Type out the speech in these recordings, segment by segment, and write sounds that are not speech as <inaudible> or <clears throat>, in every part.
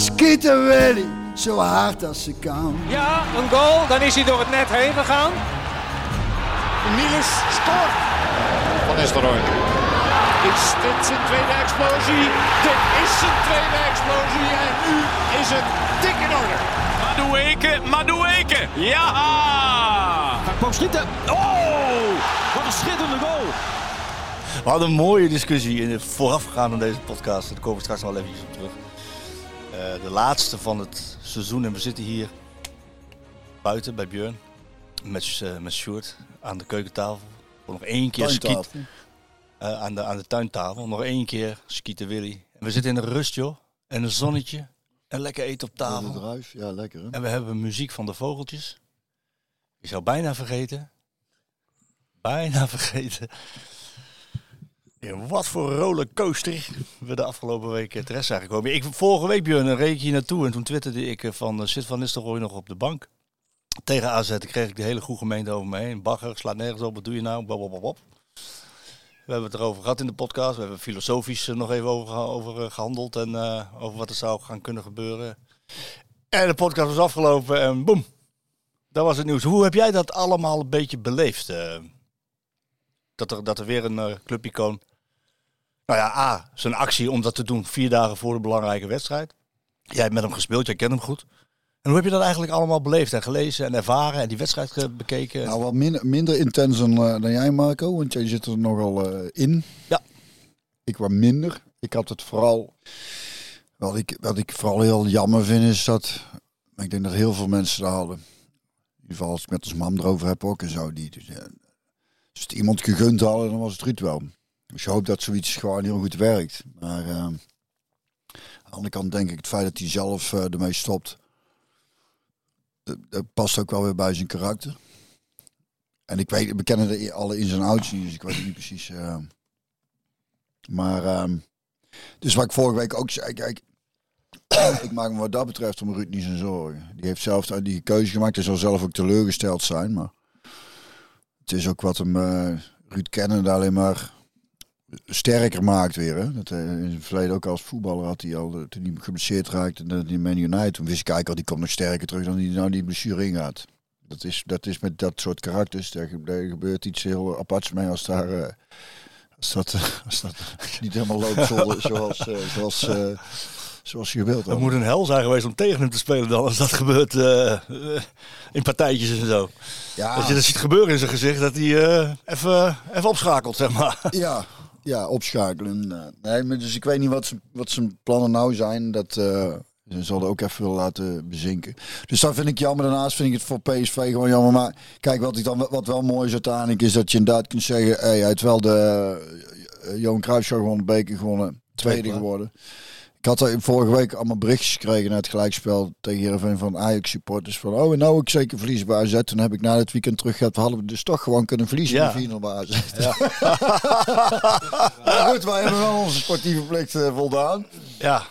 Schieten Willy, zo hard als ze kan. Ja, een goal, dan is hij door het net heen gegaan. Niels scoort. Van Nistelrooy. Is dit zijn tweede explosie? Dit is zijn tweede explosie en nu is het dik in orde. Madueke, Madueke. Ja! Hij kwam schieten. Oh, wat een schitterende goal. We hadden een mooie discussie in het voorafgaand aan deze podcast. Daar komen we straks nog wel eventjes op terug. Eh, de laatste van het seizoen en we zitten hier buiten bij Björn met, uh, met Sjoerd aan de keukentafel. Voor nog één keer skiet. Uh, aan, de, aan de tuintafel. Nog één keer skieten Willy. En we zitten in de rust joh. En een zonnetje. En lekker eten op tafel. Druif. Ja, lekker hè? En we hebben muziek van de vogeltjes. Je zou bijna vergeten. Bijna <laughs> vergeten. Wat voor rollercoaster we de afgelopen week terecht zijn gekomen. Ik, vorige week, Björn, reed ik hier naartoe en toen twitterde ik van... zit Van Nistelrooy nog op de bank? Tegen AZ kreeg ik de hele goede gemeente over me heen. Bagger, slaat nergens op, wat doe je nou? We hebben het erover gehad in de podcast. We hebben filosofisch nog even over, over gehandeld en over wat er zou gaan kunnen gebeuren. En de podcast was afgelopen en boem, dat was het nieuws. Hoe heb jij dat allemaal een beetje beleefd? Dat, er, dat er weer een uh, clubicoon nou ja, A, zijn actie om dat te doen vier dagen voor de belangrijke wedstrijd. Jij hebt met hem gespeeld, jij kent hem goed. En hoe heb je dat eigenlijk allemaal beleefd en gelezen en ervaren en die wedstrijd bekeken? Nou, wat minder, minder intens dan, uh, dan jij, Marco, want jij zit er nogal uh, in. Ja. Ik wat minder. Ik had het vooral. Wat ik, wat ik vooral heel jammer vind is dat. Ik denk dat heel veel mensen dat hadden. In ieder geval als ik met ons mam erover heb ook en zo. Die, dus, ja, als het iemand gegund hadden, dan was het Ruud wel. Dus je hoopt dat zoiets gewoon heel goed werkt. Maar uh, aan de andere kant denk ik het feit dat hij zelf uh, ermee stopt. Dat past ook wel weer bij zijn karakter. En ik weet, we kennen de, alle in zijn ouds dus ik weet het niet precies. Uh, maar, uh, dus wat ik vorige week ook zei, kijk, <coughs> ik maak me wat dat betreft om Ruud niet zijn zorgen. Die heeft zelf die keuze gemaakt, hij zal zelf ook teleurgesteld zijn, maar het is ook wat hem, uh, Ruud kennen alleen maar sterker maakt weer. Hè? Dat, uh, in het verleden ook als voetballer had hij al, toen hij geblesseerd raakte in Man United, toen wist ik eigenlijk al, die komt nog sterker terug dan die nou die blessure ingaat. Dat is, dat is met dat soort karakters, daar, daar gebeurt iets heel aparts mee als daar... Uh, als dat, <laughs> als dat niet helemaal loopt <laughs> zoals, zoals, zoals, zoals je wilt. Het moet een hel zijn geweest om tegen hem te spelen dan, als dat gebeurt in partijtjes en zo. Ja. Als je dat ziet gebeuren in zijn gezicht, dat hij even, even opschakelt, zeg maar. Ja, ja, opschakelen. Nee, maar dus ik weet niet wat, zijn, wat zijn plannen nou zijn. Dat uh, ze zullen ook even willen laten bezinken. Dus dat vind ik jammer. Daarnaast vind ik het voor PSV gewoon jammer. Maar kijk, wat, ik dan, wat wel mooi is uiteindelijk, is dat je inderdaad kunt zeggen... Hey, hij heeft wel de uh, Johan Show gewonnen, beker gewonnen, tweede geworden. Ik had er vorige week allemaal berichtjes gekregen naar het gelijkspel tegen Heerenveen van Ajax supporters. Van, oh, nou ik zeker verliezen bij AZ. Toen heb ik na het weekend terug gehad. We hadden dus toch gewoon kunnen verliezen ja. in de bij AZ. Ja. <laughs> maar goed, wij hebben wel onze sportieve plicht uh, voldaan. Ja.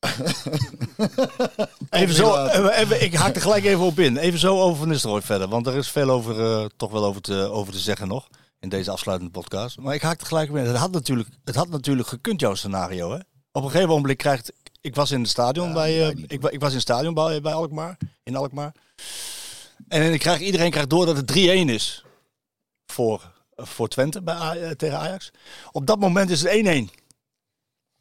<laughs> even zo, even, ik haak er gelijk even op in. Even zo over Van Nistelrooy verder. Want er is veel over, uh, toch wel over te, over te zeggen nog. In deze afsluitende podcast. Maar ik haak er gelijk op in. Het had natuurlijk, het had natuurlijk gekund, jouw scenario. Hè? Op een gegeven moment krijgt. Ik was in het stadion ja, bij. Uh, ik, ik, was in het stadion bij, bij Alkmaar. In Alkmaar. En ik krijg, iedereen krijgt door dat het 3-1 is. Voor, voor Twente bij, uh, tegen Ajax. Op dat moment is het 1-1.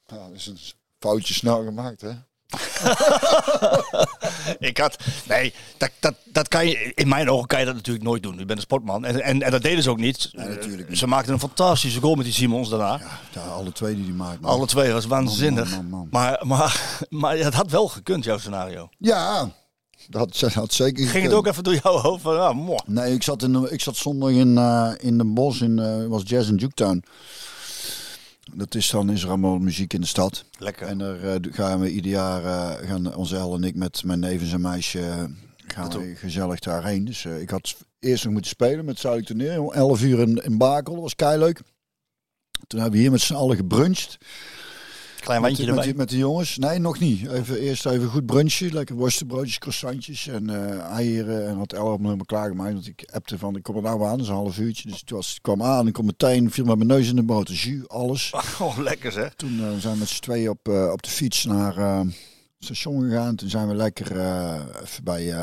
Ja, dat is een foutje snel gemaakt, hè? <laughs> ik had. Nee, dat, dat, dat kan je. In mijn ogen kan je dat natuurlijk nooit doen. Je bent een sportman. En, en, en dat deden ze ook niet. Nee, natuurlijk niet. Ze maakten een fantastische goal met die Simons daarna. Ja, alle twee die die maakten. Alle twee, was waanzinnig. Man, man, man, maar, maar, maar het had wel gekund, jouw scenario. Ja, dat had zeker Ging het ook even door jouw hoofd? Van, ah. Nee, ik zat, in de, ik zat zondag in, uh, in de bos. In, uh, was Jazz in Juketown. Dat is dan is er allemaal muziek in de stad. Lekker. En daar eh, gaan we ieder jaar, eh, gaan onze El en ik met mijn nevens en meisje, eh, gaan we gezellig daarheen. Dus ik had eerst nog moeten spelen met Zuidelijk Toneel. om 11 uur in, in Bakel, dat was keileuk. Toen hebben we hier met z'n allen gebruncht. Klein Met, wandje met, erbij. met de jongens. Nee, nog niet. Even, eerst even goed brunchen. Lekker worstenbroodjes, croissantjes en eh eieren. En had El me helemaal klaargemaakt. Want ik appte van, ik kom er nou aan, dat is een half uurtje. Dus het was, ik kwam aan, ik kom meteen, viel met mijn neus in de boter. Jus, alles. <laughs> Oh, lekker zeg. Toen eh, zijn we met z'n tweeën op, eh, op de fiets naar het station gegaan. Toen zijn we lekker even bij,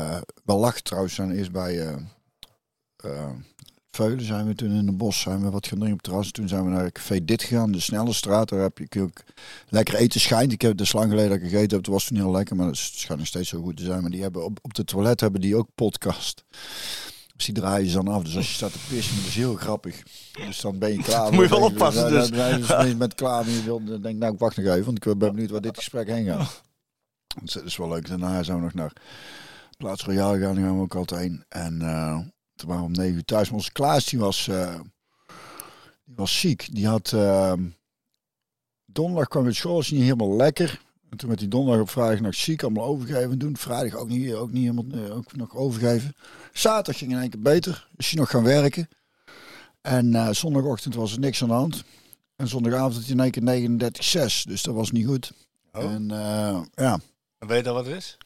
wel lachen trouwens, zijn eerst bij Veulen zijn we toen in het bos, zijn we wat gaan drinken op het terras. Toen zijn we naar het café Dit gegaan, de snelle straat. Daar heb je, ook lekker eten schijnt. Ik heb het dus lang geleden dat ik gegeten heb, het was toen heel lekker, maar het schijnt nog steeds zo goed te zijn. Maar die hebben op, op de toilet hebben die ook podcast. Dus die draaien ze dan af. Dus als je staat te pissen, dat is heel grappig. Dus dan ben je klaar. <laughs> Moet je wel oppassen, dus. Dan, je bent klaar en je wil, dan denk ik, nou ik wacht nog even, want ik ben benieuwd waar dit gesprek heen gaat. <laughs> Dus dat is wel leuk. Daarna zijn we nog naar Plaats Royale daar gaan we ook altijd heen. En eh, waren om negen uur thuis. Maar onze Klaas, die was, eh, die was ziek. Die had... eh, donderdag kwam het school, was niet helemaal lekker. En toen werd hij donderdag op vrijdag nog ziek, allemaal overgeven doen. Vrijdag ook niet, ook niet helemaal eh, ook nog overgeven. Zaterdag ging in één keer beter. Is hij nog gaan werken. En eh, zondagochtend was er niks aan de hand. En zondagavond had hij in één keer 39,6. Dus dat was niet goed. Oh. En ja. Weet je wat het is?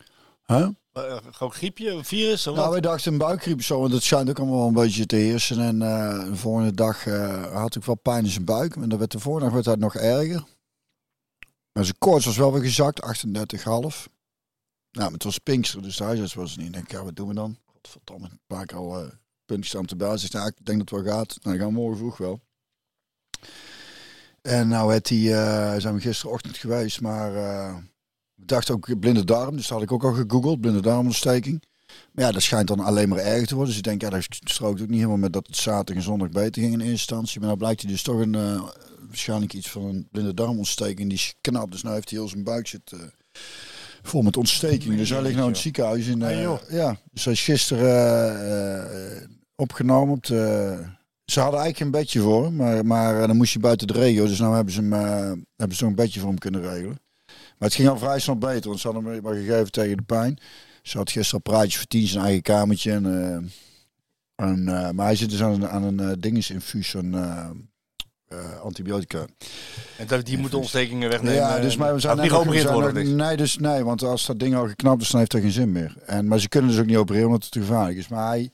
Huh? Eh, Gewoon griepje, een virus of Nou, wat? wij dachten een buikgriep zo, want dat schijnt ook allemaal wel een beetje te heersen. En eh, de volgende dag eh, had ik wel pijn in zijn buik. En dan werd de volgende dag werd dat nog erger. Maar zijn koorts was wel weer gezakt, 38,5. Nou, maar het was Pinkster, dus de huisarts was er niet. Ik denk, ja, wat doen we dan? Godverdomme, een paar keer al uh, puntjes aan bellen. Zegt, nou, ik denk dat het wel gaat. Nou, dan gaan we morgen vroeg wel. En nou werd hij, zijn we gisterochtend geweest, maar eh, dachten ook blinde darm. Dus dat had ik ook al gegoogeld, blinde darmontsteking. Maar ja, dat schijnt dan alleen maar erger te worden. Dus ik denk, ja, dat strookt ook niet helemaal met dat het zaterdag en zondag beter ging in eerste instantie. Maar nou blijkt hij dus toch een, eh, waarschijnlijk iets van een blinde darmontsteking. Die is knap, dus nou heeft hij heel zijn buik zit, eh, vol met ontsteking. Dus hij ligt nou in het ziekenhuis. In, eh, Ah, joh. ja, dus hij is gisteren eh, eh, opgenomen op de... Ze hadden eigenlijk een bedje voor hem, maar, maar eh, dan moest hij buiten de regio. Dus nou hebben ze hem eh, hebben ze nog een bedje voor hem kunnen regelen. Maar het ging al vrij snel beter, want ze hadden hem maar gegeven tegen de pijn. Ze had gisteren een praatje voor tien zijn eigen kamertje. En, eh, en, eh, maar hij zit dus aan een, aan een uh, dingesinfuus, eh, eh, antibiotica. En dat, die moeten ontstekingen wegnemen. Ja, dus maar we zijn niet geopereerd worden. Nee, dus nee, want als dat ding al geknapt is, dan heeft dat geen zin meer. En, maar ze kunnen dus ook niet opereren omdat het te gevaarlijk is. Maar hij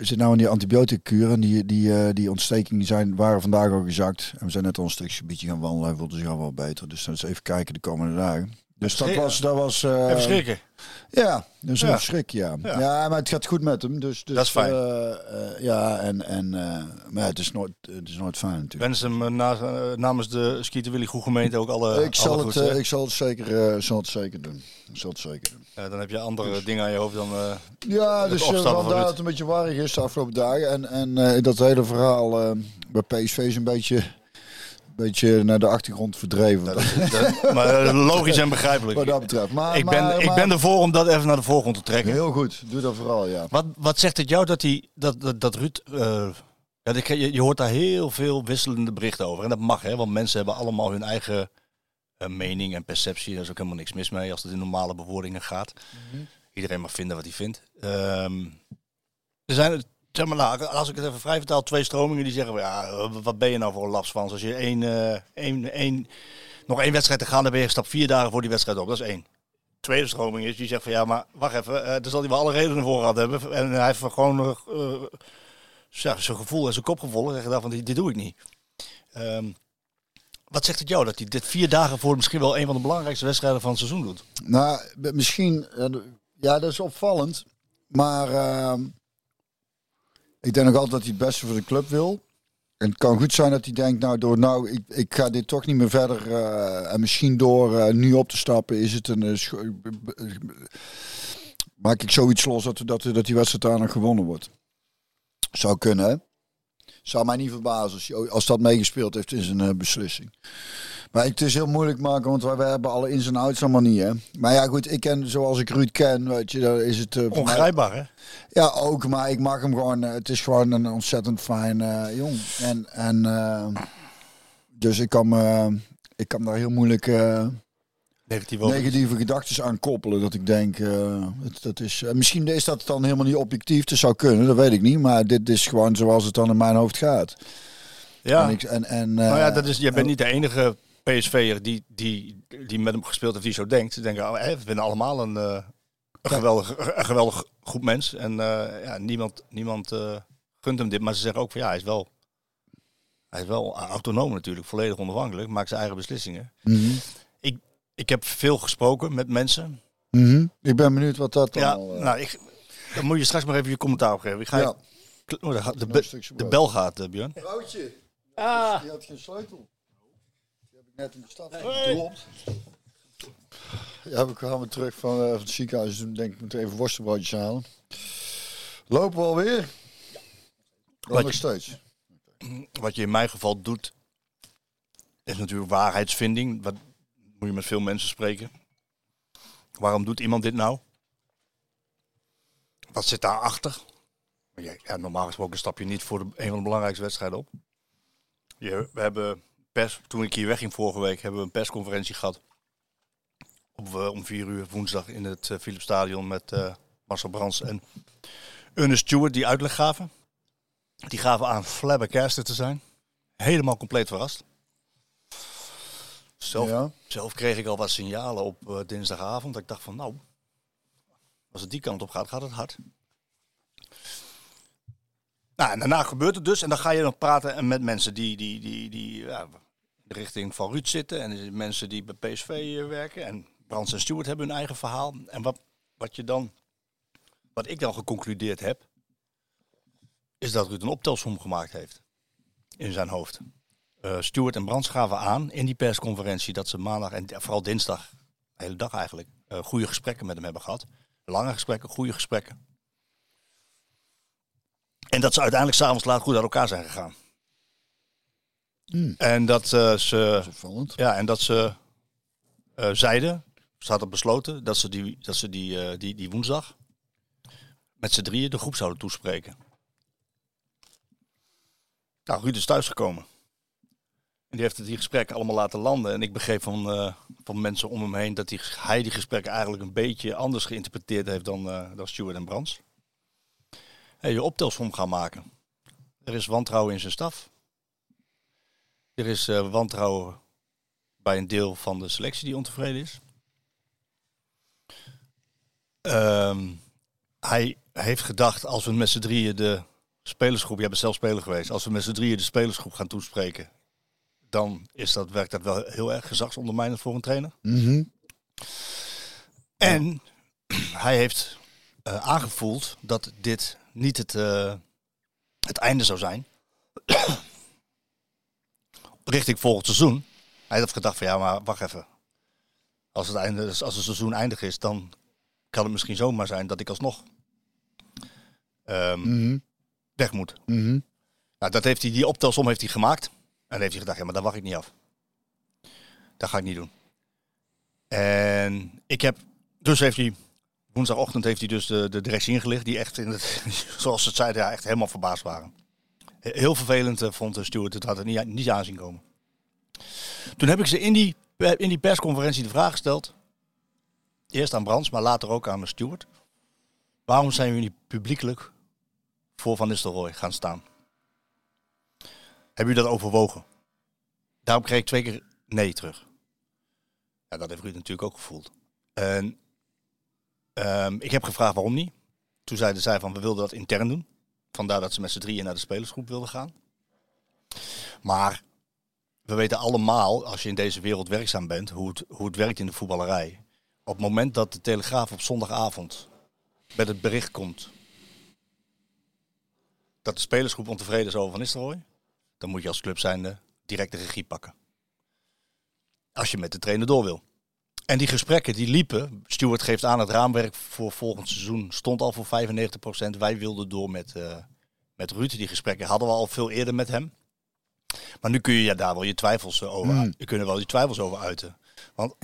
zit nou in die antibiotica-kuur en die, die, eh, die ontstekingen zijn, waren vandaag al gezakt. En we zijn net al een stukje gaan wandelen. Hij voelde zich al wel beter. Dus dat is even kijken de komende dagen. Dus dat was, dat was eh, Even schrikken. ja, dus Ja. een schrik, ja. Ja. ja. maar het gaat goed met hem. Dus, dus, Dat is fijn. eh, eh, ja, en, en eh, maar het is nooit, het is nooit fijn natuurlijk. Wens hem eh, na- eh, namens de Skieten Willy gemeente ook alle, ik, zal alle het, eh, ik zal het zeker, eh, zal het zeker doen. Ik zal het zeker doen. Eh, dan heb je andere dingen aan je hoofd dan... eh, Ja, dus eh, vandaar dat het een beetje warrig is de afgelopen dagen. En, en eh, dat hele verhaal eh, bij PSV is een beetje, beetje naar de achtergrond verdreven. dat- dat- maar eh, logisch en begrijpelijk. wat dat betreft. Maar, ik, ben, maar- ik maar- ben ervoor om dat even naar de voorgrond te trekken. Heel goed, doe dat vooral, ja. Wat, wat zegt het jou dat, die, dat, dat, dat Ruud... eh, ja, ik- je, je hoort daar heel veel wisselende berichten over. En dat mag, hè, want mensen hebben allemaal hun eigen eh, mening en perceptie. Daar is ook helemaal niks mis mee als het in normale bewoordingen gaat. Iedereen mag vinden wat hij vindt. Ehm, er zijn, zeg maar, nou, als ik het even vrij vertaal, twee stromingen die zeggen... Ja, wat ben je nou voor een lapsvans? Als je één, eh, één, één, nog één wedstrijd te gaan, dan ben je stap vier dagen voor die wedstrijd op. Dat is één tweede stroming is, die zegt van ja, maar wacht even, eh daar zal hij wel alle redenen voor gehad hebben. En hij heeft gewoon ja, zijn gevoel en zijn kopgevoel en gedacht van dit, dit doe ik niet. Ehm, wat zegt het jou dat hij dit vier dagen voor misschien wel een van de belangrijkste wedstrijden van het seizoen doet? Nou, misschien, ja, dat is opvallend. Maar ehm, ik denk nog altijd dat hij het beste voor de club wil. En het kan goed zijn dat hij denkt, nou, door, nou ik, ik ga dit toch niet meer verder. eh, en misschien door eh, nu op te stappen, is het een. eh, maak ik zoiets los dat, dat, dat die wedstrijd nog gewonnen wordt. Zou kunnen? Zou mij niet verbazen als, als dat meegespeeld heeft in zijn beslissing. Maar het is heel moeilijk maken, want wij, hebben alle ins en outs allemaal niet, hè. Maar ja, goed, ik ken, zoals ik Ruud ken, weet je, dan is het... eh, Ongrijpbaar hè? ja, ook, maar ik mag hem gewoon. eh, Het is gewoon een ontzettend fijn eh, jong. En, en, Dus ik kan, ik kan daar heel moeilijk Negatief over. negatieve gedachten aan koppelen. Dat ik denk, het, dat is, misschien is dat dan helemaal niet objectief. Dat zou kunnen, dat weet ik niet. Maar dit is gewoon zoals het dan in mijn hoofd gaat. Ja. En ik, en, en, nou ja, dat is, jij bent niet de enige PSV'er die, die, die met hem gespeeld heeft die zo denkt. Ze denken, oh, hè, we vinden allemaal een, eh, een, geweldig, een geweldig goed mens. En eh, ja, niemand, niemand eh, gunt hem dit. Maar ze zeggen ook van ja, hij is wel, hij is wel autonoom natuurlijk. Volledig onafhankelijk. Maakt zijn eigen beslissingen. mhm, Ik, ik heb veel gesproken met mensen. mhm. Ik ben benieuwd wat dat dan Ja, al, nou, ik, dan moet je straks maar even je commentaar op geven. Ik ga Ja. je- oh, de, de brood. bel gaat, Björn. Vrouwtje, Ah, die had geen sleutel. Net in de stad gedropt. Ja, we kwamen terug van, eh, van het ziekenhuis. Dus ik denk ik moet even worstenbroodjes halen. Lopen we alweer? Ja. Wat nog je- steeds. Wat je in mijn geval doet, is natuurlijk waarheidsvinding. Wat moet je met veel mensen spreken. Waarom doet iemand dit nou? Wat zit daarachter? Ja, normaal gesproken stap je niet voor de, een van de belangrijkste wedstrijden op. Je, we hebben pers, toen ik hier wegging vorige week, hebben we een persconferentie gehad. Op, eh, om vier uur woensdag in het uh, Philips Stadion met eh, Marcel Brands en Ernest Stewart die uitleg gaven. Die gaven aan flabbergasted te zijn. Helemaal compleet verrast. Zelf, Ja. zelf kreeg ik al wat signalen op dinsdagavond. Dat ik dacht van nou, als het die kant op gaat, gaat het hard. Nou, en daarna gebeurt het dus. En dan ga je nog praten met mensen die, die, die, die ja, richting van Ruud zitten. En de mensen die bij PSV eh, werken. En Brands en Stewart hebben hun eigen verhaal. En wat, wat, je dan, wat ik dan geconcludeerd heb, is dat Ruud een optelsom gemaakt heeft in zijn hoofd. Eh Stuart en Brands gaven aan in die persconferentie dat ze maandag en vooral dinsdag, de hele dag eigenlijk, eh, goede gesprekken met hem hebben gehad. Lange gesprekken, goede gesprekken. En dat ze uiteindelijk s'avonds laat goed uit elkaar zijn gegaan. Hmm. En dat eh, ze Dat ja, en dat ze eh, zeiden, ze hadden besloten, dat ze, die, dat ze die, eh, die, die woensdag met z'n drieën de groep zouden toespreken. Nou, Ruud is thuisgekomen. En die heeft die gesprekken allemaal laten landen. En ik begreep van, van mensen om hem heen dat die, hij die gesprekken eigenlijk een beetje anders geïnterpreteerd heeft dan, dan Stuart en Brands. Hey, je optelsom gaan maken. Er is wantrouwen in zijn staf. Er is eh, wantrouwen bij een deel van de selectie die ontevreden is. Ehm, hij heeft gedacht, als we met z'n drieën de spelersgroep, jij bent zelf speler geweest, als we met z'n drieën de spelersgroep gaan toespreken, dan is dat, werkt dat wel heel erg gezagsondermijnend voor een trainer. Mhm. En <clears throat> hij heeft eh, aangevoeld dat dit niet het, eh, het einde zou zijn. Richting volgend seizoen. Hij had gedacht van ja, maar wacht even. Als het, einde, als het seizoen eindig is, dan kan het misschien zomaar zijn dat ik alsnog ehm, Mhm. weg moet. Mhm. Nou, dat heeft hij, die optelsom heeft hij gemaakt. En dan heeft hij gedacht, ja, maar dat wacht ik niet af. Dat ga ik niet doen. En ik heb, dus heeft hij, woensdagochtend heeft hij dus de, de directie ingelicht, die echt, in het, <laughs> zoals ze het zeiden, ja, echt helemaal verbaasd waren. Heel vervelend eh, vond de Stuart, het had het niet, niet aanzien komen. Toen heb ik ze in die, in die persconferentie de vraag gesteld, eerst aan Brands, maar later ook aan Stuart. Waarom zijn jullie publiekelijk voor Van Nistelrooy gaan staan? Hebben jullie dat overwogen? Daarop kreeg ik twee keer nee terug. Ja, dat heeft Ruud natuurlijk ook gevoeld. En ehm, ik heb gevraagd waarom niet. Toen zeiden zij van we wilden dat intern doen. Vandaar dat ze met z'n drieën naar de spelersgroep wilden gaan. Maar we weten allemaal, als je in deze wereld werkzaam bent, hoe het, hoe het werkt in de voetballerij. Op het moment dat de Telegraaf op zondagavond met het bericht komt dat de spelersgroep ontevreden is over Van Nistelrooy, dan moet je als club zijnde direct de regie pakken. Als je met de trainer door wil. En die gesprekken die liepen, Stuart geeft aan het raamwerk voor volgend seizoen stond al voor 95%. Wij wilden door met, eh met Ruud. Die gesprekken hadden we al veel eerder met hem. Maar nu kun je ja, daar wel je twijfels eh, over Hmm. Je kunt er wel je twijfels over uiten. Want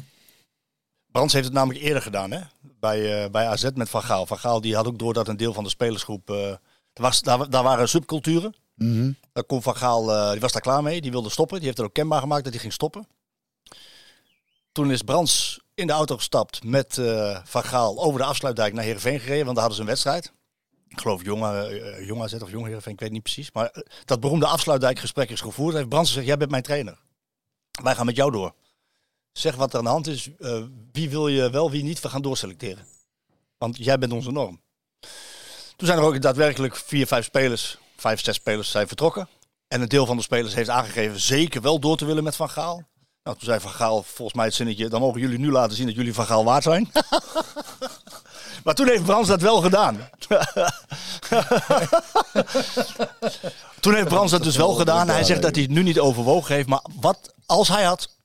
Brands heeft het namelijk eerder gedaan hè? Bij, eh, bij AZ met Van Gaal. Van Gaal die had ook door dat een deel van de spelersgroep... was, daar, daar waren subculturen. Mhm. Daar kon Van Gaal, die was daar klaar mee. Die wilde stoppen. Die heeft er ook kenbaar gemaakt dat hij ging stoppen. Toen is Brands in de auto gestapt met eh, Van Gaal over de afsluitdijk naar Heerenveen gereden. Want daar hadden ze een wedstrijd. Ik geloof Jong, uh, of Jong Heerenveen, ik weet niet precies. Maar eh, dat beroemde afsluitdijkgesprek is gevoerd. Heeft Brands gezegd, jij bent mijn trainer. Wij gaan met jou door. Zeg wat er aan de hand is. eh, wie wil je wel, wie niet. We gaan doorselecteren. Want jij bent onze norm. Toen zijn er ook daadwerkelijk vier, vijf spelers, vijf, zes spelers zijn vertrokken. En een deel van de spelers heeft aangegeven zeker wel door te willen met Van Gaal. Nou, toen zei Van Gaal volgens mij het zinnetje, dan mogen jullie nu laten zien dat jullie Van Gaal waard zijn. <laughs> maar toen heeft Brans dat wel gedaan. <laughs> toen heeft Brans dat dus wel gedaan. Hij zegt dat hij het nu niet overwogen heeft. Maar wat als hij had,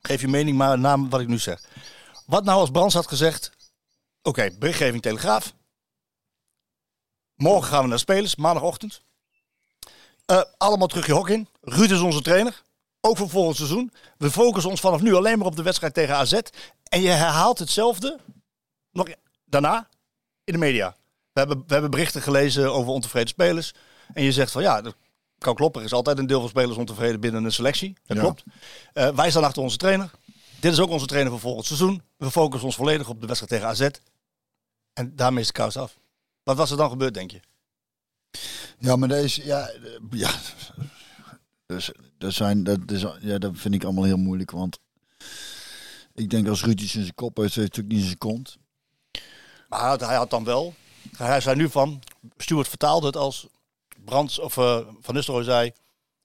geef je mening maar na wat ik nu zeg. Wat nou als Brans had gezegd, oké, berichtgeving Telegraaf. Morgen gaan we naar spelers, maandagochtend. Eh, allemaal terug je hok in. Ruud is onze trainer. Ook voor volgend seizoen. We focussen ons vanaf nu alleen maar op de wedstrijd tegen AZ. En je herhaalt hetzelfde nog daarna in de media. We hebben, we hebben berichten gelezen over ontevreden spelers. En je zegt van ja, dat kan kloppen. Er is altijd een deel van spelers ontevreden binnen een selectie. Dat Ja. klopt. Eh, wij staan achter onze trainer. Dit is ook onze trainer voor volgend seizoen. We focussen ons volledig op de wedstrijd tegen AZ. En daarmee is de kous af. Wat was er dan gebeurd, denk je? Ja, maar deze, ja, eh, ja. Dus, dat, zijn, dat, is, ja, dat vind ik allemaal heel moeilijk. Want ik denk als Ruud iets in zijn kop heeft, heeft het natuurlijk niet in zijn kont. Maar hij had, hij had dan wel. Hij zei nu van. Stuart vertaalde het als. Brands of eh, Van Nistelrooy zei.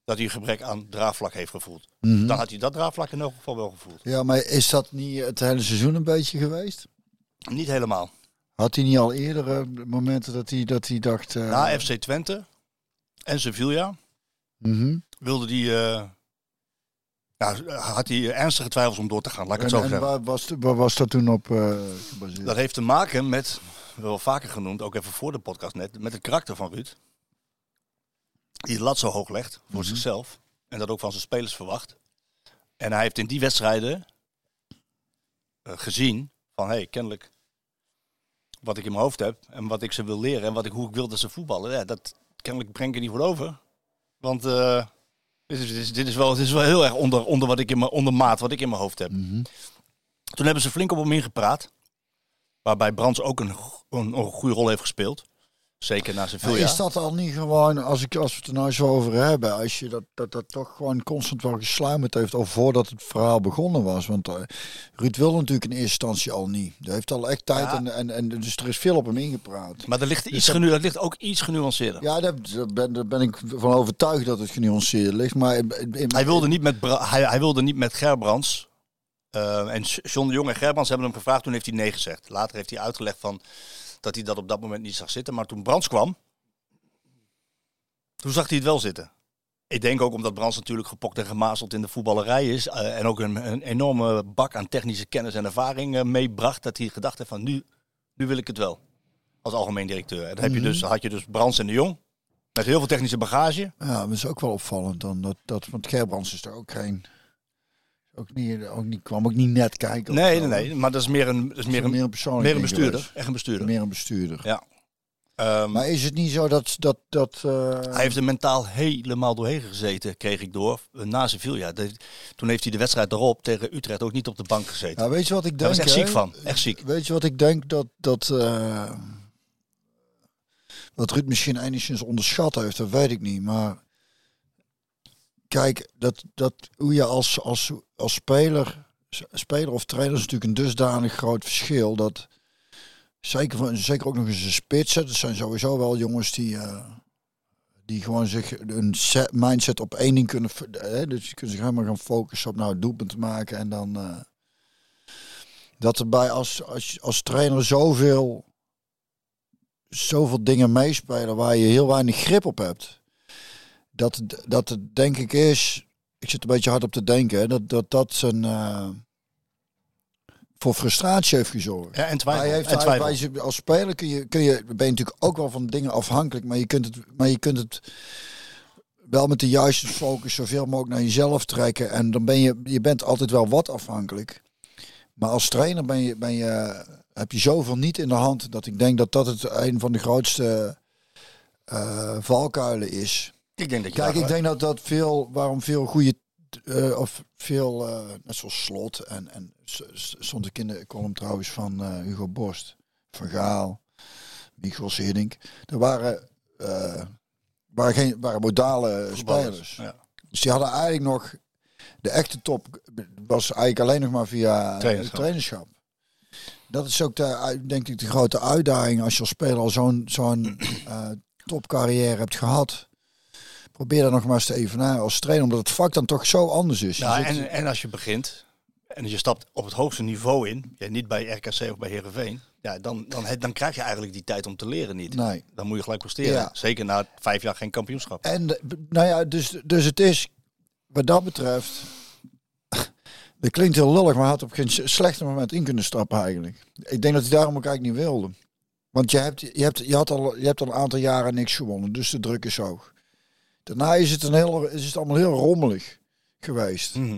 dat hij een gebrek aan draagvlak heeft gevoeld. Mhm. Dan had hij dat draagvlak in elk geval wel gevoeld. Ja, maar is dat niet het hele seizoen een beetje geweest? Niet helemaal. Had hij niet al eerder eh, momenten dat hij, dat hij dacht... eh, Na FC Twente en Sevilla mhm. Wilde die. eh, ja, had hij ernstige twijfels om door te gaan. Laat ik En, het zo en zeggen. waar, was, waar was dat toen op eh, gebaseerd? Dat heeft te maken met, wel vaker genoemd, ook even voor de podcast net, met het karakter van Ruud. Die de lat zo hoog legt voor zichzelf. En dat ook van zijn spelers verwacht. En hij heeft in die wedstrijden eh, gezien van, hé, hey, kennelijk wat ik in mijn hoofd heb en wat ik ze wil leren en wat ik, hoe ik wil dat ze voetballen. Ja, dat kennelijk breng ik er niet goed over. Want eh, dit, is, dit, is, dit, is wel, dit is wel heel erg onder, onder, wat ik in mijn, onder maat wat ik in mijn hoofd heb. Mhm. Toen hebben ze flink op hem ingepraat. Waarbij Brands ook een, een, een goede rol heeft gespeeld. Zeker na zijn is dat al niet gewoon, als, ik, als we het er nou zo over hebben, als je dat, dat, dat toch gewoon constant wel gesluimerd heeft, al voordat het verhaal begonnen was? Want eh, Ruud wilde natuurlijk in eerste instantie al niet. Hij heeft al echt tijd Ja. en, en, en dus er is veel op hem ingepraat. Maar er ligt, iets dat- genu, dat ligt ook iets genuanceerder. Ja, daar, ben, daar ben ik van overtuigd dat het genuanceerd ligt. Maar in- in- Hij, wilde niet met, hij, hij wilde niet met Gerbrands. Eh, en John de Jong en Gerbrands hebben hem gevraagd. Toen heeft hij nee gezegd. Later heeft hij uitgelegd van, dat hij dat op dat moment niet zag zitten. Maar toen Brands kwam, toen zag hij het wel zitten. Ik denk ook omdat Brands natuurlijk gepokt en gemazeld in de voetballerij is. eh, en ook een, een enorme bak aan technische kennis en ervaring eh, meebracht. Dat hij gedacht heeft van nu, nu wil ik het wel. Als algemeen directeur. En dan heb je dus, had je dus Brands en de Jong. Met heel veel technische bagage. Ja, dat is ook wel opvallend dan. Dat, dat, want Gerbrands is er ook geen... Ook niet, ook niet, kwam ook niet net kijken. Nee, nee, nee. Maar dat is meer een, dat is meer een, meer een meer bestuurder. Echt een bestuurder. Meer een bestuurder. Ja. Ehm, Maar is het niet zo dat... dat, dat eh, hij heeft er mentaal helemaal doorheen gezeten, kreeg ik door. eh, Na Sevilla. De, toen heeft hij de wedstrijd erop tegen Utrecht ook niet op de bank gezeten. Ja, weet je wat ik denk? Daar was echt ziek van. Echt ziek. Weet je wat ik denk? Dat, dat eh, wat Ruud misschien enigszins onderschat heeft, dat weet ik niet. Maar kijk, dat, dat, hoe je als, als, als speler, speler of trainer is natuurlijk een dusdanig groot verschil. Dat zeker, van, zeker ook nog eens een spitsen. Dat zijn sowieso wel jongens die, eh, die gewoon zich een set, mindset op één ding kunnen. v- Hè, dus je kunt zich helemaal gaan focussen op nou het doelpunt maken en dan. eh, dat erbij als, als, als trainer zoveel, zoveel dingen meespelen waar je heel weinig grip op hebt. Dat, dat het denk ik is, ik zit een beetje hard op te denken, hè, dat dat, dat zijn, eh, voor frustratie heeft gezorgd. Ja, en twijfel. Hij heeft, en twijfel. als speler kun je, kun je, ben je natuurlijk ook wel van dingen afhankelijk, maar je kunt het, maar je kunt het wel met de juiste focus zoveel mogelijk naar jezelf trekken. En dan ben je, je bent altijd wel wat afhankelijk. Maar als trainer ben je, ben je, heb je zoveel niet in de hand dat ik denk dat dat het een van de grootste eh, valkuilen is. Ik denk dat je Kijk, ik denk dat dat veel, waarom veel goede, eh, of veel, eh, net zoals Slot en, en stond ik in de column trouwens van eh, Hugo Borst, Van Gaal, Michels Hiddink. Er waren, waren, geen, waren modale spelers. Ja. Dus die hadden eigenlijk nog, de echte top was eigenlijk alleen nog maar via Trainerschap. trainerschap. Dat is ook de, denk ik de grote uitdaging als je als speler al zo'n zo'n <clears throat> topcarrière hebt gehad. Probeer dat nog maar eens te evenaren als trainer, omdat het vak dan toch zo anders is. Ja, zit- en, en als je begint en je stapt op het hoogste niveau in, ja, niet bij RKC of bij Herenveen, ja, dan, dan, dan krijg je eigenlijk die tijd om te leren niet. Nee. Dan moet je gelijk presteren. Ja. Zeker na vijf jaar geen kampioenschap. En nou ja, dus, dus het is wat dat betreft. <laughs> Dat klinkt heel lullig, maar had op geen slechte moment in kunnen stappen eigenlijk. Ik denk dat hij daarom ook eigenlijk niet wilde. Want je hebt, je hebt, je had al, je hebt al een aantal jaren niks gewonnen, dus de druk is hoog. Daarna is het, een heel, is het allemaal heel rommelig geweest. Mhm.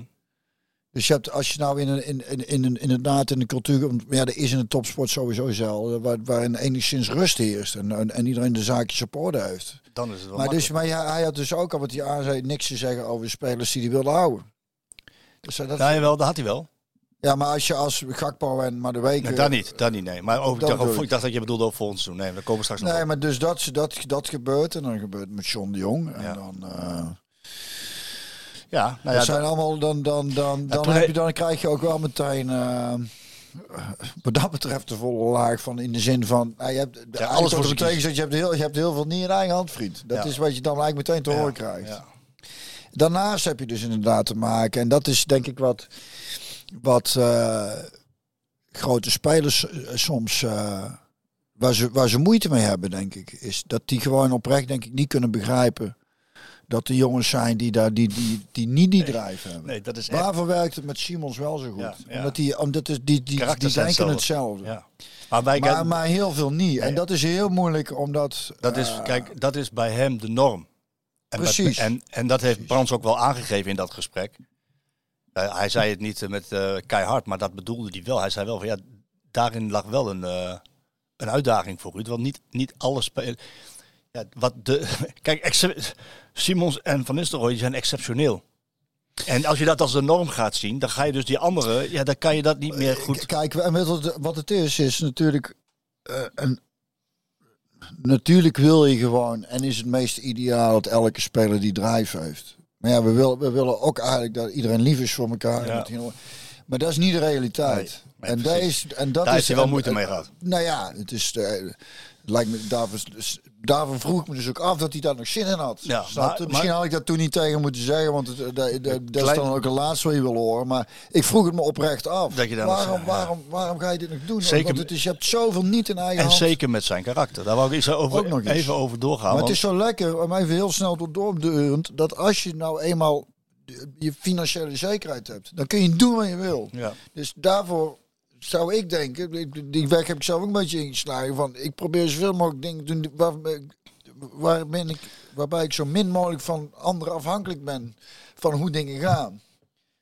Dus je hebt, als je nou in een, in, in, in, een- inderdaad in de cultuur, want ja, er is in de topsport sowieso zelf, waar, waarin enigszins rust heerst en, en, en iedereen de zaakjes op orde heeft. Dan is het wel Maar, dus, maar ja, hij had dus ook al wat hij aan zei, niks te zeggen over de spelers die hij wilde houden. Dus dat, Ja, jawel, dat had hij wel. Ja, maar als je als Gakpo en maar de weken. Nee, dat niet, dat niet, nee. Maar over, ik, Dat dacht, ik. ik dacht dat je bedoelde over volgend seizoen. Nee, daar komen we straks nog Nee, maar dus dat, dat, dat gebeurt en dan gebeurt het met John de Jong. En Ja. dan, eh, Ja, nou ja, dat zijn allemaal, dan, dan, dan, dan, heb je, dan krijg je ook wel meteen, eh, wat dat betreft, de volle laag van in de zin van, nou, je hebt, alles alles wordt meteen gezegd, je hebt, heel, je hebt heel veel niet in eigen hand, vriend. Dat Ja. is wat je dan eigenlijk meteen te ja, horen krijgt. ja. Daarnaast heb je dus inderdaad te maken, en dat is denk ik wat, wat eh, grote spelers eh, soms, eh, waar, ze, waar ze moeite mee hebben, denk ik, is dat die gewoon oprecht, denk ik, niet kunnen begrijpen dat er jongens zijn die, daar, die, die, die niet die drive hebben. Nee, dat is echt... Waarvoor werkt het met Simons wel zo goed? Ja, ja. Omdat die, omdat die, die, die zijn denken hetzelfde. hetzelfde. Ja. Maar wij Maar, maar heel veel niet. En Nee. dat is heel moeilijk, omdat... Dat is, kijk, dat is bij hem de norm. En Precies. en, en dat heeft Brands ook wel aangegeven in dat gesprek. Eh, hij zei het niet eh, met eh, keihard, maar dat bedoelde hij wel. Hij zei wel van ja, daarin lag wel een, een uitdaging voor u. Want niet, niet alle spelers. Ja, wat de, <laughs> kijk, Simons en Van Nistelrooy zijn exceptioneel. En als je dat als de norm gaat zien, dan ga je dus die andere, ja, dan kan je dat niet meer goed. Kijk, wat, het is, is natuurlijk een. Natuurlijk wil je gewoon, en is het meest ideaal dat elke speler die drive heeft. Maar ja, we willen, we willen ook eigenlijk dat iedereen lief is voor elkaar. Ja. Maar dat is niet de realiteit. Nee, en, dat is, en dat Daar is hij wel en- moeite en- mee gehad. Nou ja, het is. het lijkt me, daarvoor, daarvoor vroeg ik me dus ook af dat hij daar nog zin in had. Ja, maar-? Misschien maar- had ik dat toen niet tegen moeten zeggen, want het, eh, dat, is klein- dan ook het laatste wat je wil horen. Maar ik vroeg het me oprecht af. Dat je nog waarom, ja. waarom, waarom ga je dit nog doen? Zeker Want het is, je hebt zoveel niet in eigen En hand. zeker met zijn karakter. Daar wou ik over, Ook nog even over doorgaan. maar het is zo lekker, om even heel snel door doordurend, dat als je nou eenmaal je financiële zekerheid hebt, dan kun je doen wat je wil. ja. Dus daarvoor zou ik denken, die weg heb ik zelf ook een beetje ingeslagen van, ik probeer zoveel mogelijk dingen te doen waar, waar ben ik, waarbij ik zo min mogelijk van anderen afhankelijk ben van hoe dingen gaan.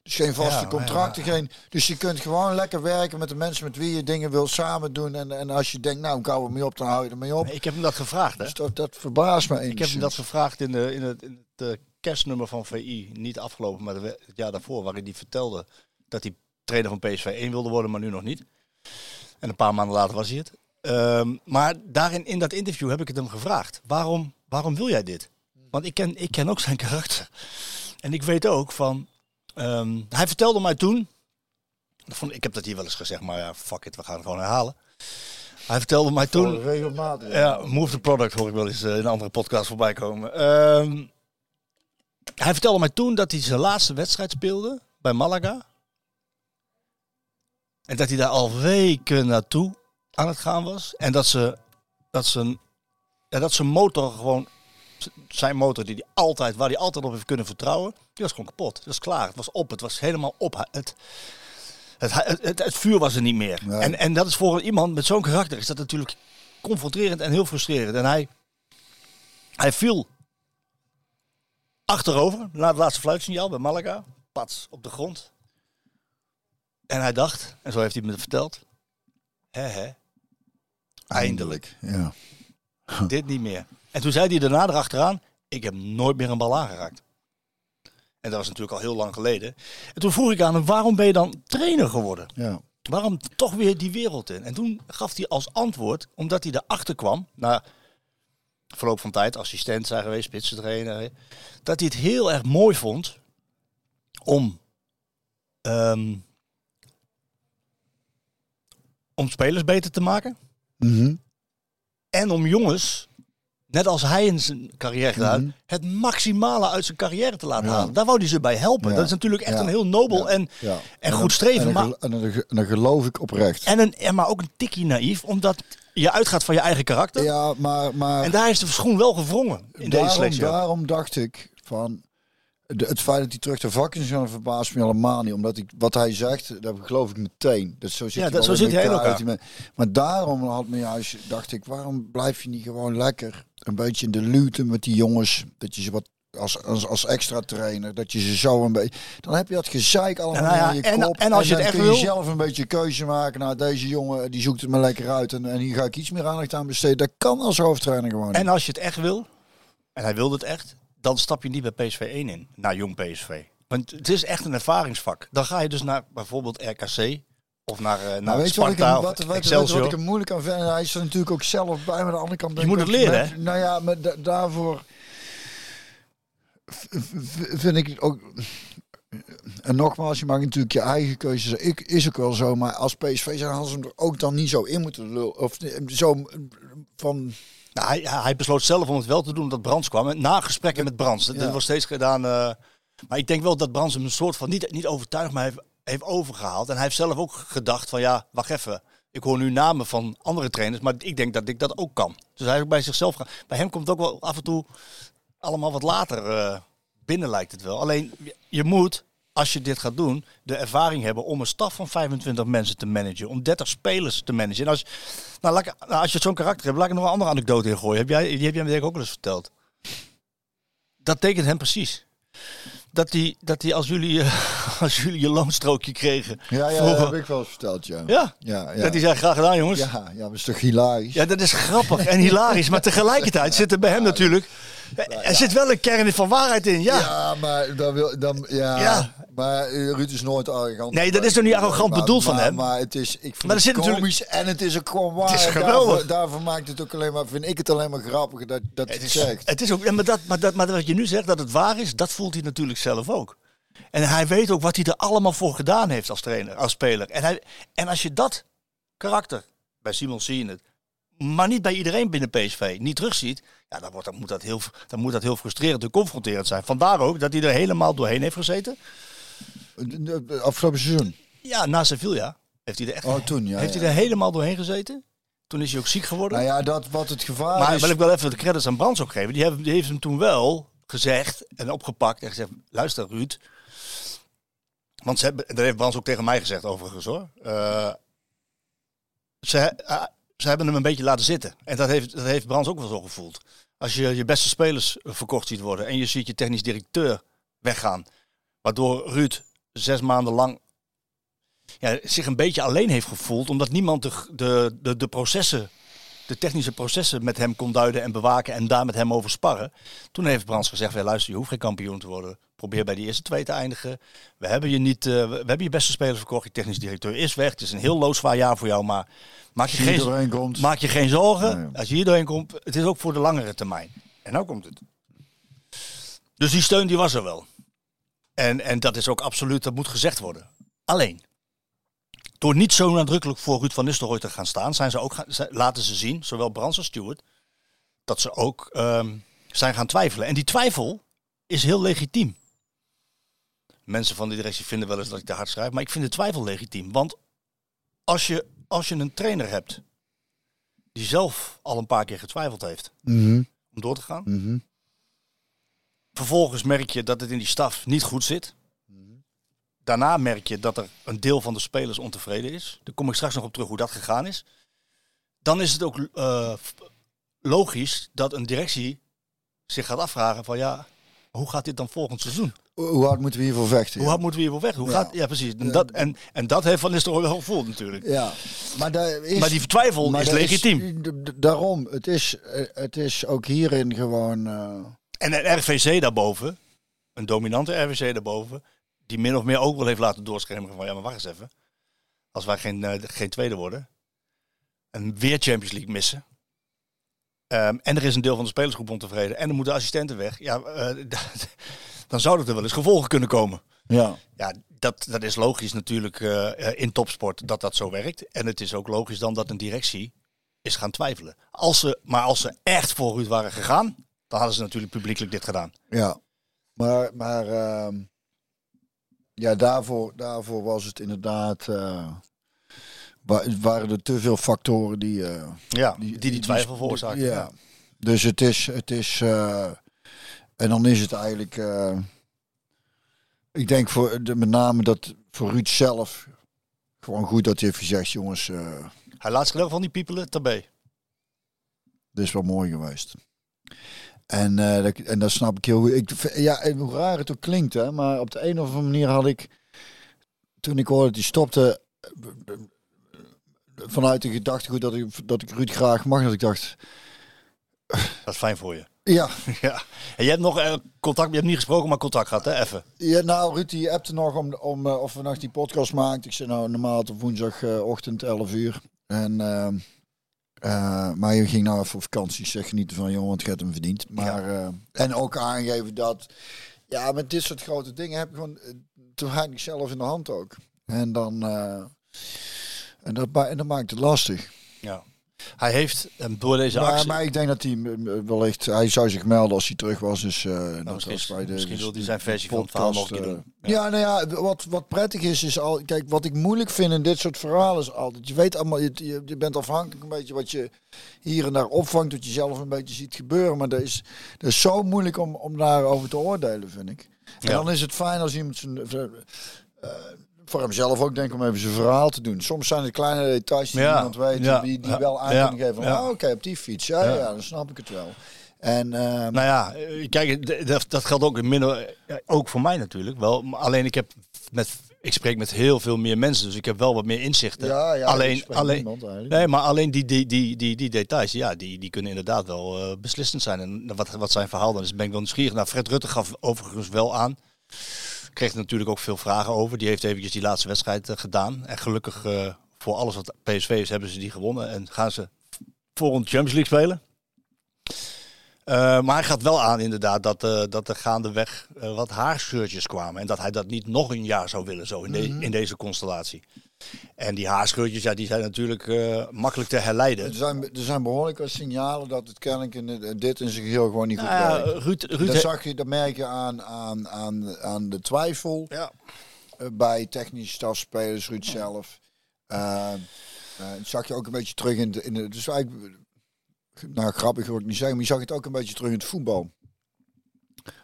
Dus geen vaste Ja, contracten, geen. Dus je kunt gewoon lekker werken met de mensen met wie je dingen wil samen doen. En, en als je denkt, nou, ik hou ermee op, dan hou je ermee op. Ik heb hem dat gevraagd. Hè? Dus dat, dat verbaast me Ik heb hem dat gevraagd in, de, in het, in het eh, kerstnummer van VI. Niet afgelopen, maar het jaar daarvoor. Waarin hij vertelde dat hij trainer van PSV 1 wilde worden, maar nu nog niet. En een paar maanden later was hij het. Ehm, maar daarin, in dat interview heb ik het hem gevraagd. Waarom, waarom wil jij dit? Want ik ken, ik ken ook zijn karakter. En ik weet ook van... ehm, hij vertelde mij toen... vond- Ik heb dat hier wel eens gezegd, maar ja, fuck it, we gaan het gewoon herhalen. Hij vertelde mij toen... Regelmatig. Ja, Move the Product hoor ik wel eens eh, in een andere podcast voorbij komen. Ehm, hij vertelde mij toen dat hij zijn laatste wedstrijd speelde bij Malaga. En dat hij daar al weken naartoe aan het gaan was. En dat, ze, dat, ja, dat zijn motor gewoon, zijn motor die hij altijd, waar hij altijd op heeft kunnen vertrouwen, die was gewoon kapot. Dat was klaar. Het was op. Het was helemaal op. Het, het, het, het, het vuur was er niet meer. Nee. En, en dat is voor iemand met zo'n karakter is dat natuurlijk confronterend en heel frustrerend. En hij, hij viel achterover na het laatste fluitsignaal bij Malaga. Pats op de grond. En hij dacht, en zo heeft hij me verteld. Hè hè, eindelijk. Ja. <laughs> Dit niet meer. En toen zei hij daarna erachteraan, ik heb nooit meer een bal aangeraakt. En dat was natuurlijk al heel lang geleden. En toen vroeg ik aan hem, waarom ben je dan trainer geworden? Ja. Waarom toch weer die wereld in? En toen gaf hij als antwoord, omdat hij erachter kwam, na verloop van tijd, assistent zijn geweest, spitsentrainer, dat hij het heel erg mooi vond om, ehm, om spelers beter te maken. Mhm. En om jongens, net als hij in zijn carrière gedaan, Mhm. het maximale uit zijn carrière te laten Ja. halen. Daar wou hij ze bij helpen. Ja. Dat is natuurlijk echt Ja. een heel nobel en, en goed streven. En maar, en dan, geloof ik oprecht. en, een, en maar ook een tikkie naïef, omdat je uitgaat van je eigen karakter. Ja, maar, maar En daar is de schoen wel gewrongen in deze daarom, selectie. ook. daarom dacht ik van... De, het feit dat hij terug de vak is verbaast me helemaal niet. Omdat ik, wat hij zegt, dat geloof ik meteen. Dat zo zit Ja, dat- zo zit hij me- Maar daarom had me juist, dacht ik, waarom blijf je niet gewoon lekker een beetje in de lute met die jongens? Dat je ze wat als, als, als extra trainer, dat je ze zo een beetje... Dan heb je dat gezeik allemaal Nou ja, in je en- kop. en als je het echt wil- zelf een beetje keuze maken. Nou, deze jongen, die zoekt het me lekker uit. En, en hier ga ik iets meer aandacht aan besteden. Dat kan als hoofdtrainer gewoon En als je het echt wil, en hij wilde het echt, dan stap je niet bij PSV 1 in, naar jong PSV. Want het is echt een ervaringsvak. Dan ga je dus naar bijvoorbeeld RKC of naar, eh naar Nou, weet je wat ik, Sparta wat, wat, wat, Excelsior. wat ik er moeilijk aan vind? Hij is er natuurlijk ook zelf bij, maar aan de andere kant... Je moet het leren, met- Nou ja, maar da- daarvoor vind ik ook... En nogmaals, je maakt natuurlijk je eigen keuzes. Ik, is ook wel zo, maar als PSV zijn, hadden ze hem er ook dan niet zo in moeten lullen. Of zo van... Nou, hij, hij besloot zelf om het wel te doen omdat Brands kwam. Na gesprekken met Brands. Dat, Ja. dat was steeds gedaan. eh, maar ik denk wel dat Brands hem een soort van, niet, niet overtuigd, maar heeft, heeft overgehaald. En hij heeft zelf ook gedacht van ja, wacht even. Ik hoor nu namen van andere trainers, maar ik denk dat ik dat ook kan. Dus hij is ook bij zichzelf gaan. Bij hem komt het ook wel af en toe allemaal wat later eh, binnen lijkt het wel. Alleen je- moet, als je dit gaat doen, de ervaring hebben om een staf van 25 mensen te managen. Om 30 spelers te managen. En als, nou, laat ik- nou, als je zo'n karakter hebt, laat ik nog een andere anekdote in gooien. Heb jij, die heb jij me denk ik ook wel eens verteld. Dat tekent hem precies. Dat hij, dat als, jullie, eh, <laughs> als jullie je loonstrookje kregen. Ja, ja, vroeger- dat heb ik wel eens verteld, ja. Ja, Ja, ja. dat hij zei, graag gedaan jongens. Ja. Ja, ja, dat is toch hilarisch? dat is grappig en hilarisch. Maar tegelijkertijd <laughs> zit er bij hem natuurlijk... Er zit wel een kern van waarheid in, ja. Ja, maar dan wil dan ja, Ja. maar eh, Ruud is nooit arrogant. Nee, dat is toch niet arrogant Maar- bedoeld van hem? Maar het is, ik vind Maar het natuurlijk- komisch en het is ook gewoon waar. Het is geweldig. Daarvoor, maakt het ook alleen maar, vind ik het alleen maar grappig dat dat het, Het is, zegt. het is ook, maar, dat, maar, dat, maar wat je nu zegt, dat het waar is, dat voelt hij natuurlijk zelf ook. En hij weet ook wat hij er allemaal voor gedaan heeft als trainer, als speler. En, hij, en als je dat karakter, bij Simon zie je het, maar niet bij iedereen binnen PSV, niet terugziet, ja, dan, wordt, dan, moet dat heel, dan moet dat heel frustrerend en confronterend zijn. Vandaar ook dat hij er helemaal doorheen heeft gezeten. Afgelopen seizoen. Ja, na Sevilla heeft hij er echt Oh, toen, ja. heeft ja. hij er helemaal doorheen gezeten. Toen is hij ook ziek geworden. Nou ja, dat wat het gevaar Maar is. wil ik wel even de credits aan Brands ook geven. Die heeft, die heeft hem toen wel gezegd en opgepakt en gezegd: luister, Ruud. Want ze hebben, dat heeft Brands ook tegen mij gezegd, overigens hoor. Eh, ze, eh, ze hebben hem een beetje laten zitten. En dat heeft, dat heeft Brands ook wel zo gevoeld. Als je je beste spelers verkocht ziet worden en je ziet je technisch directeur weggaan. Waardoor Ruud zes maanden lang ja, zich een beetje alleen heeft gevoeld. Omdat niemand de, de, de, de processen de technische processen met hem kon duiden en bewaken en daar met hem over sparren. Toen heeft Brands gezegd, "Ja, luister, je hoeft geen kampioen te worden. Probeer bij die eerste twee te eindigen. We hebben je niet, eh, we hebben je beste spelers verkocht. Je technisch directeur is weg. Het is een heel loodzwaar jaar voor jou, maar maak je, je geen, komt. maak je geen zorgen. Nee. Als je hier doorheen komt, het is ook voor de langere termijn. En nou komt het. Dus die steun die was er wel. En, en dat is ook absoluut, dat moet gezegd worden. Alleen, door niet zo nadrukkelijk voor Ruud van Nistelrooy te gaan staan, zijn ze ook gaan, laten ze zien, zowel Brands als Stewart, dat ze ook ehm, zijn gaan twijfelen. En die twijfel is heel legitiem. Mensen van de directie vinden wel eens dat ik te hard schrijf, maar ik vind de twijfel legitiem. Want als je, als je een trainer hebt die zelf al een paar keer getwijfeld heeft Mhm, om door te gaan, mhm. vervolgens merk je dat het in die staf niet goed zit. Daarna merk je dat er een deel van de spelers ontevreden is. Daar kom ik straks nog op terug hoe dat gegaan is. Dan is het ook eh, logisch dat een directie zich gaat afvragen van ja, hoe gaat dit dan volgend seizoen? Hoe hard moeten we hiervoor vechten? Hoe hard moeten we hiervoor weg? Hoe Ja. gaat, ja, precies. En dat, en, en dat heeft Van Nistelrooy wel gevoeld natuurlijk. Ja, maar, daar is, Maar die twijfel maar is legitiem. daarom, het is, het is ook hierin gewoon... eh, En een RVC daarboven, een dominante RVC daarboven, die min of meer ook wel heeft laten doorschemeren van ja, maar wacht eens even. Als wij geen, eh, geen tweede worden en weer Champions League missen. ehm, en er is een deel van de spelersgroep ontevreden en er moeten assistenten weg. Ja, eh, <laughs> dan zouden er wel eens gevolgen kunnen komen. ja. Ja, dat, dat is logisch natuurlijk eh, eh, in topsport dat dat zo werkt. En het is ook logisch dan dat een directie is gaan twijfelen. Als ze, maar als ze echt voor Ruud waren gegaan, dan hadden ze natuurlijk publiekelijk dit gedaan. Ja, maar, maar ehm, ja, daarvoor, daarvoor was het inderdaad. wa- waren er te veel factoren die. Ja, die die, twijfel veroorzaken. Ja. Ja. Dus het is. Het is en dan is het eigenlijk. eh, ik denk voor de, met name dat voor Ruud zelf. Gewoon goed dat hij heeft gezegd: jongens, eh Hij laat zich in ieder geval niet piepelen, tabé. dit is wel mooi geweest. En, eh, dat, en dat snap ik heel goed. Ik, ja, en hoe raar het ook klinkt, hè, maar op de een of andere manier had ik, toen ik hoorde dat hij stopte, vanuit de gedachtegoed dat ik, dat ik Ruud graag mag, dat ik dacht, Dat is fijn voor je. Ja, <laughs> Ja. En je hebt nog eh, contact, je hebt niet gesproken, maar contact gehad, hè? Even. ja nou Ruud die appte nog om, om eh, of we nog die podcast maakten. Ik zei nou normaal op woensdagochtend 11 uur. En, ehm, eh, maar je ging nou even op vakantie. Zeg niet van jongen, want je hebt hem verdiend. Maar, eh, en ook aangeven dat, ja met dit soort grote dingen heb ik gewoon weinig zelf in de hand ook. En dan, en dat, ma- en dat maakt het lastig. Ja. Hij heeft eh, door deze Maar, actie... maar ik denk dat hij eh, wellicht, hij zou zich melden als hij terug was. Dus eh dat Nou, misschien was bij de, misschien wil hij zijn versie van het verhaal nog een keer podcast, doen. eh, Ja, nou ja, wat, wat prettig is, is al. Kijk, wat ik moeilijk vind in dit soort verhalen is altijd. Je weet allemaal, je, je, je bent afhankelijk een beetje wat je hier en daar opvangt, wat je zelf een beetje ziet gebeuren. Maar dat is, dat is zo moeilijk om, om daarover te oordelen, vind ik. En Ja. dan is het fijn als iemand zijn. eh, voor hemzelf ook denk ik om even zijn verhaal te doen. Soms zijn het kleine details die Ja, niemand weet, ja, die, die ja, wel aan kunnen geven. Oh, oké, op die fiets. Ja, ja. dan snap ik het wel. En eh, Nou ja, eh, kijk, dat, dat geldt ook in minder, ook voor mij natuurlijk wel. Maar alleen ik heb met, ik spreek met heel veel meer mensen, dus ik heb wel wat meer inzichten. ja, ja, alleen, alleen, nee, maar alleen die, die, die, die, die details, ja, die, die kunnen inderdaad wel eh, beslissend zijn. En wat, wat zijn verhaal dan is, ben ik wel nieuwsgierig. Nou, Fred Rutte gaf overigens wel aan. Kreeg er natuurlijk ook veel vragen over. Die heeft eventjes die laatste wedstrijd eh, gedaan. En gelukkig eh, voor alles wat PSV is, hebben ze die gewonnen. En gaan ze voor een Champions League spelen. Eh, maar hij gaat wel aan inderdaad dat, dat er gaandeweg eh, wat haarscheurtjes kwamen. En dat hij dat niet nog een jaar zou willen zo in, de- in deze constellatie. En die haarscheurtjes, ja, die zijn natuurlijk eh, makkelijk te herleiden. Er zijn, er zijn behoorlijk wat signalen dat het kennelijk in dit in zijn geheel gewoon niet goed Nou ja, werkt. Ruud, Ruud Dat, zag je, dat merk je aan, aan, aan, aan de twijfel ja. eh, bij technische stafspelers, Ruud zelf. Eh, eh, dat zag je ook een beetje terug in de... In de dus eigenlijk, nou grappig wil ik niet zeggen, maar je zag het ook een beetje terug in het voetbal.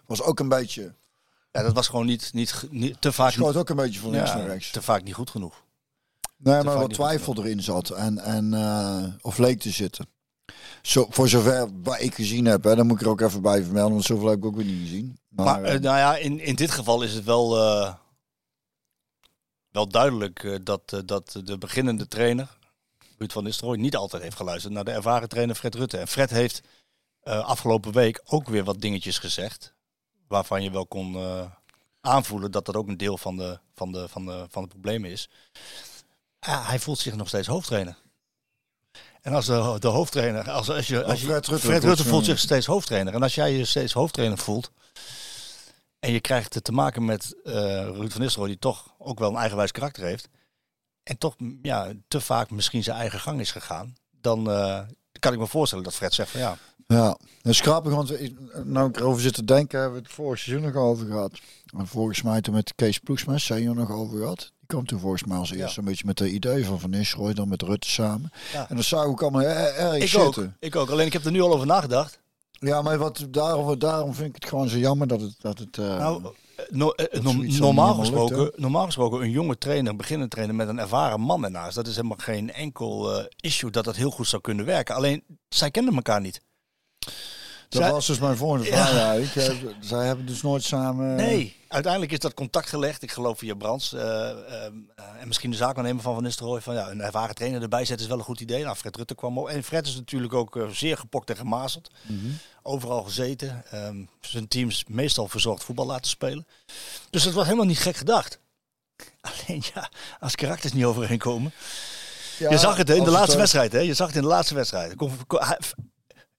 Was ook een beetje, ja, dat was gewoon niet, niet, niet te vaak schoot ook een beetje van links ja, naar rechts. te vaak niet goed genoeg. Nee, maar wat twijfel erin zat en, en eh, of leek te zitten. Zo, voor zover wat ik gezien heb, hè, dan moet ik er ook even bij vermelden, want zoveel heb ik ook weer niet gezien. Maar, Maar, eh, eh, nou ja, in, in dit geval is het wel, wel duidelijk dat, dat de beginnende trainer, Ruud van Nistelrooy, niet altijd heeft geluisterd naar de ervaren trainer Fred Rutte. En Fred heeft afgelopen week ook weer wat dingetjes gezegd, waarvan je wel kon aanvoelen dat dat ook een deel van de, van de, van de, van de problemen is. Ja, hij voelt zich nog steeds hoofdtrainer. En als de, de hoofdtrainer, als, als je, als je, Fred Rutte Fred voelt Rutte zich- voelt zich steeds hoofdtrainer. En als jij je steeds hoofdtrainer voelt, en je krijgt te maken met eh Ruud van Nistelrooy, die toch ook wel een eigenwijs karakter heeft. En toch ja, te vaak misschien zijn eigen gang is gegaan. Dan eh, kan ik me voorstellen dat Fred zegt van ja, Ja, dat is grappig, want nou ik erover zit te denken, hebben we het vorig seizoen nog over gehad. En volgens mij toen met Kees Ploegsma, senior nog over gehad. Die kwam toen volgens mij als eerste een beetje met de idee van Van Nistelrooy, dan met Rutte samen. Ja. En dat zou ook allemaal er- erg ik ook, zitten. ik ook. Alleen ik heb er nu al over nagedacht. Ja, maar wat, daarom, daarom vind ik het gewoon zo jammer dat het... Dat het eh, Nou, eh, no- eh, no- dan normaal, gesproken, lukt, normaal gesproken een jonge trainer, een beginnende trainer met een ervaren man ernaast. Dat is helemaal geen enkel eh, issue dat dat heel goed zou kunnen werken. Alleen, zij kenden elkaar niet. Dat zij- was dus mijn volgende Ja. vraag eigenlijk. <laughs> Eh, Zij hebben dus nooit samen... Nee, uiteindelijk is dat contact gelegd. Ik geloof via Brands. eh, en misschien de zaakwaarnemer van Van Nistelrooy. Van ja, een ervaren trainer erbij zetten is wel een goed idee. Nou, Fred Rutte kwam op. En Fred is natuurlijk ook eh, zeer gepokt en gemazeld. Overal gezeten. ehm, zijn teams meestal verzorgd voetbal laten spelen. Dus dat was helemaal niet gek gedacht. <laughs> Alleen ja, als karakters niet overeenkomen. Ja, je zag het in de laatste het, wedstrijd. Hè? Je zag het in de laatste wedstrijd.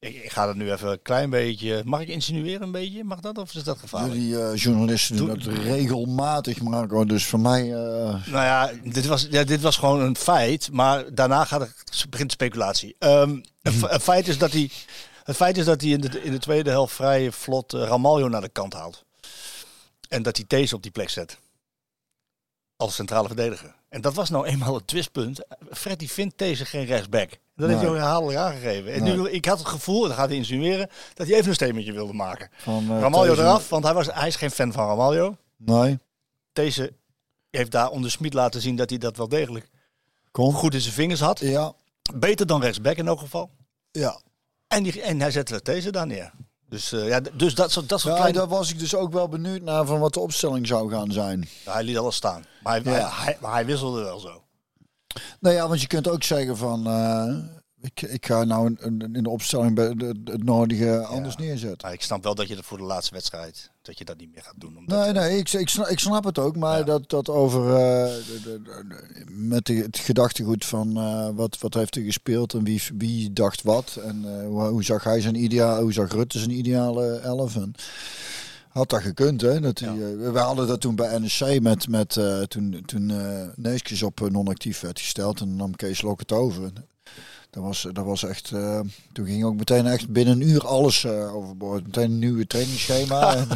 Ik, ik ga het nu even een klein beetje. Mag ik insinueren een beetje? Mag dat of is dat gevaarlijk? Jullie eh, journalisten doen Doe- dat regelmatig, Marco. Dus voor mij... eh, Nou ja dit, was, ja, dit was gewoon een feit. Maar daarna gaat het, begint speculatie. Ehm, een, fe- een feit is dat hij, het feit is dat hij in de, in de tweede helft vrij vlot eh, Ramaljo naar de kant haalt. En dat hij Thees op die plek zet. Als centrale verdediger. En dat was nou eenmaal het twistpunt. Freddy vindt deze geen rechtsback. Dat heeft hij ook herhaaldelijk aangegeven. En nu, ik had het gevoel, en dat gaat hij insinueren, dat hij even een statementje wilde maken. van, eh, Ramaljo Thijs- eraf, want hij, was, hij is geen fan van Ramaljo. Nee, Deze heeft daar onder Smit laten zien dat hij dat wel degelijk goed in zijn vingers had. Ja, Beter dan rechtsback in elk geval. ja. En, die, en hij zette deze daar neer. Dus, eh, ja, dus dat soort, dat soort Ja, kleine... daar was ik dus ook wel benieuwd naar van wat de opstelling zou gaan zijn. Ja, hij liet alles staan. Maar hij, Ja. hij, maar hij wisselde wel zo. Nou ja, want je kunt ook zeggen van... eh, ik, ik ga nou een- een- in de opstelling bij de- het nodige anders neerzetten. Maar ik snap wel dat je dat voor de laatste wedstrijd... dat je dat niet meer gaat doen. Omdat, Nee, nee, ik, ik, snap, ik snap het ook. Maar Ja. dat, dat over... eh, de, met de, het gedachtegoed van eh, wat, wat heeft hij gespeeld en wie, wie dacht wat. En hoe, hoe zag hij zijn ideaal... Hoe zag Rutte zijn ideale elf? En, had dat gekund, hè? Dat hij, eh, we hadden dat toen bij NEC met, met eh, toen, toen eh Neeskens op non-actief werd gesteld en nam Kees Lok het over. Dat was, dat was echt, eh, toen ging ook meteen echt binnen een uur alles eh, overboord. Meteen een nieuwe trainingsschema. <laughs> en,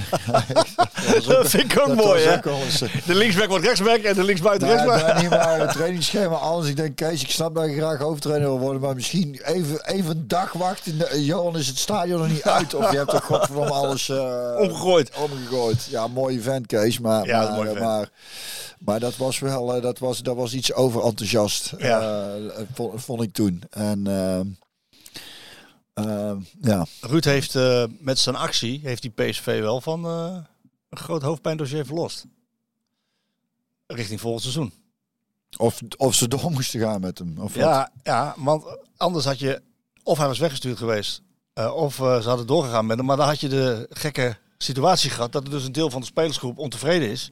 dat, ook- Dat vind ik ook mooi, hè? eh, De linksback wordt rechtsback en de linksbuiten nou, rechtsback. niet maar <laughs> het trainingsschema, alles. Ik denk, Kees, ik snap dat je graag hoofdtrainer wil worden, maar misschien even, even een dag wachten. Johan, is het stadion nog niet <laughs> uit? Of je hebt toch godverdomme alles eh, Omgegooid. omgegooid. Ja, mooi vent, Kees. Maar, Ja, maar, maar, maar dat was wel, eh, dat was, dat was iets overenthousiast, Ja. eh, vond, vond ik toen. En ehm, ja, Ruud heeft eh, met zijn actie... heeft die PSV wel van eh, een groot hoofdpijndossier verlost. Richting volgend seizoen. of, of ze door moesten gaan met hem. Of wat. Ja, ja, want anders had je... Of hij was weggestuurd geweest. eh, of eh, ze hadden doorgegaan met hem. Maar dan had je de gekke situatie gehad... dat er dus een deel van de spelersgroep ontevreden is.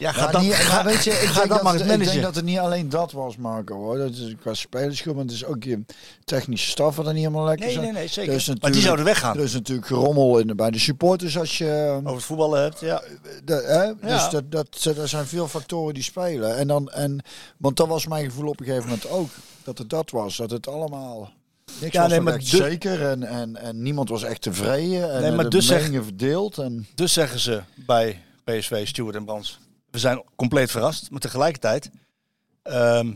Ja, ga Ja, dan, niet- ga, maar weet je, <laughs> ik ga dat, maar eens ik denk managen. dat het niet alleen dat was, Marco. Hoor. Dat is qua spelersgroep, maar het is ook je technische staf wat er niet helemaal lekker Nee, zijn. nee, nee, zeker. Er Maar die zouden weggaan. Er is natuurlijk gerommel in, de- bij de supporters als je... Over het voetballen hebt, ja. De, hè? Ja. Dus dat, dat, er zijn veel factoren die spelen. En dan, en, want dat was mijn gevoel op een gegeven moment ook. Dat het dat was. Dat het allemaal... Niks Ja, was nee, maar echt de- zeker. En, en, en niemand was echt tevreden. En Nee, maar de dus zeg- meningen verdeeld. En, Dus zeggen ze bij PSV, Stuart en Brands, we zijn compleet verrast. Maar tegelijkertijd ehm,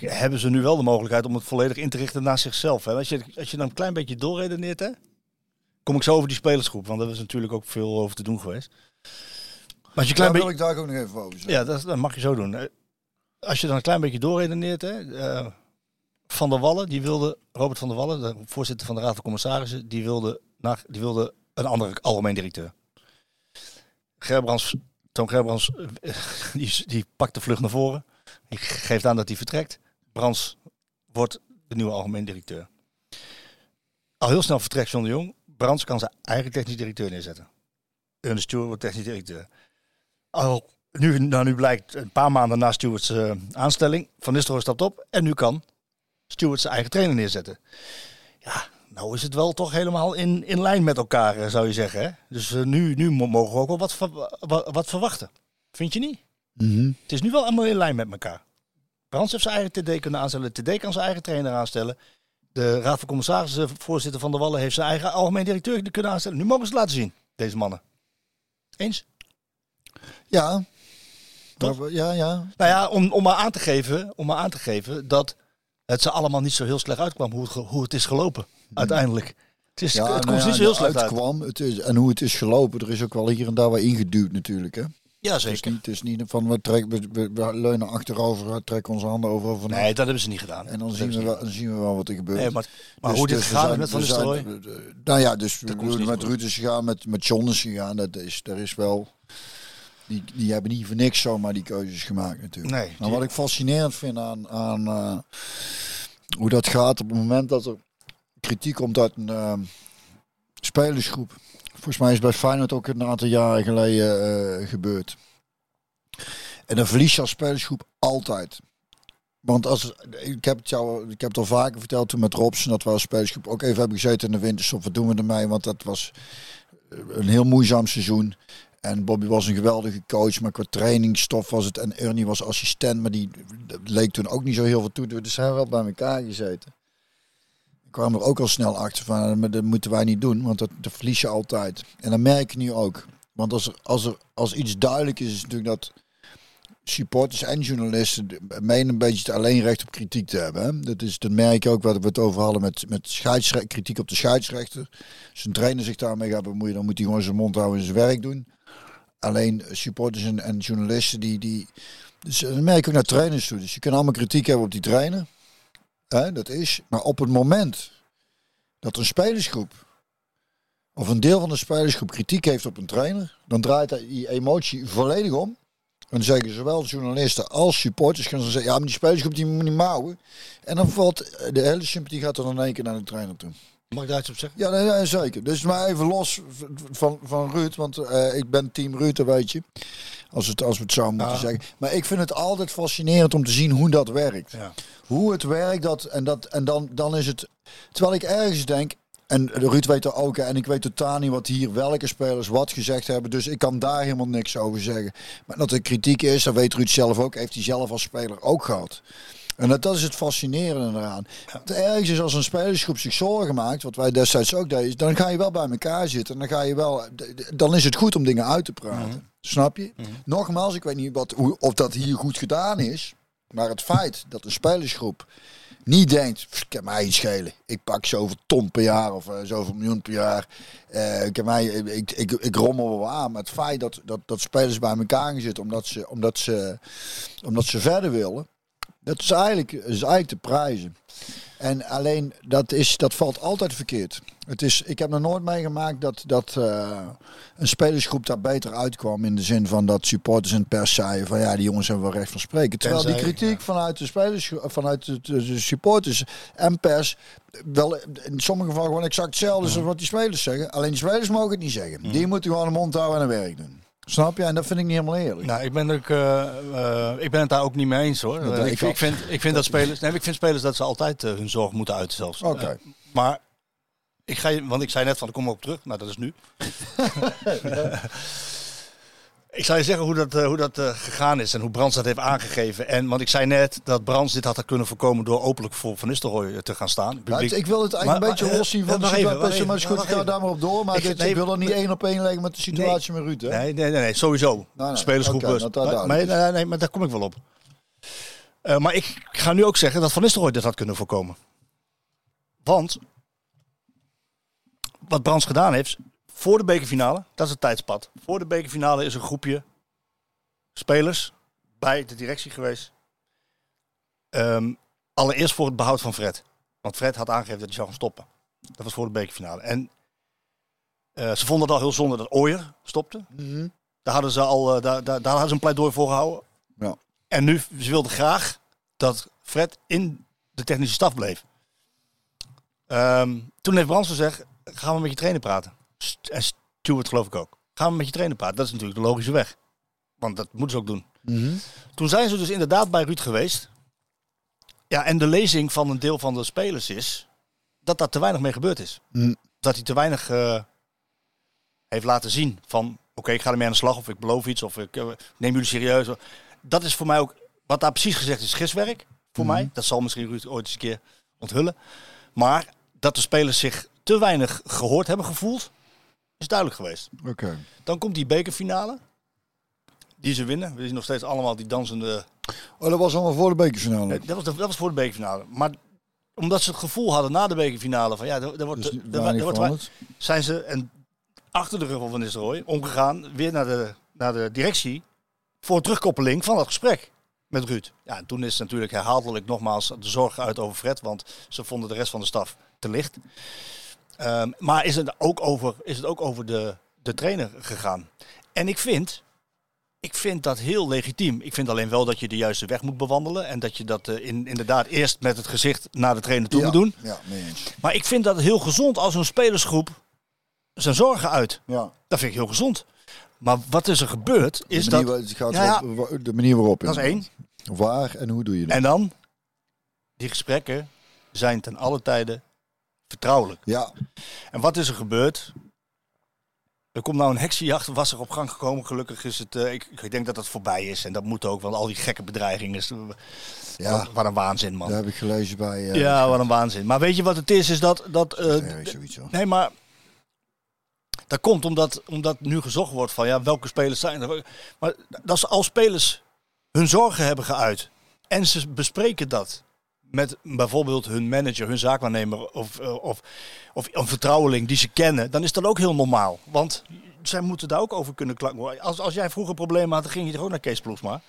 hebben ze nu wel de mogelijkheid om het volledig in te richten naar zichzelf. Hè? Als, je, als je dan een klein beetje doorredeneert, hè, kom ik zo over die spelersgroep. Want daar is natuurlijk ook veel over te doen geweest. Maar als je klein daar wil ik daar ook nog even over zeggen. Ja, dat, dat mag je zo doen. Eh, Als je dan een klein beetje doorredeneert, hè, eh, Van der Wallen, die wilde, Robert van der Wallen, de voorzitter van de Raad van Commissarissen, die wilde, naar, die wilde een andere algemeen directeur. Gerbrands, Toon Gerbrands, eh, <laughs> die, die pakt de vlucht naar voren. Die geeft aan dat hij vertrekt. Brands wordt de nieuwe algemeen directeur. Al heel snel vertrekt John de Jong. Brands kan zijn eigen technisch directeur neerzetten. En de Stewart wordt technisch directeur. Al nu, nou, nu blijkt een paar maanden na Stewart's eh, aanstelling, Van Nistelrooy stapt op en nu kan Stewart zijn eigen trainer neerzetten. Ja, nou is het wel toch helemaal in, in lijn met elkaar, eh, zou je zeggen. Hè? Dus eh, nu, nu mo- mogen we ook wel wat, wat, wat verwachten. Vind je niet? Mhm. Het is nu wel allemaal in lijn met elkaar. Brands heeft zijn eigen TD kunnen aanstellen. TD kan zijn eigen trainer aanstellen. De Raad van Commissarissen, voorzitter Van der Wallen, heeft zijn eigen algemeen directeur kunnen aanstellen. Nu mogen ze het laten zien, deze mannen. Eens? Ja. Toch? Ja, ja. Nou ja, om, om, maar aan te geven, om maar aan te geven dat het ze allemaal niet zo heel slecht uitkwam hoe het, hoe het is gelopen uiteindelijk. Het, is, ja het nou komt ja, niet zo heel slecht uit. kwam, het is, en hoe het is gelopen, er is ook wel hier en daar wat ingeduwd natuurlijk. Hè? Ja, Het is zeker. niet, het is niet van we, trekken, we, we, we leunen achterover, we trekken onze handen over. Nee, dat hebben ze niet gedaan. en dan Dat zien, we wel, niet dan zien we wel wat er gebeurt. Nee, maar, maar Dus- hoe dit dus we gegaan zijn- met Van we eh, Nou ja, dus we niet met goed. Ruud is gegaan, met, met John is gegaan. Dat is, er is wel... Die, die hebben niet voor niks zomaar die keuzes gemaakt natuurlijk. Nee, Maar wat ik fascinerend vind aan, aan eh, hoe dat gaat op het moment dat er kritiek uit een eh, spelersgroep. Volgens mij is bij Feyenoord ook een aantal jaren geleden eh, gebeurd. En dan verlies je als spelersgroep altijd. Want als, ik, heb het jou, ik heb het al vaker verteld toen met Robson, dat we als spelersgroep ook even hebben gezeten in de winterstop. Wat doen we ermee? Want dat was een heel moeizaam seizoen. En Bobby was een geweldige coach, maar qua trainingsstof was het. En Ernie was assistent, maar die leek toen ook niet zo heel veel toe. Dus zijn we wel bij elkaar gezeten. Ik kwam er ook al snel achter van, maar dat moeten wij niet doen, want dat, dat verlies je altijd. En dat merk je nu ook. Want als er, als er als iets duidelijk is, is natuurlijk dat supporters en journalisten menen een beetje het alleen recht op kritiek te hebben. Hè? Dat, is, dat merk je ook wat we het over hadden met, met kritiek op de scheidsrechter. Als een trainer zich daarmee gaat bemoeien, dan moet hij gewoon zijn mond houden en zijn werk doen. Alleen supporters en, en journalisten die, die. Dus dat merk ik ook naar trainers toe. Dus je kan allemaal kritiek hebben op die trainer. Hè, dat is. Maar op het moment dat een spelersgroep. of een deel van de spelersgroep kritiek heeft op een trainer. dan draait die emotie volledig om. En dan zeggen zowel journalisten als supporters gaan ze zeggen, ja, maar die spelersgroep die moet niet mouwen. En dan valt de hele sympathie gaat er dan in één keer naar de trainer toe. Mag ik daar iets op zeggen? Ja, nee, nee, zeker. Dus maar even los van, van Ruud, want eh, ik ben team Ruud, dat weet je. Als, het, als we het zo moeten Ja. zeggen. Maar ik vind het altijd fascinerend om te zien hoe dat werkt. Ja. Hoe het werkt, dat, en, dat, en dan, dan is het... Terwijl ik ergens denk, en Ruud weet er ook, en ik weet totaal niet wat hier, welke spelers wat gezegd hebben. Dus ik kan daar helemaal niks over zeggen. Maar dat er kritiek is, dat weet Ruud zelf ook, heeft hij zelf als speler ook gehad. En dat, dat is het fascinerende eraan. Het ergens is als een spelersgroep zich zorgen maakt, wat wij destijds ook deden, dan ga je wel bij elkaar zitten. En dan, ga je wel, dan is het goed om dingen uit te praten. Snap je? Nogmaals, ik weet niet wat, hoe, of dat hier goed gedaan is. Maar het feit dat een spelersgroep niet denkt, "Pff, ik mij iets schelen. Ik pak zoveel ton per jaar of eh, zoveel miljoen per jaar. Eh, ik, mij, ik, ik, ik rommel wel aan. Maar het feit dat, dat, dat spelers bij elkaar gaan zitten omdat ze, omdat, ze, omdat ze verder willen. Dat is eigenlijk, is eigenlijk te prijzen. En alleen dat, is, dat valt altijd verkeerd. Het is, ik heb nog nooit meegemaakt dat, dat eh, een spelersgroep daar beter uitkwam. In de zin van dat supporters en pers zeiden van ja, die jongens hebben wel recht van spreken. Terwijl die kritiek vanuit de spelers, vanuit de, de- de supporters en pers wel in sommige gevallen gewoon exact hetzelfde is als wat die spelers zeggen. Alleen die spelers mogen het niet zeggen. Die moeten gewoon een mond houden en hun werk doen. Snap je? En dat vind ik niet helemaal eerlijk. Nou, ik ben, ook, eh, eh, ik ben het daar ook niet mee eens hoor. Ik, ik vind, ik vind dat spelers. Nee, ik vind spelers dat ze altijd hun zorg moeten uiten zelfs. Oké. Maar ik ga je, want ik zei net van, ik kom op terug. Nou, dat is nu. <laughs> ik zal je zeggen hoe dat, eh, hoe dat eh, gegaan is en hoe Brands dat heeft aangegeven. En, want ik zei net dat Brands dit had kunnen voorkomen door openlijk voor Van Nistelrooy te gaan staan. Publiek- ik wil het eigenlijk Maar- een beetje maar, los zien eh, van de situatie. Maar is goed, ga daar maar op door. Maar Ik- dit, nee, ik wil er niet één op één leggen met de situatie met Ruud. Hè? Nee, nee, nee, nee, sowieso. nee. Spelersgroep. Oké, is- dat dat maar, nee, nee, maar daar kom ik wel op. Eh, maar ik ga nu ook zeggen dat Van Nistelrooy dit had kunnen voorkomen. Want wat Brands gedaan heeft, voor de bekerfinale, dat is het tijdspad. Voor de bekerfinale is een groepje spelers bij de directie geweest. Ehm, allereerst voor het behoud van Fred. Want Fred had aangegeven dat hij zou gaan stoppen. Dat was voor de bekerfinale. En eh, ze vonden het al heel zonde dat Ooyer stopte. Mhm. Daar hadden ze al eh, daar, daar, daar hadden ze een pleidooi voor gehouden. Ja. En nu, ze wilden graag dat Fred in de technische staf bleef. Ehm, toen heeft Brands gezegd, gaan we met je trainer praten. St- En Stuart geloof ik ook. Gaan we met je trainer praten. Dat is natuurlijk de logische weg. Want dat moeten ze ook doen. Mhm. Toen zijn ze dus inderdaad bij Ruud geweest. Ja, en de lezing van een deel van de spelers is dat daar te weinig mee gebeurd is. Mm. Dat hij te weinig eh, heeft laten zien van oké, ik ga ermee aan de slag of ik beloof iets of ik eh, neem jullie serieus. Dat is voor mij ook, wat daar precies gezegd is, giswerk voor mij. Dat zal misschien Ruud ooit eens een keer onthullen. Maar dat de spelers zich te weinig gehoord hebben gevoeld, is duidelijk geweest. Oké. Dan komt die bekerfinale. Die ze winnen. We zien nog steeds allemaal die dansende Oh, dat was allemaal voor de bekerfinale. Nee, dat, was, dat was voor de bekerfinale. Maar omdat ze het gevoel hadden na de bekerfinale van ja, er, wordt, Dus er, wordt zijn ze en achter de rug van Nistelrooy omgegaan weer naar de, naar de directie voor een terugkoppeling van het gesprek met Ruud. Ja, en toen is natuurlijk herhaaldelijk nogmaals de zorg uit over Fred, want ze vonden de rest van de staf te licht. Ehm, maar is het ook over, is het ook over de, de trainer gegaan? En ik vind, ik vind dat heel legitiem. Ik vind alleen wel dat je de juiste weg moet bewandelen. En dat je dat eh, in, inderdaad eerst met het gezicht naar de trainer toe ja, moet doen. Ja, eens. Maar ik vind dat heel gezond als een spelersgroep zijn zorgen uit. Ja. Dat vind ik heel gezond. Maar wat is er gebeurd, is de dat... het gaat Ja, op- de manier waarop. Dat is één. Waar en hoe doe je dat? En dan, die gesprekken zijn ten alle tijden vertrouwelijk. ja, En wat is er gebeurd? Er komt nou een heksenjacht, was er op gang gekomen. Gelukkig is het, eh, ik, ik denk dat het voorbij is. En dat moet ook, want al die gekke bedreigingen. Is, ja, wat, wat een waanzin, man. dat heb ik gelezen bij... eh, ja, wat een waanzin. Maar weet je wat het is? Is dat... dat eh, ja, zoiets hoor. Nee, maar dat komt omdat, omdat nu gezocht wordt van ja, welke spelers zijn er. Maar dat ze als spelers hun zorgen hebben geuit en ze bespreken dat met bijvoorbeeld hun manager, hun zaakwaarnemer of, eh, of, of een vertrouweling die ze kennen, dan is dat ook heel normaal. Want zij moeten daar ook over kunnen klagen. Als, als jij vroeger problemen had, dan ging je er ook naar Kees Ploegsma.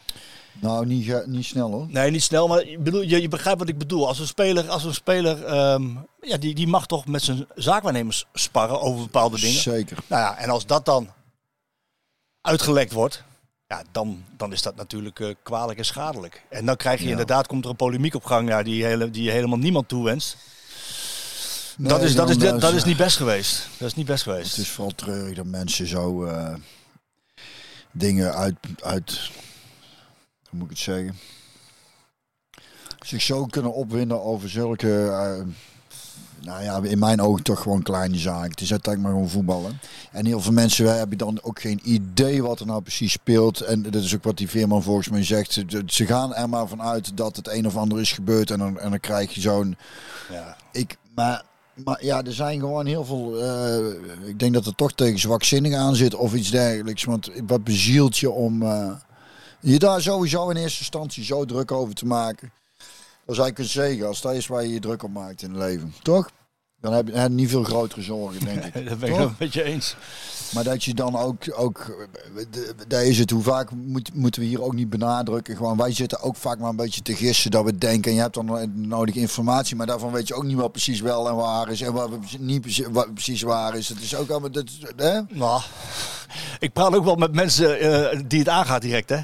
Nou, niet, ge- niet snel hoor. Nee, niet snel, maar bedoel, je, je begrijpt wat ik bedoel. Als een speler, als een speler ehm, ja, die, die mag toch met zijn zaakwaarnemers sparren over bepaalde dingen. Zeker. Nou ja, en als dat dan uitgelekt wordt, ja, dan, dan is dat natuurlijk eh, kwalijk en schadelijk. En dan krijg je Ja. inderdaad, komt er een polemiek op gang ja, die, hele, die helemaal niemand toewenst. Nee, dat, is, dat, is, dat, is niet best geweest. Dat is niet best geweest. Het is vooral treurig dat mensen zo eh, dingen uit, uit, hoe moet ik het zeggen, zich zo kunnen opwinden over zulke, eh, nou ja, in mijn ogen toch gewoon kleine zaken. Het is uiteindelijk maar gewoon voetballen. En heel veel mensen hebben dan ook geen idee wat er nou precies speelt. En dat is ook wat die Veerman volgens mij zegt. Ze, ze gaan er maar vanuit dat het een of ander is gebeurd en dan, en dan krijg je zo'n Ja. ik, maar, maar ja, er zijn gewoon heel veel. eh, ik denk dat er toch tegen zwakzinnig aan zit of iets dergelijks. Want wat bezielt je om eh, je daar sowieso in eerste instantie zo druk over te maken? Dat is eigenlijk een zegen als dat is waar je je druk op maakt in het leven. Toch? Dan heb je, heb je niet veel grotere zorgen, denk ik. <laughs> Dat ben ik wel een beetje eens. Maar dat je dan ook, ook daar is het, hoe vaak moet, moeten we hier ook niet benadrukken. Gewoon, wij zitten ook vaak maar een beetje te gissen dat we denken. En je hebt dan nodig informatie, maar daarvan weet je ook niet wat precies wel en waar is. En wat niet precies, wat precies waar is. Het is ook allemaal, dat, hè? Nou, ik praat ook wel met mensen eh, die het aangaat direct, hè.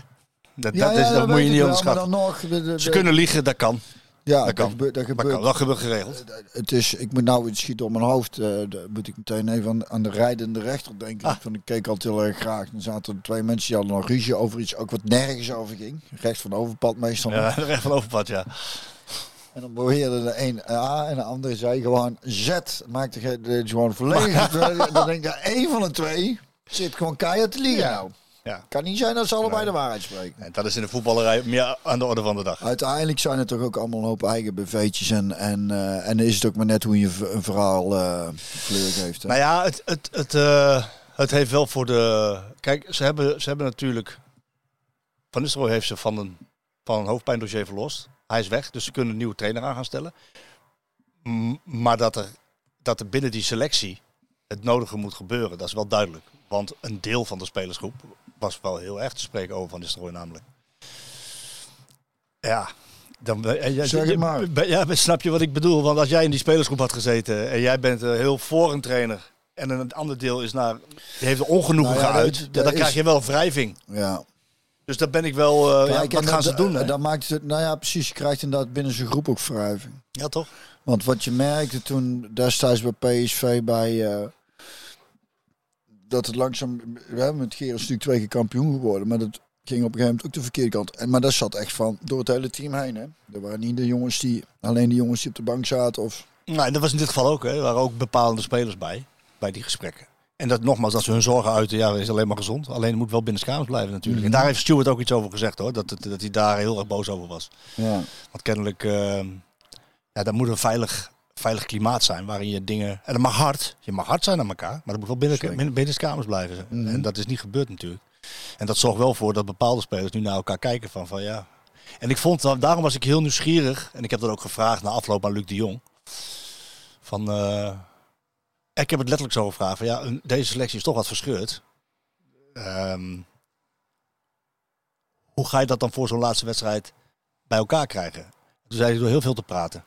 Dat, dat, is, dat moet je niet onderschatten. Maar dan nog, de- de- Ze kunnen liegen, dat kan. ja, dat dat, kan. gebeurt. Dat Dat gebeurt. kan. Dat gebeurt geregeld. Het is, ik moet nou, het schiet op mijn hoofd. eh daar moet ik meteen even aan, aan de rijdende rechter denken. Ah. Van, ik keek altijd heel erg graag. Dan zaten er twee mensen die hadden nog ruzie over iets, ook wat nergens over ging. Recht van overpad meestal. Ja, <laughs> recht van overpad, ja. En dan beweerde de een A en de andere zei gewoon Z. Maakte gewoon <laughs> volledig. <laughs> dan denk ik, één van de twee zit gewoon keihard te liegen nou. Ja. Kan niet zijn dat ze allebei de waarheid spreken. En dat is in de voetballerij meer aan de orde van de dag. Uiteindelijk zijn het toch ook allemaal een hoop eigen BV'tjes. En, en, eh, en is het ook maar net hoe je een verhaal eh kleur geeft. Hè? Nou ja, het, het, het, eh, het heeft wel voor de... Kijk, ze hebben, ze hebben natuurlijk... Van Nistelrooy heeft ze van een, van een hoofdpijndossier verlost. Hij is weg, dus ze kunnen een nieuwe trainer aan gaan stellen. M- maar dat er, dat er binnen die selectie het nodige moet gebeuren, dat is wel duidelijk. Want een deel van de spelersgroep was wel heel erg te spreken over Van Nistelrooy namelijk. Ja, dan, ja, Zeg het maar. Ja, snap je wat ik bedoel? Want als jij in die spelersgroep had gezeten en jij bent eh, heel voor een trainer en een ander deel is naar, die heeft er ongenoegen Nou ja, geuit, dat- ja, dat dan is- krijg je wel wrijving. ja. Dus daar ben ik wel, ja, Kijk, wat gaan dat- ze doen? Dat maakt het, nou ja, precies. Je krijgt inderdaad binnen zijn groep ook wrijving. Ja, toch? Want wat je merkte toen destijds bij PSV bij... eh, dat het langzaam... We hebben met Gerens natuurlijk twee keer kampioen geworden. Maar dat ging op een gegeven moment ook de verkeerde kant. En, maar dat zat echt van door het hele team heen. Hè. Er waren niet de jongens die... Alleen de jongens die op de bank zaten of... Nou, en dat was in dit geval ook. Hè. Er waren ook bepalende spelers bij, bij die gesprekken. En dat nogmaals, dat ze hun zorgen uiten, ja, is alleen maar gezond. Alleen moet wel binnen kamers blijven natuurlijk. Mhm. En daar heeft Stuart ook iets over gezegd hoor, dat, het- dat hij daar heel erg boos over was. Ja. Want kennelijk, eh, ja, dat moet een veilig, veilig klimaat zijn waarin je dingen... En dat mag hard, je mag hard zijn naar elkaar, maar dat moet wel binnen, binnen, kamers blijven. Mhm. En dat is niet gebeurd natuurlijk. En dat zorgt wel voor dat bepaalde spelers nu naar elkaar kijken van, van ja... En ik vond, daarom was ik heel nieuwsgierig, en ik heb dat ook gevraagd na afloop aan Luc de Jong. Van, eh, ik heb het letterlijk zo gevraagd van, ja, deze selectie is toch wat verscheurd. Ehm, hoe ga je dat dan voor zo'n laatste wedstrijd bij elkaar krijgen? Toen zei hij door heel veel te praten.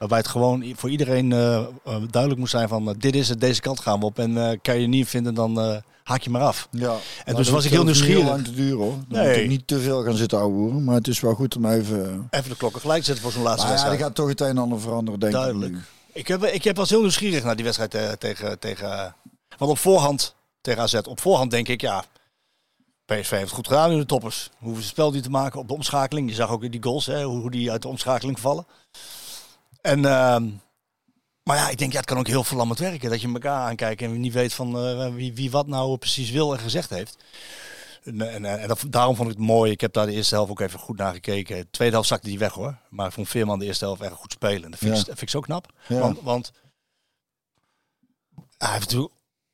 Waarbij het gewoon voor iedereen eh, eh, duidelijk moest zijn van eh, dit is het, deze kant gaan we op. En kan je niet vinden, dan haak je maar af. Ja. En dus was ik heel nieuwsgierig. Heel lang te duren hoor. Dan Nee. moet ik niet te veel gaan zitten ouwehoeren. Maar het is wel goed om even... Even de klokken gelijk zetten voor zo'n laatste Maar ja, er wedstrijd. gaat toch het een en ander veranderen, denk Duidelijk. ik. nu. Ik, heb, ik heb was heel nieuwsgierig naar die wedstrijd tegen, tegen... Want op voorhand, tegen AZ, op voorhand denk ik, ja... PSV heeft het goed gedaan in de toppers. Hoeven ze spel niet te maken op de omschakeling. Je zag ook in die goals, hè, hoe die uit de omschakeling vallen. En, ehm, maar ja, ik denk, ja, het kan ook heel verlammend werken. Dat je elkaar aankijkt en niet weet van eh, wie, wie wat nou precies wil en gezegd heeft. En, en, en dat, daarom vond ik het mooi. Ik heb daar de eerste helft ook even goed naar gekeken. De tweede helft zakte die weg hoor. Maar ik vond Veerman de eerste helft erg goed spelen. Dat vind, ik, Ja. dat vind ik zo knap. Ja. Want, want hij heeft natuurlijk,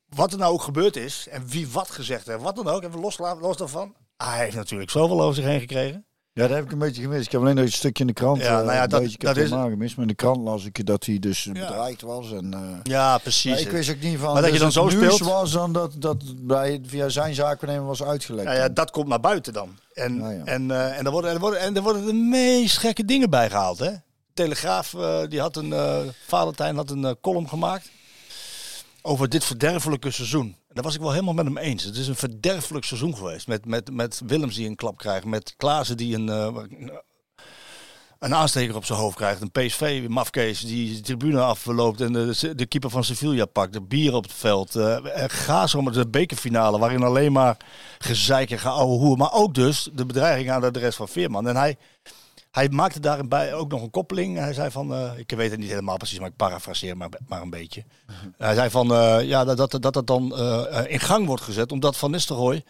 wat er nou ook gebeurd is en wie wat gezegd heeft, wat dan ook, even los, los daarvan. Hij heeft natuurlijk zoveel over zich heen gekregen. Ja, dat heb ik een beetje gemist. Ik heb alleen nog een stukje in de krant. Ja, eh, nou ja, een dat- beetje, ik dat is- helemaal gemist. Maar in de krant las ik dat hij dus bedreigd was. En, eh, Ja, precies. maar ik wist ook niet van Maar dat je dus dan het zo speelt- was dan dat, dat bij, via zijn zaakwaarnemer was uitgelekt. Nou ja, dat komt naar buiten dan. En, Ja, ja. En, eh, en, er worden, er worden, en er worden de meest gekke dingen bij gehaald. Hè? Telegraaf, eh, die had een, eh Valentijn had een eh, column gemaakt over dit verderfelijke seizoen. En daar was ik wel helemaal met hem eens. Het is een verderfelijk seizoen geweest. Met, met, met Willems die een klap krijgt, met Klaassen die een, eh, een aansteker op zijn hoofd krijgt. Een PSV, Mafkees, die de tribune afloopt en de, de keeper van Sevilla pakt. De bier op het veld. en ga zo met de bekerfinale, waarin alleen maar gezeik en geouwe hoer. Maar ook dus de bedreiging aan de rest van Veerman. En hij, hij maakte daarbij ook nog een koppeling. Hij zei van, eh, ik weet het niet helemaal precies, maar ik parafraseer maar, maar een beetje. Hij zei van, eh, ja, dat dat, dat dat dan eh, in gang wordt gezet, omdat Van Nistelrooy...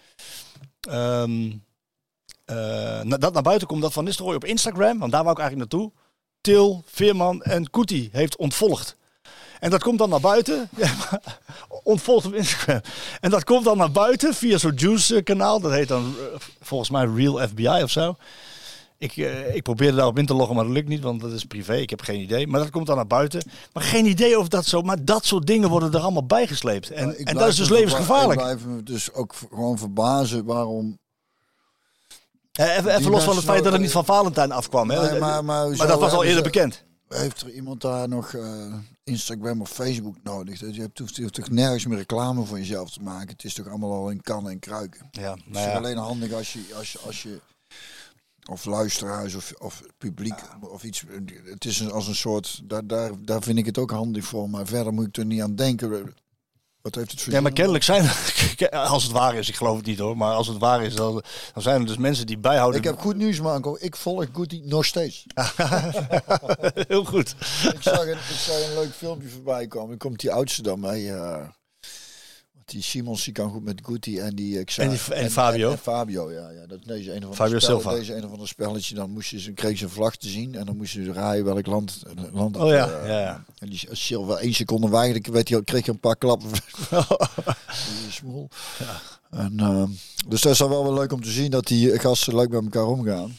na- dat naar buiten komt dat Van Nistelrooy op Instagram, want daar wou ik eigenlijk naartoe, Til, Veerman en Kuti heeft ontvolgd. En dat komt dan naar buiten. <laughs> Ja, maar ontvolgd op Instagram. En dat komt dan naar buiten via zo'n Juice-kanaal. Dat heet dan volgens mij Real FBI of zo. Ik, eh, ik probeerde daarop in te loggen, maar dat lukt niet, want dat is privé. Ik heb geen idee. Maar dat komt dan naar buiten. Maar geen idee of dat zo. Maar dat soort dingen worden er allemaal bijgesleept. En, en dat is dus levensgevaarlijk. Ik blijf me dus ook gewoon verbazen waarom... Eh, even even los van het feit dat nou- het niet van Valentijn afkwam. Hè. Maar, maar, maar dat was al eerder bekend. bekend. Heeft er iemand daar nog eh, Instagram of Facebook nodig? Je hebt, hoeft, je hoeft toch nergens meer reclame voor jezelf te maken. Het is toch allemaal al in kannen en kruiken. Ja, Het is nou alleen handig als je, als je, als je of luisteraars of, of publiek of iets. Het is een, als een soort, daar, daar, daar vind ik het ook handig voor. Maar verder moet ik er niet aan denken. Wat heeft het voor Ja, maar kennelijk zijn <laughs> als het waar is, ik geloof het niet hoor, maar als het waar is, dan, dan zijn er dus mensen die bijhouden. Ik heb goed nieuws, Marco. Ik volg Goody nog steeds. <laughs> Heel goed. ik, zag een, ik zag een leuk filmpje voorbij komen. Dan komt die oudste dan mee. Die Simons die kan goed met Guti en die... Ik zag, En en Fabio. En, Fabio, ja. ja. Dat, deze een of Fabio spel, Silva. Deze een of ander spelletje. Dan moest je, ze kreeg ze een vlag te zien. En dan moest je rijden welk land... land Oh ja, eh, ja, ja. En die Silva één seconde weigerde, werd hij, kreeg hij een paar klappen. <laughs> Smol. En, ehm, dus dat is dan wel wel leuk om te zien dat die gasten leuk met elkaar omgaan.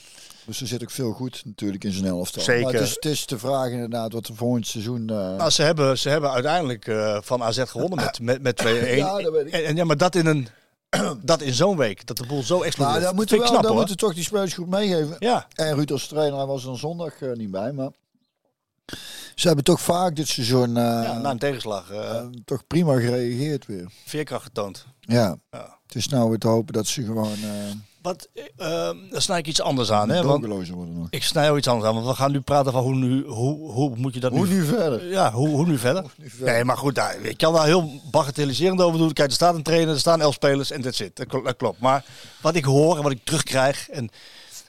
Dus er zit ook veel goed natuurlijk in zijn elftal. Zeker. Maar het is, het is de vraag inderdaad wat er volgend seizoen... eh, Nou, ze, hebben, ze hebben uiteindelijk eh, van AZ gewonnen met, met, met 2-1. Ja, dat weet ik. En, en ja, maar dat in, een, <clears throat> dat in zo'n week, dat de boel zo explodeert. nou, dan dat moeten we wel, knap dan hoor. moeten we toch die spelers goed meegeven. Ja, En Ruud als trainer, hij was er dan zondag eh, niet bij, maar... Ze hebben toch vaak dit seizoen eh, ja, na een tegenslag. toch prima gereageerd weer. veerkracht getoond. Ja. Ja. Het is nou weer te hopen dat ze gewoon uh, Wat, dan snij ik iets anders aan. Hè, want nog. ik snij ook iets anders aan. Want we gaan nu praten van hoe, nu, hoe, hoe moet je dat Hoe nu... nu verder? Ja, hoe, hoe nu verder? nu verder? Nee, maar goed, daar, ik kan daar heel bagatelliserend over doen. Kijk, er staat een trainer, er staan elf spelers en that's it. Dat, kl- dat klopt. Maar wat ik hoor en wat ik terugkrijg... En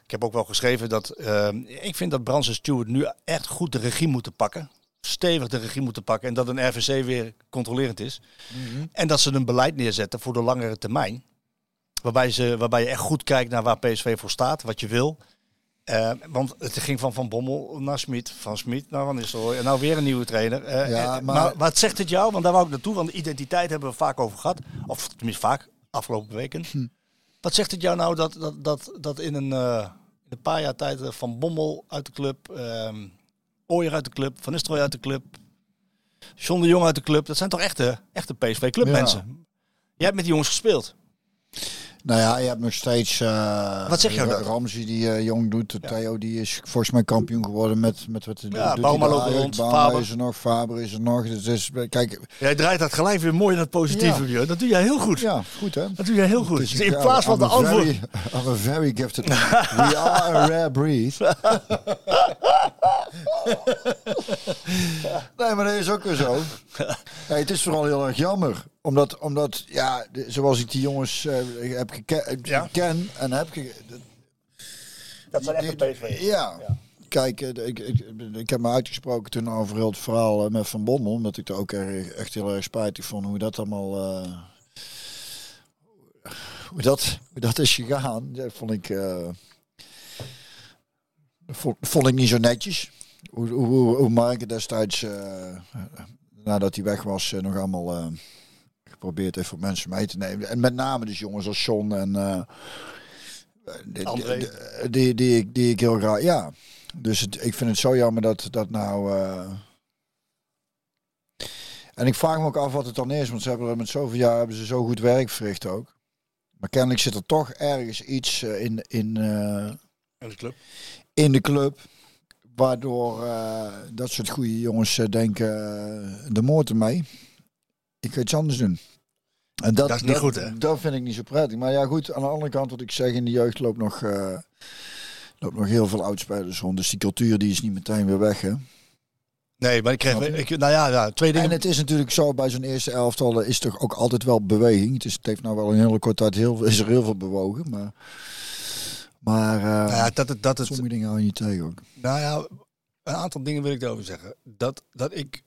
ik heb ook wel geschreven dat... eh, ik vind dat Brans en Stewart nu echt goed de regie moeten pakken. Stevig de regie moeten pakken. En dat een RVC weer controlerend is. En dat ze een beleid neerzetten voor de langere termijn. Waarbij, ze, waarbij je echt goed kijkt naar waar PSV voor staat, wat je wil. Eh, want het ging van Van Bommel naar Smit, van Smit naar Van Nistelrooy en nou weer een nieuwe trainer. Eh, Ja, eh, maar- maar, wat zegt het jou? Want daar wou ik naartoe, want de identiteit hebben we vaak over gehad. Of tenminste vaak, afgelopen weken. Hm. Wat zegt het jou nou dat, dat, dat, dat in, een, in een paar jaar tijd Van Bommel uit de club, ehm Ooyer uit de club, Van Nistelrooy uit de club, John de Jong uit de club. Dat zijn toch echte, echte PSV clubmensen. Jij hebt met die jongens gespeeld. Nou ja, je hebt nog steeds... eh Wat zeg Ra- dan? Ramsey die eh, jong doet. Theo die is volgens mij kampioen geworden met... met wat Ja, doet hij Bouma daar? loopt rond, Faber. is er nog, Faber is er nog. Dus, dus kijk, Jij draait dat gelijk weer mooi naar het positieve. Ja. Dat doe jij heel goed. ja, goed hè. Dat doe jij heel goed. Dus in ja, plaats van de antwoord... Very, I'm a very gifted. <laughs> We are a rare breed. <laughs> nee, maar dat is ook weer zo. Het is vooral heel erg jammer. Omdat, omdat ja, de- zoals ik die jongens eh, heb geke- Ja. ken en heb ge- Dat zijn echt de PSV. ja. Kijk, eh, ik, ik, ik heb me uitgesproken toen over heel het verhaal eh, met Van Bommel. Omdat ik er ook erg- echt heel erg spijtig vond hoe dat allemaal... eh, hoe, dat, hoe dat is gegaan. Dat vond ik... eh, vond, vond ik niet zo netjes. Hoe, hoe, hoe, Mark het destijds, eh, nadat hij weg was, eh, nog allemaal eh, geprobeerd heeft om mensen mee te nemen. En met name dus jongens als John en... eh, die, die, die, die, ik, die ik heel graag... Ja, dus het, ik vind het zo jammer dat dat nou... eh, en ik vraag me ook af wat het dan is, want ze hebben er met zoveel jaar hebben ze zo goed werk verricht ook. Maar kennelijk zit er toch ergens iets eh, in, in, En de club. in de club. Waardoor dat soort goede jongens denken, de moord ermee. Ik ga iets anders doen. En dat, Dat is niet goed, hè? Dat vind ik niet zo prettig. Maar ja, goed, aan de andere kant, wat ik zeg, in de jeugd loopt nog, eh, loopt nog heel veel oudspelers rond. Dus die cultuur die is niet meteen weer weg, hè? Nee, maar ik kreeg... Je? Ik, nou ja, ja, twee dingen. En het is natuurlijk zo, bij zo'n eerste elftal is toch ook altijd wel beweging. Het, is, het heeft nou wel een hele korte tijd heel, <laughs> is er heel veel bewogen. Maar, maar eh, Nou ja, dat het, dat het, sommige dingen hou je tegen ook. Nou ja, een aantal dingen wil ik daarover zeggen. Dat, dat ik,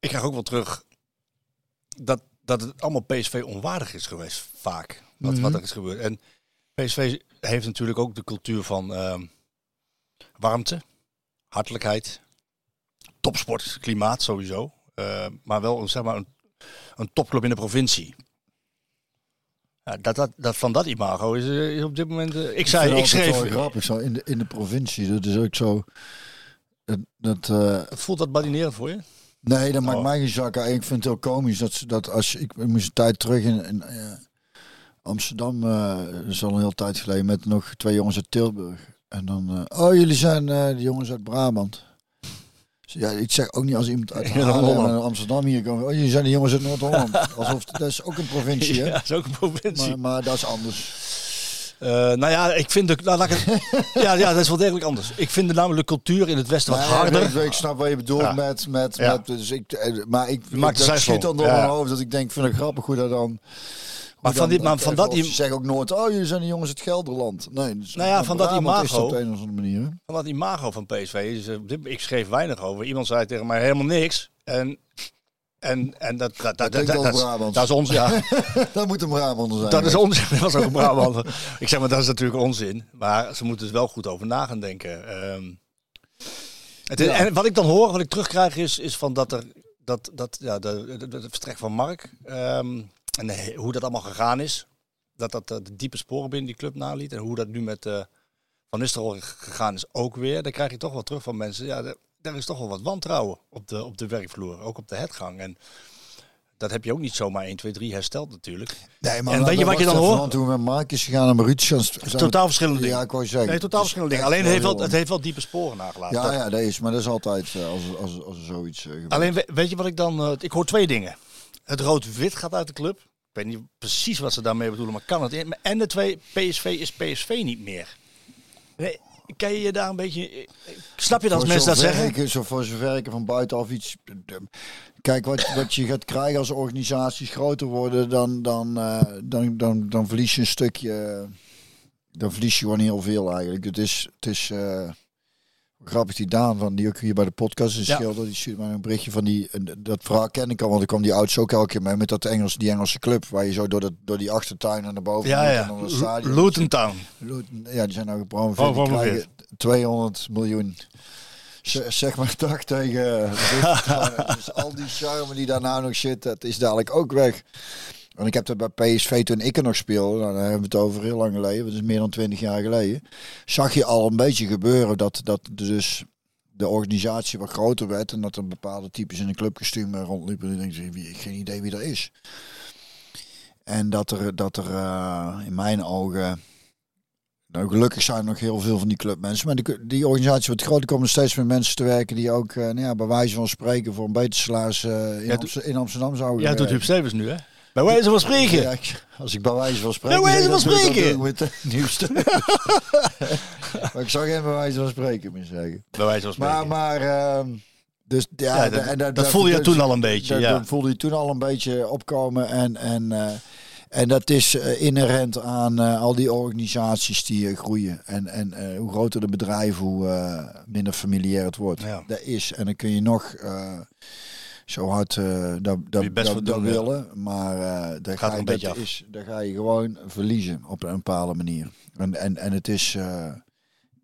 ik krijg ook wel terug dat, dat het allemaal PSV onwaardig is geweest, vaak. Wat, Mhm. wat er is gebeurd. En PSV heeft natuurlijk ook de cultuur van ehm, warmte, hartelijkheid, topsport, klimaat sowieso. Eh, maar wel een, zeg maar een, een topclub in de provincie. Ja, dat, dat, dat, van dat imago is, eh, is op dit moment... eh, ik zei, ik schreef... grappig zo in de, in de provincie. Dat is ook zo. Dat, Voelt dat badinerend voor je? Nee, dat maakt Oh. mij geen zak. uit. Ik vind het heel komisch dat, ze- dat als ik, ik moest een tijd terug in, in eh, Amsterdam, eh, dat is al een hele tijd geleden, met nog twee jongens uit Tilburg. En dan, eh, oh, jullie zijn de jongens uit Brabant. Dus ja, ik zeg ook niet als iemand uit <laughs> Haarlem Amsterdam hier komt. Oh, jullie zijn de jongens uit Noord-Holland. <laughs> Alsof dat is ook een provincie, hè? Ja, dat is ook een provincie. Maar, maar dat is anders. Eh, nou ja, ik vind de, nou, laat ik het- <laughs> ja, ja, dat is wel degelijk anders. Ik vind de namelijk cultuur in het Westen wat Nee, harder. Ik, ik snap wat je bedoelt Ja. met, met, Ja. met dus ik, eh, maar ik, maakt de dat schiet dan door mijn hoofd dat ik denk, vind ik grappig hoe dat dan. Maar van dit- maar van dat die im- zeg ook nooit, oh jullie zijn de jongens uit Gelderland. Nee, dus Nou ja, van dat imago- op een of andere manier. Van dat imago van PSV is, eh, ik schreef weinig over. Iemand zei tegen mij helemaal niks. En, en, en dat, dat, dat, dat, dat, dat, is ons, ja. <laughs> dat moet een Brabander zijn. Dat is onzin. Dat was ook een Brabander. Ik zeg maar, dat is natuurlijk onzin. Maar ze moeten er wel goed over na gaan denken. Ehm, het is- Ja. En wat ik dan hoor, wat ik terugkrijg, is, is van dat er dat, dat ja, de, de, de- het vertrek van Mark ehm, en de- hoe dat allemaal gegaan is. Dat dat eh, de diepe sporen binnen die club naliet. En hoe dat nu met eh, Van Nistelrooy gegaan is ook weer. Dan krijg je toch wel terug van mensen. Ja, er- er is toch wel wat wantrouwen op de, op de werkvloer. Ook op de headgang. En dat heb je ook niet zomaar 1, 2, 3 hersteld natuurlijk. Nee, En maar weet je wat je dan hoort? Toen we met Mark is gegaan en zijn we- Totaal verschillende dingen. Ja, ik wou je zeggen. Nee, totaal verschillende dingen. Alleen het heeft, wel het heeft wel diepe sporen nagelaten. Ja, ja, dat is, maar dat is altijd eh, als, als, als er zoiets eh, gebeurt. Alleen we- weet je wat ik dan... eh, ik hoor twee dingen. Het rood-wit gaat uit de club. Ik weet niet precies wat ze daarmee bedoelen, maar kan het. in? En de twee, PSV is PSV niet meer. Nee, kan je je daar een beetje... eh, Snap je dat als Voor mensen dat zeggen? Ik, zo voor zover ik er van buitenaf iets... Kijk, wat, wat je gaat krijgen als organisaties groter worden, dan, dan, eh, dan, dan, dan verlies je een stukje... Dan verlies je gewoon heel veel eigenlijk. Het is... Het is grappig die Daan, van, die ook hier bij de podcast is, Ja. schilder, die stuurt mij een berichtje van die... en Dat verhaal ken ik al, want ik kwam die ouders ook elke keer mee met dat Engels, die Engelse club, waar je zo door, de, door die achtertuin naar boven Ja, ja. en dan het stadion. Luton Town. Luton, Ja, die zijn nou gepromoveerd. Oh, Die gepromoveerd. krijgen 200 miljoen. Zeg maar <laughs> dag tegen. <laughs> dus al die charme die daar nou nog zit, dat is dadelijk ook weg. Want ik heb dat bij PSV toen ik er nog speelde, nou, daar hebben we het over heel lang geleden, dat is meer dan 20 jaar geleden. Zag je al een beetje gebeuren dat, dat dus de organisatie wat groter werd en dat er bepaalde types in een clubkostuum rondliepen. En ik denk, wie, ik geen idee wie dat is. En dat er, dat er eh, in mijn ogen. Nou, gelukkig zijn er nog heel veel van die clubmensen. Maar die, die organisatie wordt groter. Er komen steeds meer mensen te werken die ook eh, nou ja, bij wijze van spreken voor een beter salaris eh, in, Ja, Amster- in Amsterdam zouden Ja, doet werken. Huub Stevens nu, hè? Bij wijze van spreken. Ja, als ik bij wijze van spreken. Bij wijze zeg, van spreken. met de nieuwste. <laughs> maar ik zou geen bij wijze van spreken meer zeggen. Bij wijze van spreken. Maar, maar ehm, dus ja, Ja, dat- en dat voelde je toen al een beetje, Dat, ja. voelde je toen al een beetje opkomen en en eh, en dat is eh, inherent aan eh, al die organisaties die groeien. En, en hoe groter de bedrijf, hoe minder familiair het wordt. Ja. Dat is. En dan kun je nog zo hard eh dat, dat, dat, ja. willen. Maar eh daar, Gaat ga je, een dat af. is, daar ga je gewoon verliezen op een bepaalde manier. En, en, en het is... eh,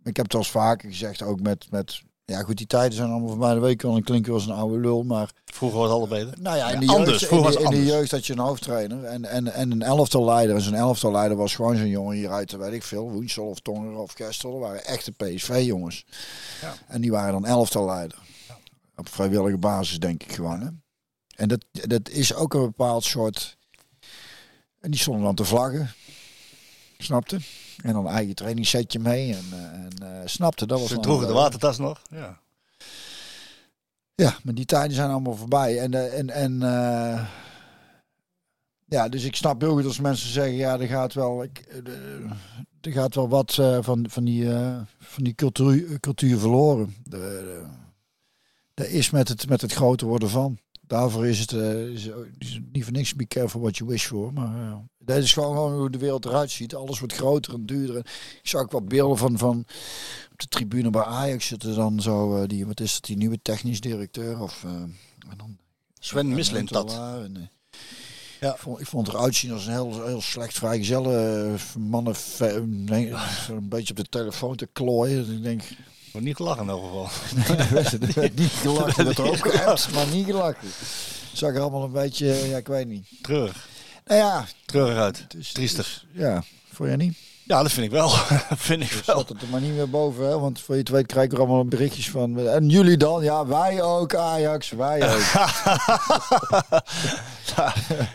ik heb het al eens vaker gezegd, ook met... met ja, goed, die tijden zijn allemaal voorbij. De week al en klinken als een oude lul, maar Vroeger was het alle beter. nou ja, in de, Ja, anders. jeugd, in, de, in de jeugd had je een hoofdtrainer en, en, en een elftal leider. En zo'n elftal leider was gewoon zo'n jongen hier uit, weet ik veel, Woensel of Tonger of Gestel. Dat waren echte PSV-jongens. Ja. En die waren dan elftal leider. Op vrijwillige basis, denk ik gewoon. Hè? En dat, dat is ook een bepaald soort... En die stonden dan te vlaggen. Snapte? En dan eigen trainingssetje mee. En, eh, en eh, snapte, dat was Ze droegen de eh, watertas nog. Ja. ja, maar die tijden zijn allemaal voorbij. En, en, en ja, dus ik snap heel goed als mensen zeggen, ja, er gaat wel, ik, er gaat wel wat van, van die, van die cultuur, cultuur verloren. De, de- dat is met het, met het groter worden van. Daarvoor is het, eh, is, is het niet voor niks be careful what you wish for. Maar eh, dat is gewoon, gewoon hoe de wereld eruit ziet. Alles wordt groter en duurder. Ik zag ook wat beelden van, van op de tribune bij Ajax zitten dan zo, eh, die, wat is het, die nieuwe technisch directeur of... en dan, Sven Mislintat. En, eh, Ja. ik, vond, ik vond het eruit zien als een heel, heel slecht vrijgezelle eh, mannen. Nee, <laughs> een beetje op de telefoon te klooien. Dus ik denk, Wordt niet gelachen in elk geval. <laughs> er werd <laughs> niet gelachen. Werd er ook geappt, maar niet gelachen. Het zag er allemaal een beetje, ja, ik weet niet. Treurig. Nou ja, Treurig uit. Triestig. ja, voor je niet. Ja, dat vind ik wel. <laughs> vind ik wel. Zat het er maar niet meer boven, hè? want voor je het weet krijg ik er allemaal berichtjes van. En jullie dan? Ja, wij ook, Ajax, wij ook. <laughs>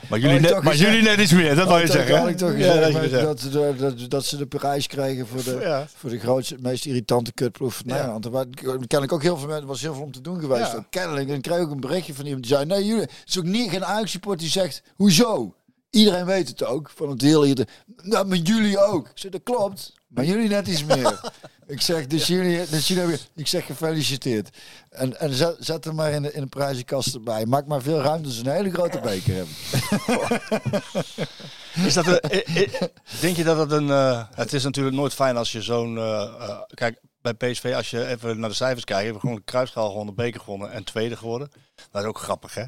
Maar jullie, ik net, maar jullie net iets meer, dat wou je Had ik- zeggen. ik toch Ja, dat je dat, dat, dat, dat ze de prijs kregen voor de, Ja. voor de grootste, meest irritante kutploeg van Ja. Nederland. Er waren- kennelijk ook heel veel mensen, was heel veel om te doen geweest. Ja. Kennelijk, en ik kreeg ook een berichtje van iemand die zei, nee jullie, het is ook niet geen Ajax-support die zegt, hoezo? Iedereen weet het ook, van het deel hier. Nou, maar jullie ook. Zeg, dat klopt, maar jullie net iets meer. <laughs> ik zeg, dus jullie, dus jullie hebben, ik zeg gefeliciteerd. En, en zet, zet er maar in de, in de prijzenkast erbij. Maak maar veel ruimte, ze een hele grote beker hebben. <laughs> Is dat een, denk je dat het een... eh, het is natuurlijk nooit fijn als je zo'n... eh, eh, kijk, bij PSV, als je even naar de cijfers kijkt... hebben we gewoon de kruisschaal gewonnen, de beker gewonnen en tweede geworden. Dat is ook grappig, hè?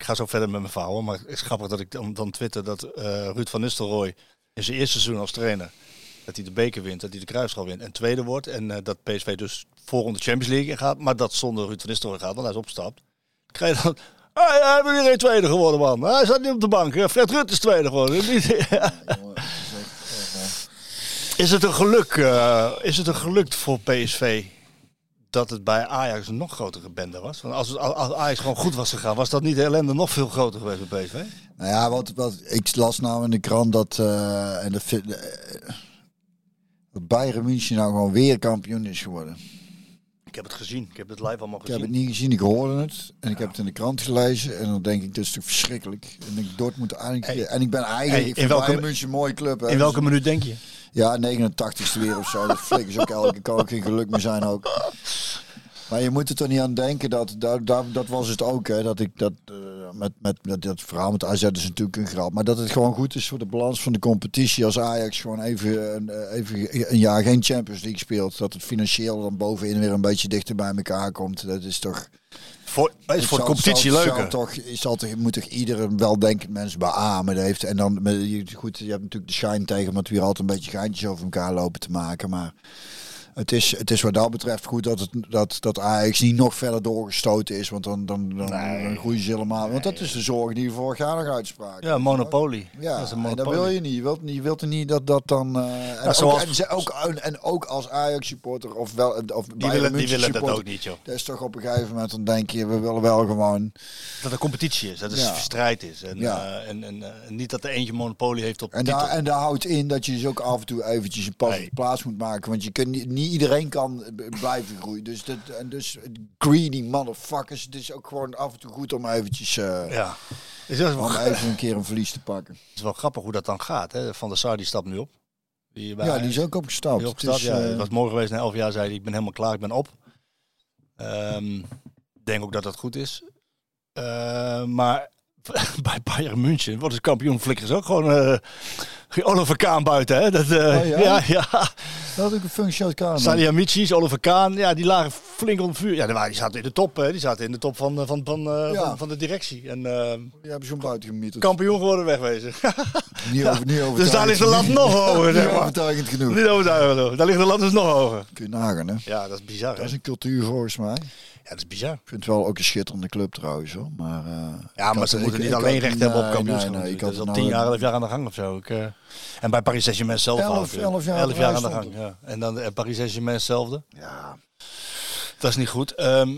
Ik ga zo verder met mijn verhaal, maar het is grappig dat ik dan, dan twitter dat eh, Ruud van Nistelrooy in zijn eerste seizoen als trainer... dat hij de beker wint, dat hij de kruisschaal wint en tweede wordt. En eh, dat PSV dus volgende Champions League gaat, maar dat zonder Ruud van Nistelrooy gaat, want hij is opgestapt. Dan krijg je dan... Ah, ja, we hebben weer een tweede geworden, man. Hij zat niet op de bank. Fred Rutte is tweede geworden. <laughs> Is het een geluk, eh, is het een geluk voor PSV dat het bij Ajax een nog grotere bende was? Want als, het, als Ajax gewoon goed was gegaan, was dat niet de ellende nog veel groter geweest bij PSV? Nou ja, wat, wat ik las nou in de krant dat, eh, en de, de, eh, dat Bayern München nou gewoon weer kampioen is geworden. Ik heb het gezien. Ik heb het live allemaal Ik heb gezien. het niet gezien, ik hoorde het. En ik heb het in de krant gelezen. En dan denk ik, dit is toch verschrikkelijk. En ik Dortmund eigenlijk. Hey. En ik ben eigenlijk. Hey, ik in vind welke- Bayern München een mooie club. Hè. In welke minuut denk je? Ja, 89ste weer of zo. Dat is ook elke kan ook geen geluk meer zijn ook. Maar je moet er toch niet aan denken dat, dat, dat, dat was het ook, hè, dat ik dat, eh, met, met, dat verhaal met AZ is natuurlijk een grap, maar dat het gewoon goed is voor de balans van de competitie als Ajax gewoon even, even een jaar geen Champions League speelt, dat het financieel dan bovenin weer een beetje dichter bij elkaar komt. Dat is toch... Voor, is voor de competitie zal- leuker. Zal toch, zal toch, moet toch iedere weldenkend mens beamen. Dat heeft, en dan, goed, je hebt natuurlijk de shine tegen, omdat we hier altijd een beetje geintjes over elkaar lopen te maken. Maar Het is, het is wat dat betreft goed dat, het, dat, dat Ajax niet nog verder doorgestoten is. Want dan, dan, dan, dan groeien ze helemaal. Want dat is de zorg die we vorig jaar nog uitspraken. Ja, monopolie. Ja, dat is een en dat monopolie. wil je niet. Je wilt, niet- je wilt er niet dat dat dan... eh, en, ook, zoals- en, ook, en ook als Ajax-supporter of, wel, of Die Bayern willen, die willen dat supporter, ook niet, joh. Dat is toch op een gegeven moment, dan denk je, we willen wel gewoon... Dat er competitie is, dat er Ja. strijd is. En, Ja. eh, en, en, eh, en niet dat er eentje monopolie heeft op En titel. daar, en daar houdt in dat je dus ook af en toe eventjes een pas Nee. plaats moet maken. Want je kunt niet, niet iedereen kan blijven groeien. Dus, dat, en dus greedy motherfuckers. Het is ook gewoon af en toe goed om eventjes... eh, Ja. Is dat wel, Om even een keer een verlies te pakken. is wel grappig hoe dat dan gaat. Hè? Van der Sar die stapt nu op. Die bij Ja, die is ook opgestapt. die Het is, ja, eh, het was mooi geweest. Na elf jaar zei hij, ik ben helemaal klaar, ik ben op. Ehm, Ik denk ook dat dat goed is. Eh, maar <laughs> bij Bayern München wordt de kampioen flikkers ook gewoon eh Oliver Kaan buiten. Hè? Dat, eh, Oh ja? <laughs> ja, ja. Dat had ook een functie uit man. Salihamidzic, Oliver Kaan, ja, die lagen flink onder vuur. Ja, die waren- die zaten in de top, hè. Die zaten in de top van, eh, van, van, Ja. van, van de directie. En eh, Die hebben zo'n buiten gemieterd. kampioen geworden wegwezen. <laughs> Niet over, niet overtuigend. dus daar ligt de lat nog hoger, Niet zeg maar. overtuigend genoeg. Niet overtuigend. Daar ligt de lat dus nog hoger. Kun je nagaan, hè. Ja, dat is bizar, hè. Dat is een cultuur volgens mij. Dat is bizar. Ik vind het wel ook een schitterende club trouwens, hoor. Maar, eh, Ja, maar ze ik- moeten niet ik alleen recht hebben op kampioenschap. Nee, nee, ik dat had is al het tien nou- jaar, elf jaar aan de gang of zo. Ik, eh, en bij Paris Saint-Germain zelf Elf- natuurlijk. elf jaar elf jaar aan de gang. Ja. En dan eh, Paris Saint-Germain hetzelfde. Ja, Dat is niet goed. Ehm,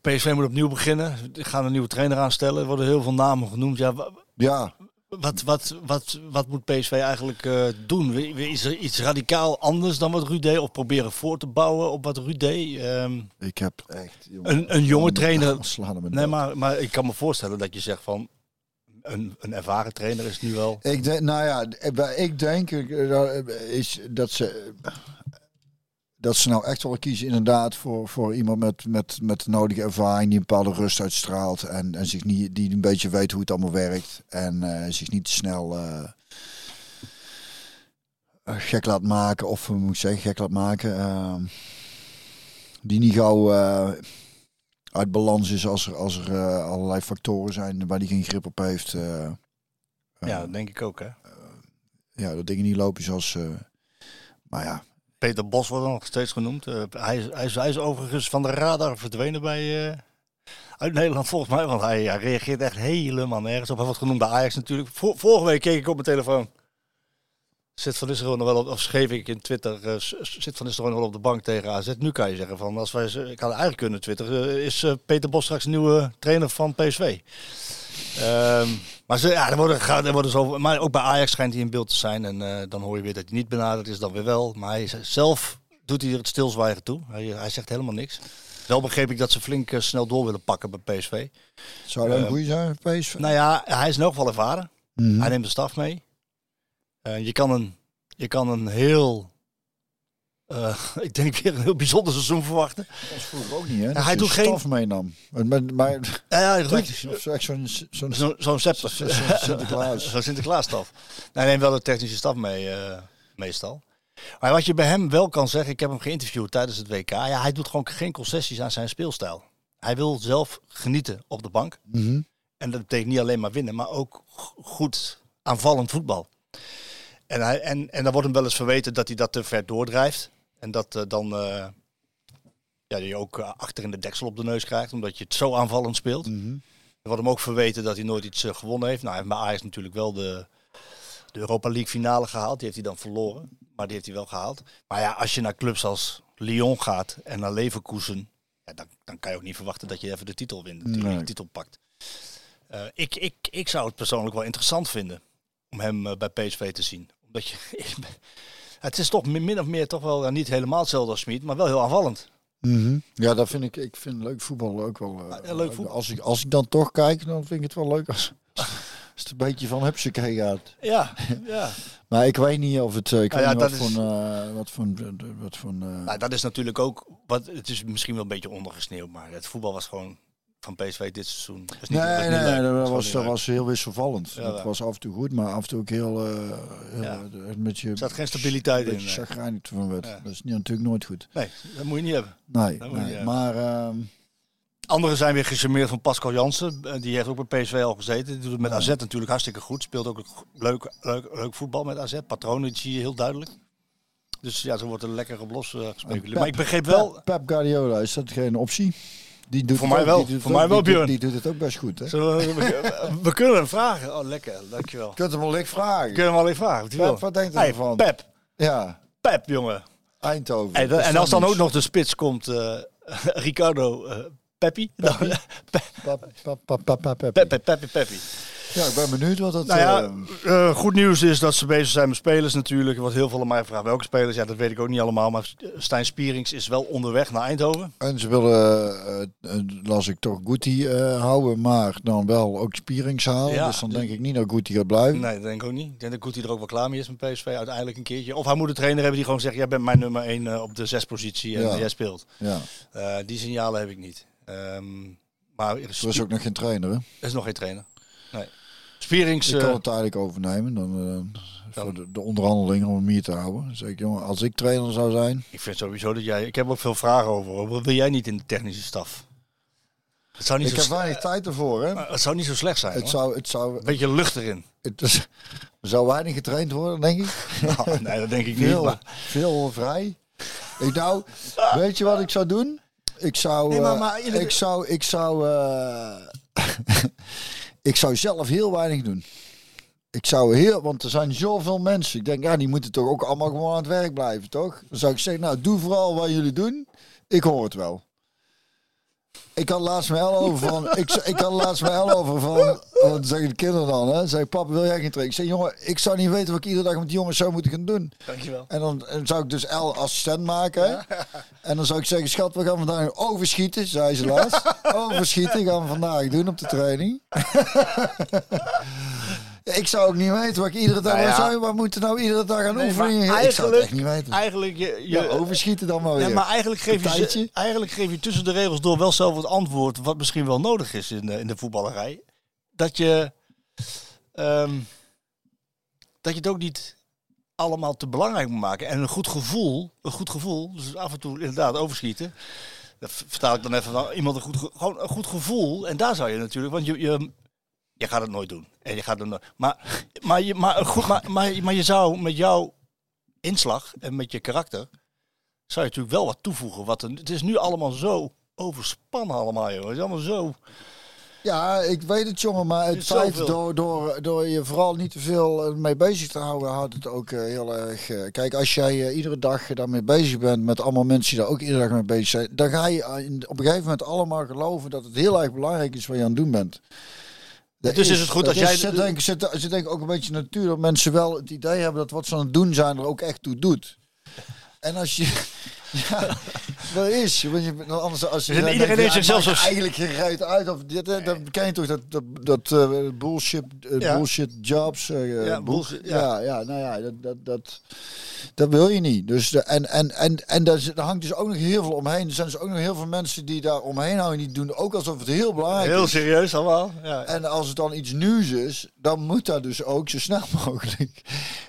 PSV moet opnieuw beginnen. Gaan een nieuwe trainer aanstellen. Er worden heel veel namen genoemd. Ja, ja, wat, wat, wat, wat moet PSV eigenlijk eh, doen? Is er iets radicaal anders dan wat Ruud deed? Of proberen voor te bouwen op wat Ruud deed? Ehm, ik heb echt... jongen, Een- een jonge trainer- nee, maar, maar ik kan me voorstellen dat je zegt van... Een, een ervaren trainer is nu wel... Ik denk, nou ja, ik denk eh, is dat ze dat ze nou echt wel kiezen inderdaad voor, voor iemand met, met, met de nodige ervaring die een bepaalde rust uitstraalt en, en zich niet, die een beetje weet hoe het allemaal werkt en eh, zich niet te snel eh, eh, gek laat maken of moet ik zeggen gek laat maken ehm, die niet gauw uit balans is als er, als er allerlei factoren zijn waar die geen grip op heeft. Ja, dat denk ik ook, hè. ja, dat dingen niet lopen zoals. maar ja, Peter Bos wordt nog steeds genoemd. Eh, hij, is, hij, hij is overigens van de radar verdwenen bij... eh, uit Nederland volgens mij, want hij, reageert echt helemaal nergens op. Hij wordt genoemd bij Ajax natuurlijk. Vor- vorige week keek ik op mijn telefoon. Zit Van Nistelrooy nog wel op, of schreef ik in Twitter, eh, zit Van Nistelrooy nog wel op de bank tegen AZ. Nu kan je zeggen van, als wij, ik had eigenlijk kunnen twitteren, is Peter Bos straks nieuwe trainer van PSV. Ehm, maar ze, ja, er worden, er worden zo, maar ook bij Ajax schijnt hij in beeld te zijn. En eh, dan hoor je weer dat hij niet benaderd is, dan weer wel. Maar hij zelf doet hij er het stilzwijgen toe. Hij, hij zegt helemaal niks. Wel begreep ik dat ze flink eh, snel door willen pakken bij PSV. zou dat een Eh, goede zijn PSV? Nou ja, hij is in elk geval ervaren. Mhm. Hij neemt de staf mee. Eh, je, kan een, je kan een heel, eh, <laughs> ik denk weer een heel bijzonder seizoen verwachten. Dat vroeger ook niet, hè? Dat hij doet geen- staf meenam. Maar, maar, Ja, ja, Ruud, technisch, of zo, zo'n zo'n Zo- Zo'n scepter. Zo- zo- Sinterklaas. <laughs> Zo'n Sinterklaasstaf. Hij neemt wel de technische staf mee, eh, meestal. Maar wat je bij hem wel kan zeggen, ik heb hem geïnterviewd tijdens het WK. Ja, hij doet gewoon geen concessies aan zijn speelstijl. Hij wil zelf genieten op de bank. Mhm. En dat betekent niet alleen maar winnen, maar ook goed aanvallend voetbal. En, hij, en, en dan wordt hem wel eens verweten dat hij dat te ver doordrijft. En dat eh, dan eh, ja, je ook eh, achter in de deksel op de neus krijgt, omdat je het zo aanvallend speelt. Mhm. Er wordt hem ook verweten dat hij nooit iets gewonnen heeft. Nou, hij heeft bij Ajax natuurlijk wel de, de Europa League finale gehaald. Die heeft hij dan verloren, maar die heeft hij wel gehaald. Maar ja, als je naar clubs als Lyon gaat en naar Leverkusen, ja, dan, dan kan je ook niet verwachten dat je even de titel wint, natuurlijk, Nee. de titel pakt. Ik, ik, ik zou het persoonlijk wel interessant vinden om hem bij PSV te zien. Omdat je, <laughs> het is toch min of meer toch wel niet helemaal hetzelfde als Smit, maar wel heel aanvallend. Mhm. Ja, dat vind ik. Ik vind leuk voetbal ook wel. eh, Ah, ja, leuk voetbal. Als ik, als ik dan toch kijk, dan vind ik het wel leuk als, <laughs> als het een beetje van hupsakee gaat. Ja, <laughs> ja. Maar ik weet niet of het. eh, Ik Nou weet ja, niet wat is- voor. eh, wat voor. Wat voor Nou, dat is natuurlijk ook, wat, het is misschien wel een beetje ondergesneeuwd, maar het voetbal was gewoon van PSV dit seizoen. Dat is niet, dat is Nee, niet nee, dat was, dat heel wisselvallend. Ja, dat was af en toe goed, maar af en toe ook heel... eh heel Ja. eh, met je, Er zat geen stabiliteit in. beetje nee. chagrijnig van werd. Ja. Dat is natuurlijk nooit goed. Nee, dat moet je niet hebben. Nee, Dat nee. niet maar... ehm, Anderen zijn weer gecharmeerd van Pascal Jansen. Eh, Die heeft ook bij PSV al gezeten. Die doet het met AZ natuurlijk hartstikke goed. Speelt ook leuk, leuk, leuk voetbal met AZ. Patronen zie je heel duidelijk. Dus ja, zo wordt er lekker op los eh, gespeculeerd. Pep- Maar ik begreep wel... Pep, Pep Guardiola, is dat geen optie? Die doet Voor het mij ook- wel. Voor ook- mij wel, die doet- Björn. Die doet het ook best goed, hè? We, we, <laughs> we kunnen hem vragen. Oh, lekker. Dankjewel. Je kunt hem wel licht vragen. We kunnen hem alleen vragen. Wat, hij wil. Pep, wat denkt u Hey, ervan? Pep. Ja, Pep, jongen. Eindhoven. En als dan ook nog de spits komt, eh, <laughs> Ricardo eh Peppi. Dan- Pep, pep, <laughs> pep, pep, pep, pep. Peppi, Peppi, Peppi. Ja, ik ben benieuwd wat dat... Nou ja, eh, eh, goed nieuws is dat ze bezig zijn met spelers natuurlijk. Er wordt heel veel aan mij gevraagd. Welke spelers? Ja, dat weet ik ook niet allemaal. Maar Stijn Spierings is wel onderweg naar Eindhoven. en ze willen, eh, las ik toch Guti eh, houden, maar dan wel ook Spierings halen. Ja, dus dan denk ik niet dat Guti gaat blijven. Nee, dat denk ik ook niet. Ik denk dat Guti er ook wel klaar mee is met PSV uiteindelijk een keertje. Of hij moet een trainer hebben die gewoon zegt... jij bent mijn nummer 1 op de zespositie en Ja. jij speelt. Ja, die signalen heb ik niet. Ehm, maar er is, er is ook nog geen trainer, hè? er is nog geen trainer. Spierings... Ik eh, kan het tijdelijk overnemen, dan, eh, voor de, de onderhandelingen om hem hier te houden. Zeg ik, jongen, als ik trainer zou zijn... Ik vind sowieso dat jij... Ik heb ook veel vragen over. Wat wil jij niet in de technische staf? Het zou niet, Ik zo, heb weinig tijd ervoor, hè? het zou niet zo slecht zijn. Het hoor. zou, het zou, Een beetje lucht erin. het is- er zou weinig getraind worden, denk ik. <laughs> Nou, nee, dat denk ik niet. Veel, Maar, veel vrij. Ik nou, weet je wat ik zou doen? Ik zou, Nee, maar- eh, maar ik zou, ik zou, eh, <laughs> ik zou zelf heel weinig doen. Ik zou heel, want er zijn zoveel mensen. Ik denk, ja, die moeten toch ook allemaal gewoon aan het werk blijven, toch? Dan zou ik zeggen, nou, doe vooral wat jullie doen. Ik hoor het wel. Ik had laatst mijn El over van, <laughs> ik, ik had laatst mijn El over van, wat zeggen de kinderen dan, hè? Zeg, papa, wil jij geen trainen? Ik zeg, jongen, ik zou niet weten wat ik iedere dag met die jongens zou moeten gaan doen. dankjewel. En dan, en dan zou ik dus L assistent maken. En dan zou ik zeggen, schat, we gaan vandaag overschieten, zei ze laatst. <laughs> overschieten gaan we vandaag doen op de training. <laughs> Ik zou ook niet weten wat ik iedere dag... Nou ja. Zou moeten nou iedere dag aan Nee, oefeningen? Ik zou het echt niet weten. Eigenlijk, je, je, Ja, overschieten dan maar weer. Ja, maar eigenlijk geef, je, eigenlijk geef je tussen de regels door wel zelf het antwoord wat misschien wel nodig is in de, in de voetballerij. Dat je, ehm, dat je het ook niet allemaal te belangrijk moet maken. En een goed gevoel, een goed gevoel, dus af en toe inderdaad overschieten. Dat vertaal ik dan even van iemand een goed, ge- gewoon een goed gevoel. En daar zou je natuurlijk, want je, je, je gaat het nooit doen. En je gaat het nooit, maar, maar, je, maar, goed, maar, maar, maar je zou met jouw inslag en met je karakter zou je natuurlijk wel wat toevoegen. Wat een, het is nu allemaal zo overspannen allemaal, joh. Het is allemaal zo... Ja, ik weet het jongen, maar het feit zoveel. door, door, door je vooral niet te veel eh, mee bezig te houden, houdt het ook eh, heel erg. eh, kijk, als jij iedere dag daarmee bezig bent met allemaal mensen die daar ook iedere dag mee bezig zijn, dan ga je in- op een gegeven moment allemaal geloven dat het heel erg belangrijk is wat je aan het doen bent. Dus is het goed als jij- Zit denk, ik- zit, zit denk ik ook een beetje natuur dat mensen wel het idee hebben dat wat ze aan het doen zijn er ook echt toe doet. En als je. Ja, dat is. Want je, anders, als je iedereen denkt, heeft zichzelf eigenlijk gereed uit. Of dit, eh, dan ken je toch dat, dat, dat eh, bullshit, eh, Ja. bullshit jobs. eh, Ja, bull- bullshit, ja. ja. nou ja, dat, dat, dat, dat wil je niet. Dus en en, en, en daar, hangt dus ook nog heel veel omheen. Er zijn dus ook nog heel veel mensen die daar omheen houden. Die doen ook alsof het heel belangrijk Heel is. serieus allemaal. Ja. En als het dan iets nieuws is, dan moet dat dus ook zo snel <laughs> mogelijk.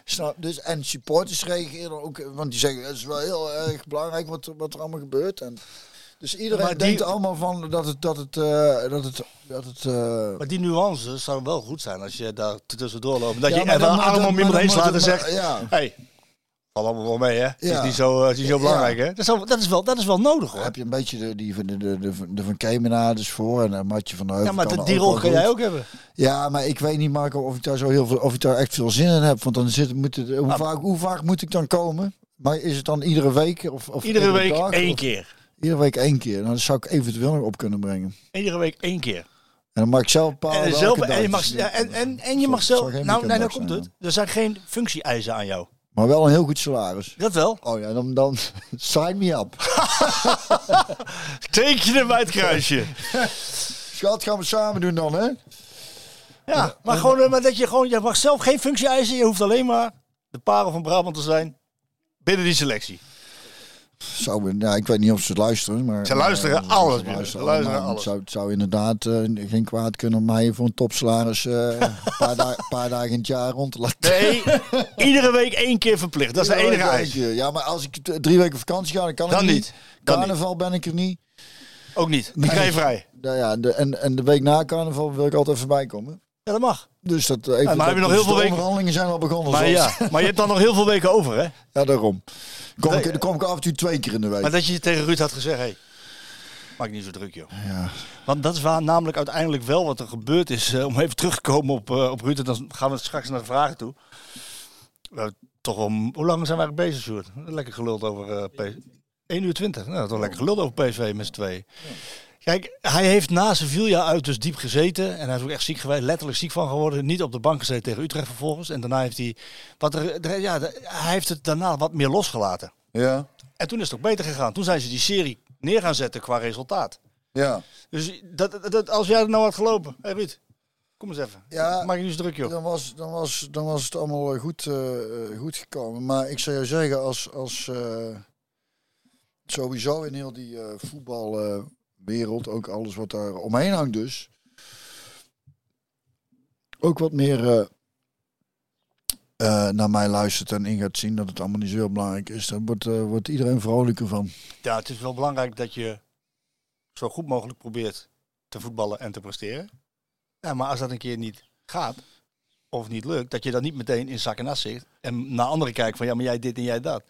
Snap? Dus, en supporters reageren ook, want die zeggen het is wel heel erg belangrijk wat, er- wat er allemaal gebeurt. En, dus iedereen Maar die- denkt allemaal van dat het, dat het, eh, dat het, dat het eh, Maar die nuances zou wel goed zijn als je daar tussendoor loopt. Dat Ja, je om maar iemand heen slaat en zegt... ja. Hey, valt allemaal wel mee, hè? Het is Ja. niet zo, eh, het is niet zo Ja. belangrijk, hè? Dat is, wel, dat, is wel, dat is wel nodig, hoor. heb je een beetje de, die, van de, de, de, de Van Kemenades voor en een Matje van de Heuvel. Ja, maar de- er die rol kan jij ook hebben. Ja, maar ik weet niet, Marco, of ik daar zo heel veel, of ik daar echt veel zin in heb. Want dan zit, moet het, hoe, Ah. vaak, hoe vaak moet ik dan komen? Maar is het dan iedere week? Of, of Iedere week dag, één of- keer. Iedere week één keer. Nou, dat zou ik eventueel nog op kunnen brengen. Iedere week één keer. En dan mag ik zelf bepalen En, welke zelf, en, je mag, ja, en, en, en je mag zelf... Nou, nee, weekenddag komt het. Er zijn geen functie-eisen aan jou. Maar wel een heel goed salaris. Dat wel. Oh ja, dan, dan <laughs> sign me up. <laughs> Teken hem bij het kruisje. <laughs> Schat, gaan we samen doen dan, hè? Ja, maar, gewoon, eh, maar dat je gewoon... Je mag zelf geen functie-eisen. Je hoeft alleen maar de parel van Brabant te zijn. Binnen die selectie. Zou, ja, ik weet niet of ze het luisteren, maar... Ze luisteren alles, Ze luisteren Ze luisteren allemaal. alles. Het zou, het zou inderdaad eh, geen kwaad kunnen om mij voor een topsalaris eh, <laughs> een paar, da paar dagen in het jaar rond te laten. Nee, iedere week één keer verplicht. Dat is de enige eis. Ja, maar als ik drie weken vakantie ga, dan kan Dan ik niet. niet. Dan Carnaval ben ik er niet. Ook niet. Die Nee. krijg je vrij. Nou ja, de, en, en de week na carnaval wil ik altijd even bij komen. Ja, dat mag. Dus dat even, maar dat- heb je nog dus heel veel de weken- onderhandelingen zijn al begonnen. Maar ja, maar je hebt dan nog heel veel weken over, hè? <laughs> ja, daarom. Kom ik, dan kom ik af en toe twee keer in de week. Maar dat je tegen Ruud had gezegd, hé, hey, maak niet zo druk, joh. Ja. Want dat is waar namelijk uiteindelijk wel wat er gebeurd is. eh, om even terug te komen op, eh, op Ruud, en dan gaan we straks naar de vragen toe. We hebben toch wel, hoe lang zijn wij eigenlijk bezig, Sjoerd? Lekker geluld over eh PSV. 1 uur 20. Nou, toch lekker geluld over PSV met z'n tweeën. Kijk, hij heeft na Sevilla uit dus diep gezeten. En hij is ook echt ziek geweest, letterlijk ziek van geworden. Niet op de bank gezeten tegen Utrecht vervolgens. En daarna heeft hij, wat er, ja, hij heeft het daarna wat meer losgelaten. Ja. En toen is het ook beter gegaan. Toen zijn ze die serie neer gaan zetten qua resultaat. Ja. Dus dat, dat, dat- als jij er nou had gelopen, hé Ruud, kom eens even. Ja. Maak je niet zo druk, joh. Dan was, dan, was, dan was het allemaal goed, eh, eh, goed gekomen. Maar ik zou jou zeggen, als, als eh, sowieso in heel die eh, voetbalwereld, ook alles wat daar omheen hangt dus, ook wat meer eh, eh, naar mij luistert en in gaat zien dat het allemaal niet zo belangrijk is, dan wordt, eh, wordt iedereen vrolijker van. Ja, het is wel belangrijk dat je zo goed mogelijk probeert te voetballen en te presteren. Ja, maar als dat een keer niet gaat, of niet lukt, dat je dan niet meteen in zak en as zit. En naar anderen kijkt van, ja, maar jij dit en jij dat.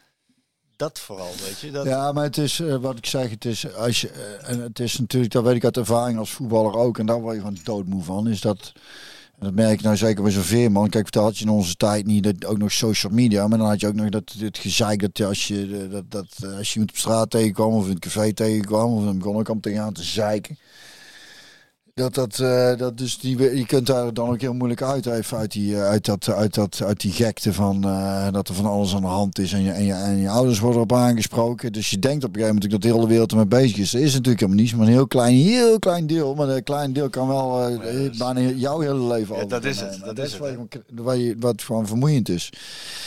Dat vooral, weet je. Dat, Ja, maar het is eh, wat ik zeg, het is, als je, eh, en het is natuurlijk, dat weet ik uit ervaring als voetballer ook, en daar word je gewoon doodmoe van, is dat, dat merk ik nou zeker bij zo'n veerman, kijk, dat had je in onze tijd niet, dat, ook nog social media, maar dan had je ook nog dat, het gezeik dat als je, eh, dat, dat, als je iemand op straat tegenkwam, of in het café tegenkwam, of dan begon ik om tegenaan te zeiken. Dat, dat, eh, dat dus die, je kunt daar dan ook heel moeilijk uit, even uit die, eh, uit dat, uit dat, uit die gekte van eh, dat er van alles aan de hand is en je, en je, en je ouders worden op aangesproken. Dus je denkt op een gegeven moment dat de hele wereld ermee bezig is. Dat is natuurlijk helemaal niet, maar een heel klein, heel klein deel. Maar een klein deel kan wel eh, bijna jouw hele leven Ja, dat is het, dat is wat, het, wat, je, wat gewoon vermoeiend is.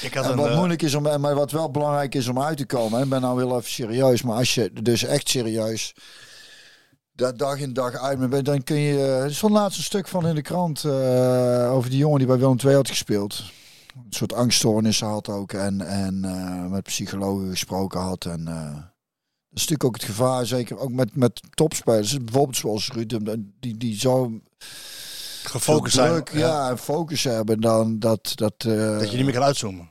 ik had En wat eh, moeilijk is om, maar wat wel belangrijk is om uit te komen, en ik ben nou heel even serieus, maar als je dus echt serieus daar dag in dag uit bent, dan kun je. Er is van laatst een stuk van in de krant eh, over die jongen die bij Willem II had gespeeld. Een soort angststoornissen had ook en, en eh, met psychologen gesproken had. En, eh, dat is natuurlijk ook het gevaar, zeker ook met, met topspelers. Bijvoorbeeld zoals Ruud, die, die zo gefocust zijn. ja, focus hebben dan dat... Dat, eh, Dat je niet meer kan uitzoomen.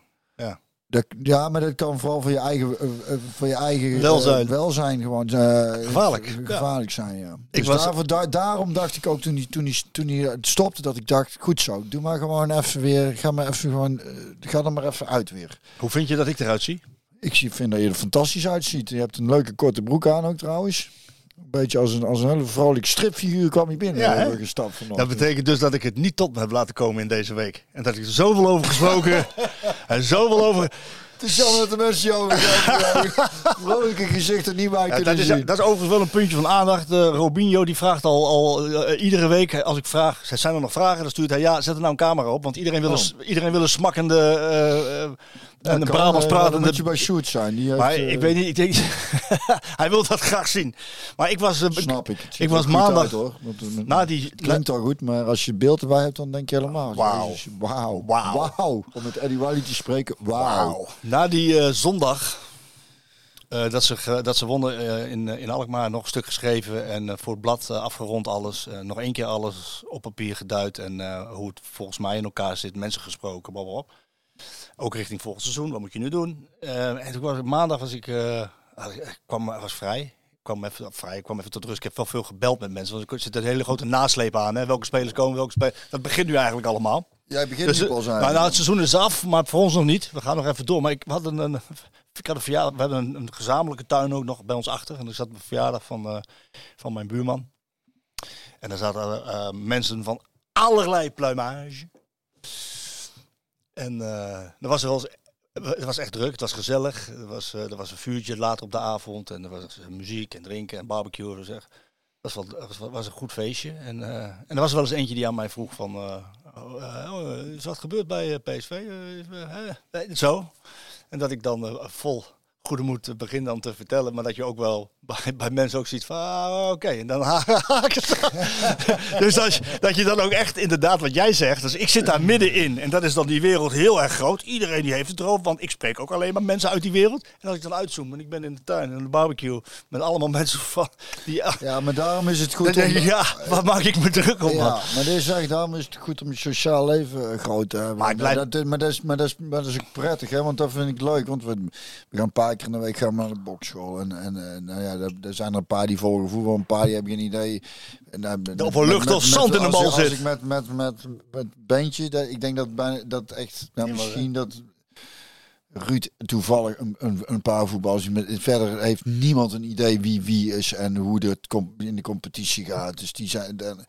Dat, ja, maar dat kan vooral voor je eigen, eh, eh, voor je eigen eh, Welzijn. welzijn gewoon Gevaarlijk, ja. gevaarlijk zijn. Ja. Ik Dus was- daarvoor, daar, daarom dacht ik ook toen hij, toen, hij, toen hij stopte, dat ik dacht, goed zo, doe maar gewoon even weer, ga maar even gewoon, ga er maar even uit weer. Hoe vind je dat ik eruit zie? Ik vind dat je er fantastisch uitziet. Je hebt een leuke korte broek aan ook trouwens. Een beetje als een, als een hele vrolijk stripfiguur kwam je binnen. Ja, hè? Gestapt Dat betekent dus dat ik het niet tot me heb laten komen in deze week. En dat ik er zoveel over gesproken <laughs> en zoveel over... Het is jammer dat de mensen jou <laughs> vrolijke gezichten niet meer Ja, kunnen dat, is, zien. dat is overigens wel een puntje van aandacht. Eh, Robinho die vraagt al, al eh, iedere week, als ik vraag, zijn er nog vragen? Dan stuurt hij, ja, zet er nou een camera op. Want iedereen wil, een, iedereen wil een smakkende eh, en kan, Brabants eh, Dan pratende... moet je bij Shoot zijn. Die Maar eh, ik weet niet, ik denk, <laughs> hij wil dat graag zien. Maar ik was, eh, Snap ik. Ik was maandag uit, hoor. Want, na die... het klinkt al goed, maar als je beeld erbij hebt, dan denk je helemaal. Wauw. Wauw. Wauw. Wauw. Om met Eddie Wiley te spreken. Wauw. Na die zondag dat, ze, ge- dat ze wonnen in, in Alkmaar, nog een stuk geschreven en voor het blad afgerond alles. Nog één keer alles op papier geduid en hoe het volgens mij in elkaar zit, mensen gesproken, blablabla. Ook richting volgend seizoen, wat moet je nu doen? Eh, en toen was ik, maandag was ik, eh, ik- kwam, was vrij. Ik kwam even vrij, ik kwam even tot rust. Ik heb wel veel gebeld met mensen, want er zit een hele grote nasleep aan. Hè? Welke spelers komen, welke spelers... Dat begint nu eigenlijk allemaal. Jij begint Dus, nu eh, pas aan. nou, nou, het seizoen is af, maar voor ons nog niet. We gaan nog even door. Maar ik had een, een, ik had een verjaardag. We hebben een, een gezamenlijke tuin ook nog bij ons achter. En ik zat de verjaardag van, eh, van mijn buurman. En daar zaten eh, mensen van allerlei pluimage. En eh er was wel eens- het was echt druk, het was gezellig. Er was, eh, er was een vuurtje later op de avond en er was eh, muziek en drinken en barbecue. Dat was, was, was een goed feestje. En, eh, en er was wel eens eentje die aan mij vroeg van... oh, oh, is wat gebeurd bij PSV? Zo. En dat ik dan vol goede moed begint dan te vertellen, maar dat je ook wel bij, bij mensen ook ziet van, ah, oké, en dan <laughs> haak het. dus als, je- dat je dan ook echt inderdaad wat jij zegt, dus ik zit daar middenin en dat is dan die wereld heel erg groot. Iedereen die heeft het erover, want ik spreek ook alleen maar mensen uit die wereld. En als ik dan uitzoom en ik ben in de tuin, in de barbecue, met allemaal <laughs> mensen van, die, Ja, maar daarom is het dan goed denk om... je, ja, waar maak ik me druk om? Ja, man? maar dit is echt, daarom is het goed om je sociaal leven eh, groot te hebben. Maar ik blijf- dat, maar, dat is, maar, dat is, maar dat is ook prettig, hè? want dat vind ik leuk. Want we, we gaan een paar keer in de week gaan we naar de bokschool. En, en eh, nou ja, er, er zijn er een paar die volgen voetbal, een paar die hebben geen idee. En, met- Op een lucht met- met- zand in de bal zit. Als ik met, met, met, met Beentje, dat, ik denk dat, bijna, dat echt, nou, maar, misschien dat... Ruud toevallig een, een, een paar voetballers. verder heeft niemand een idee wie wie is en hoe het in de competitie gaat. Dus die zijn. dan-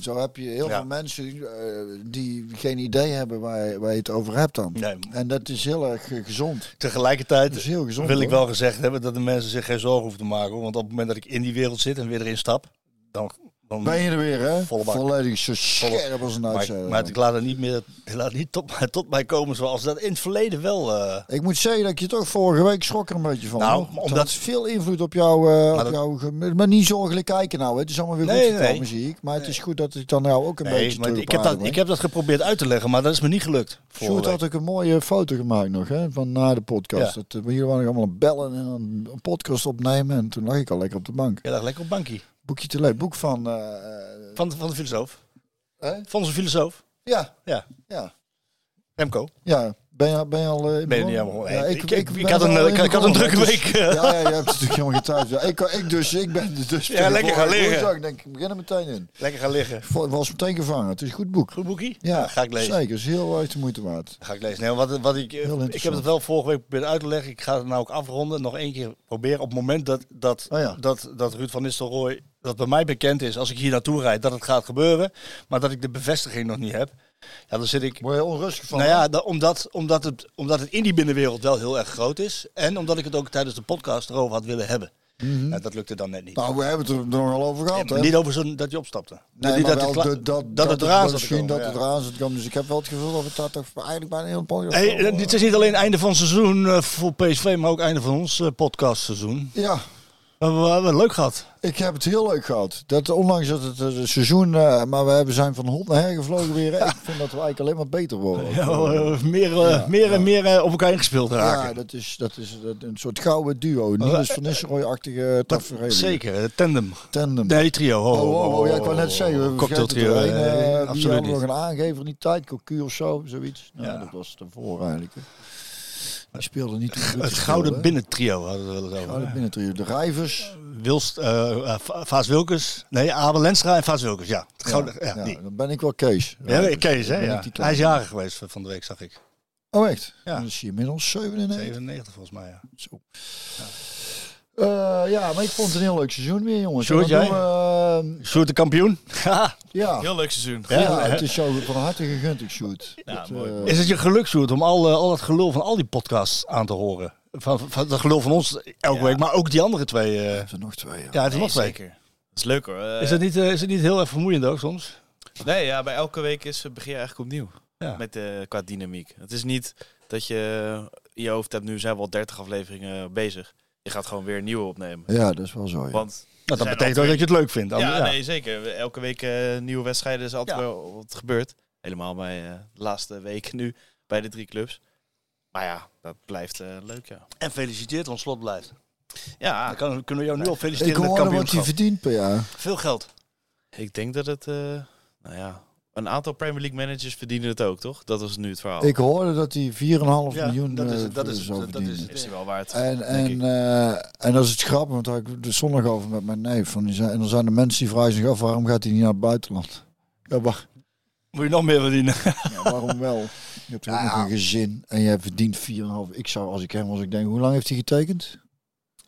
zo heb je heel Ja. veel mensen eh, die geen idee hebben waar, je- waar je het over hebt dan. Nee, En dat is heel erg eh, gezond. tegelijkertijd is heel gezond. wil ik wel gezegd hebben dat de mensen zich geen zorgen hoeven te maken. hoor. Want op het moment dat ik in die wereld zit en weer erin stap, dan... dan Ben je er weer, hè? Volledig zo scherp als een maar, ik- maar ik laat het niet meer ik laat niet tot, mij- tot mij komen zoals dat in het verleden wel... eh, Ik moet zeggen dat ik je toch vorige week schrok er een beetje van. Nou, hoor. Omdat- veel invloed op jou. eh, op dat- jou maar niet zorgelijk kijken nou. hè. Het is allemaal weer Nee, goed nee, gekomen, zie ik. Maar het is goed dat ik dan nou ook een nee, beetje maar ik heb, dat, ik heb dat geprobeerd uit te leggen, maar dat is me niet gelukt. Sjoerd had ook een mooie foto gemaakt nog, hè, van na de podcast. Ja. Dat, uh, hier waren allemaal bellen en een podcast opnemen. En toen lag ik al lekker op de bank. Je lag lekker op bankie. Boekje te lezen. Boek van... eh, Van, van de filosoof. Van onze filosoof. ja, Ja, ja, Remco. ja. Ben je, ben je al eh, in Ben je niet begonnen? helemaal- nee, ik- ik- ik had een, al eh, ik had een drukke dus- week, eh. Ja, ja, je hebt natuurlijk helemaal geen tijd. Ja, ik, ik dus, ik ben dus... <laughs> Ja, lekker gaan liggen. Woensdag, Ik denk, ik begin er meteen in. Lekker gaan liggen. Ik was meteen gevangen. Het is een goed boek. Goed boekie? Ja, ga ik lezen. Zeker, is heel erg de moeite waard. Ga ik lezen. Nee, wat, wat ik, Heel ik heb het wel vorige week geprobeerd uit te leggen. Ik ga het nou ook afronden. Nog één keer proberen. Op het moment dat, dat, Oh ja. dat, dat Ruud van Nistelrooy, dat bij mij bekend is, als ik hier naartoe rijd, dat het gaat gebeuren. Maar dat ik de bevestiging nog niet heb. Ja, dan zit ik... Word je onrustig van? Nou ja, da- omdat, omdat, het, omdat het in die binnenwereld wel heel erg groot is. En omdat ik het ook tijdens de podcast erover had willen hebben. Ja, dat lukte dan net niet. Nou, we hebben het er nogal over Ja, gehad, hè? niet over zo'n dat je opstapte. Nee, maar dat, wel het dat, dat, het eraan zat Misschien dat het eraan zat. Dus ik heb wel het gevoel dat daar toch eigenlijk bijna een heel podcast Hey, over- dit is niet alleen einde van het seizoen eh, voor PSV, maar ook einde van ons eh, podcastseizoen. Ja, We hebben, het leuk gehad. ik heb het heel leuk gehad. Dat, ondanks dat het eh, seizoen, eh, maar we hebben zijn van hond naar her gevlogen weer. <laughs> Ik vind dat we eigenlijk alleen maar beter worden. Ja, meer, eh, meer en meer op elkaar ingespeeld raken. Ja, dat is, dat is dat- een soort gouden duo. Niels van Nistelrooy-achtige tafereel. Zeker, tandem. Tandem. Nee, trio. Oh, oh, oh, ja, ik wou net zeggen, we Cocktail trio. een, die absoluut nog een aangever in die tijd, Cocu of zo, zoiets. Nou, Ja. dat was ervoor eigenlijk. hè. Die speelde niet Het die gouden binnentrio hadden we het wel eens Gouden over. binnentrio. De Rijvers. Wilst, Va- Vaas Wilkes. Nee, Abel Lenstra en Vaas Wilkes. Ja, het gouden, ja, ja, die. dan ben ik wel Kees. Ja. Kees, hè? Ja. Hij is jarig geweest van de week, zag ik. Oh, echt? Ja. Dan is hij inmiddels 97. 97 volgens mij, ja. Zo. Eh, ja, maar ik vond het een heel leuk seizoen weer, jongens. Sjoerd, jij? doen we, eh, Sjoerd de kampioen. <laughs> Ja. Heel leuk seizoen. Ja. Ja, het is zo van harte gegund, ik shoot. Ja, Dat, mooi. eh, Is het je geluk, Sjoerd, om al, eh, al het gelul van al die podcasts aan te horen? Van, van het gelul van ons elke Ja. week, maar ook die andere twee. eh. er zijn nog twee. Ja. ja, het is Nee, nog twee. zeker. Dat is leuk hoor. Is het, niet, eh, is het niet heel erg vermoeiend ook soms? Nee, ja, bij elke week is, begin je eigenlijk opnieuw. Ja. Met, eh, qua dynamiek. Het is niet dat je in je hoofd hebt, nu zijn we al 30 afleveringen bezig. Je gaat gewoon weer een nieuwe opnemen. Ja, dat is wel zo. Ja. Want Nou, dat betekent ook dat je het leuk vindt. Dan- Ja, nee, zeker. Elke week eh, nieuwe wedstrijden is altijd Ja. wel wat gebeurt. Helemaal bij eh, de laatste weken nu bij de drie clubs. Maar ja, dat blijft eh, leuk, ja. En gefeliciteerd, want slot blijft. Ja, Dan kan, kunnen we jou nu al ik feliciteren met hoorde wat kampioenschap. verdient per jaar. Veel geld. ik denk dat het... eh, nou ja, een aantal Premier League managers verdienen het ook, toch? Dat was nu het verhaal. Ik hoorde dat hij 4,5 Ja, miljoen dat is eh, het, dat is dat is verdienen. is hij wel waard. En, en, eh, en dat is het grappig, want daar had ik de zondag over met mijn neef. Van die zei, en dan zijn de mensen die vragen zich af, waarom gaat hij niet naar het buitenland? Ja, waar, Moet je nog meer verdienen? ja, waarom wel? Je hebt toch ook Ja. nog een gezin en jij verdient 4,5. Ik zou, als ik hem was, ik denk, hoe lang heeft hij getekend?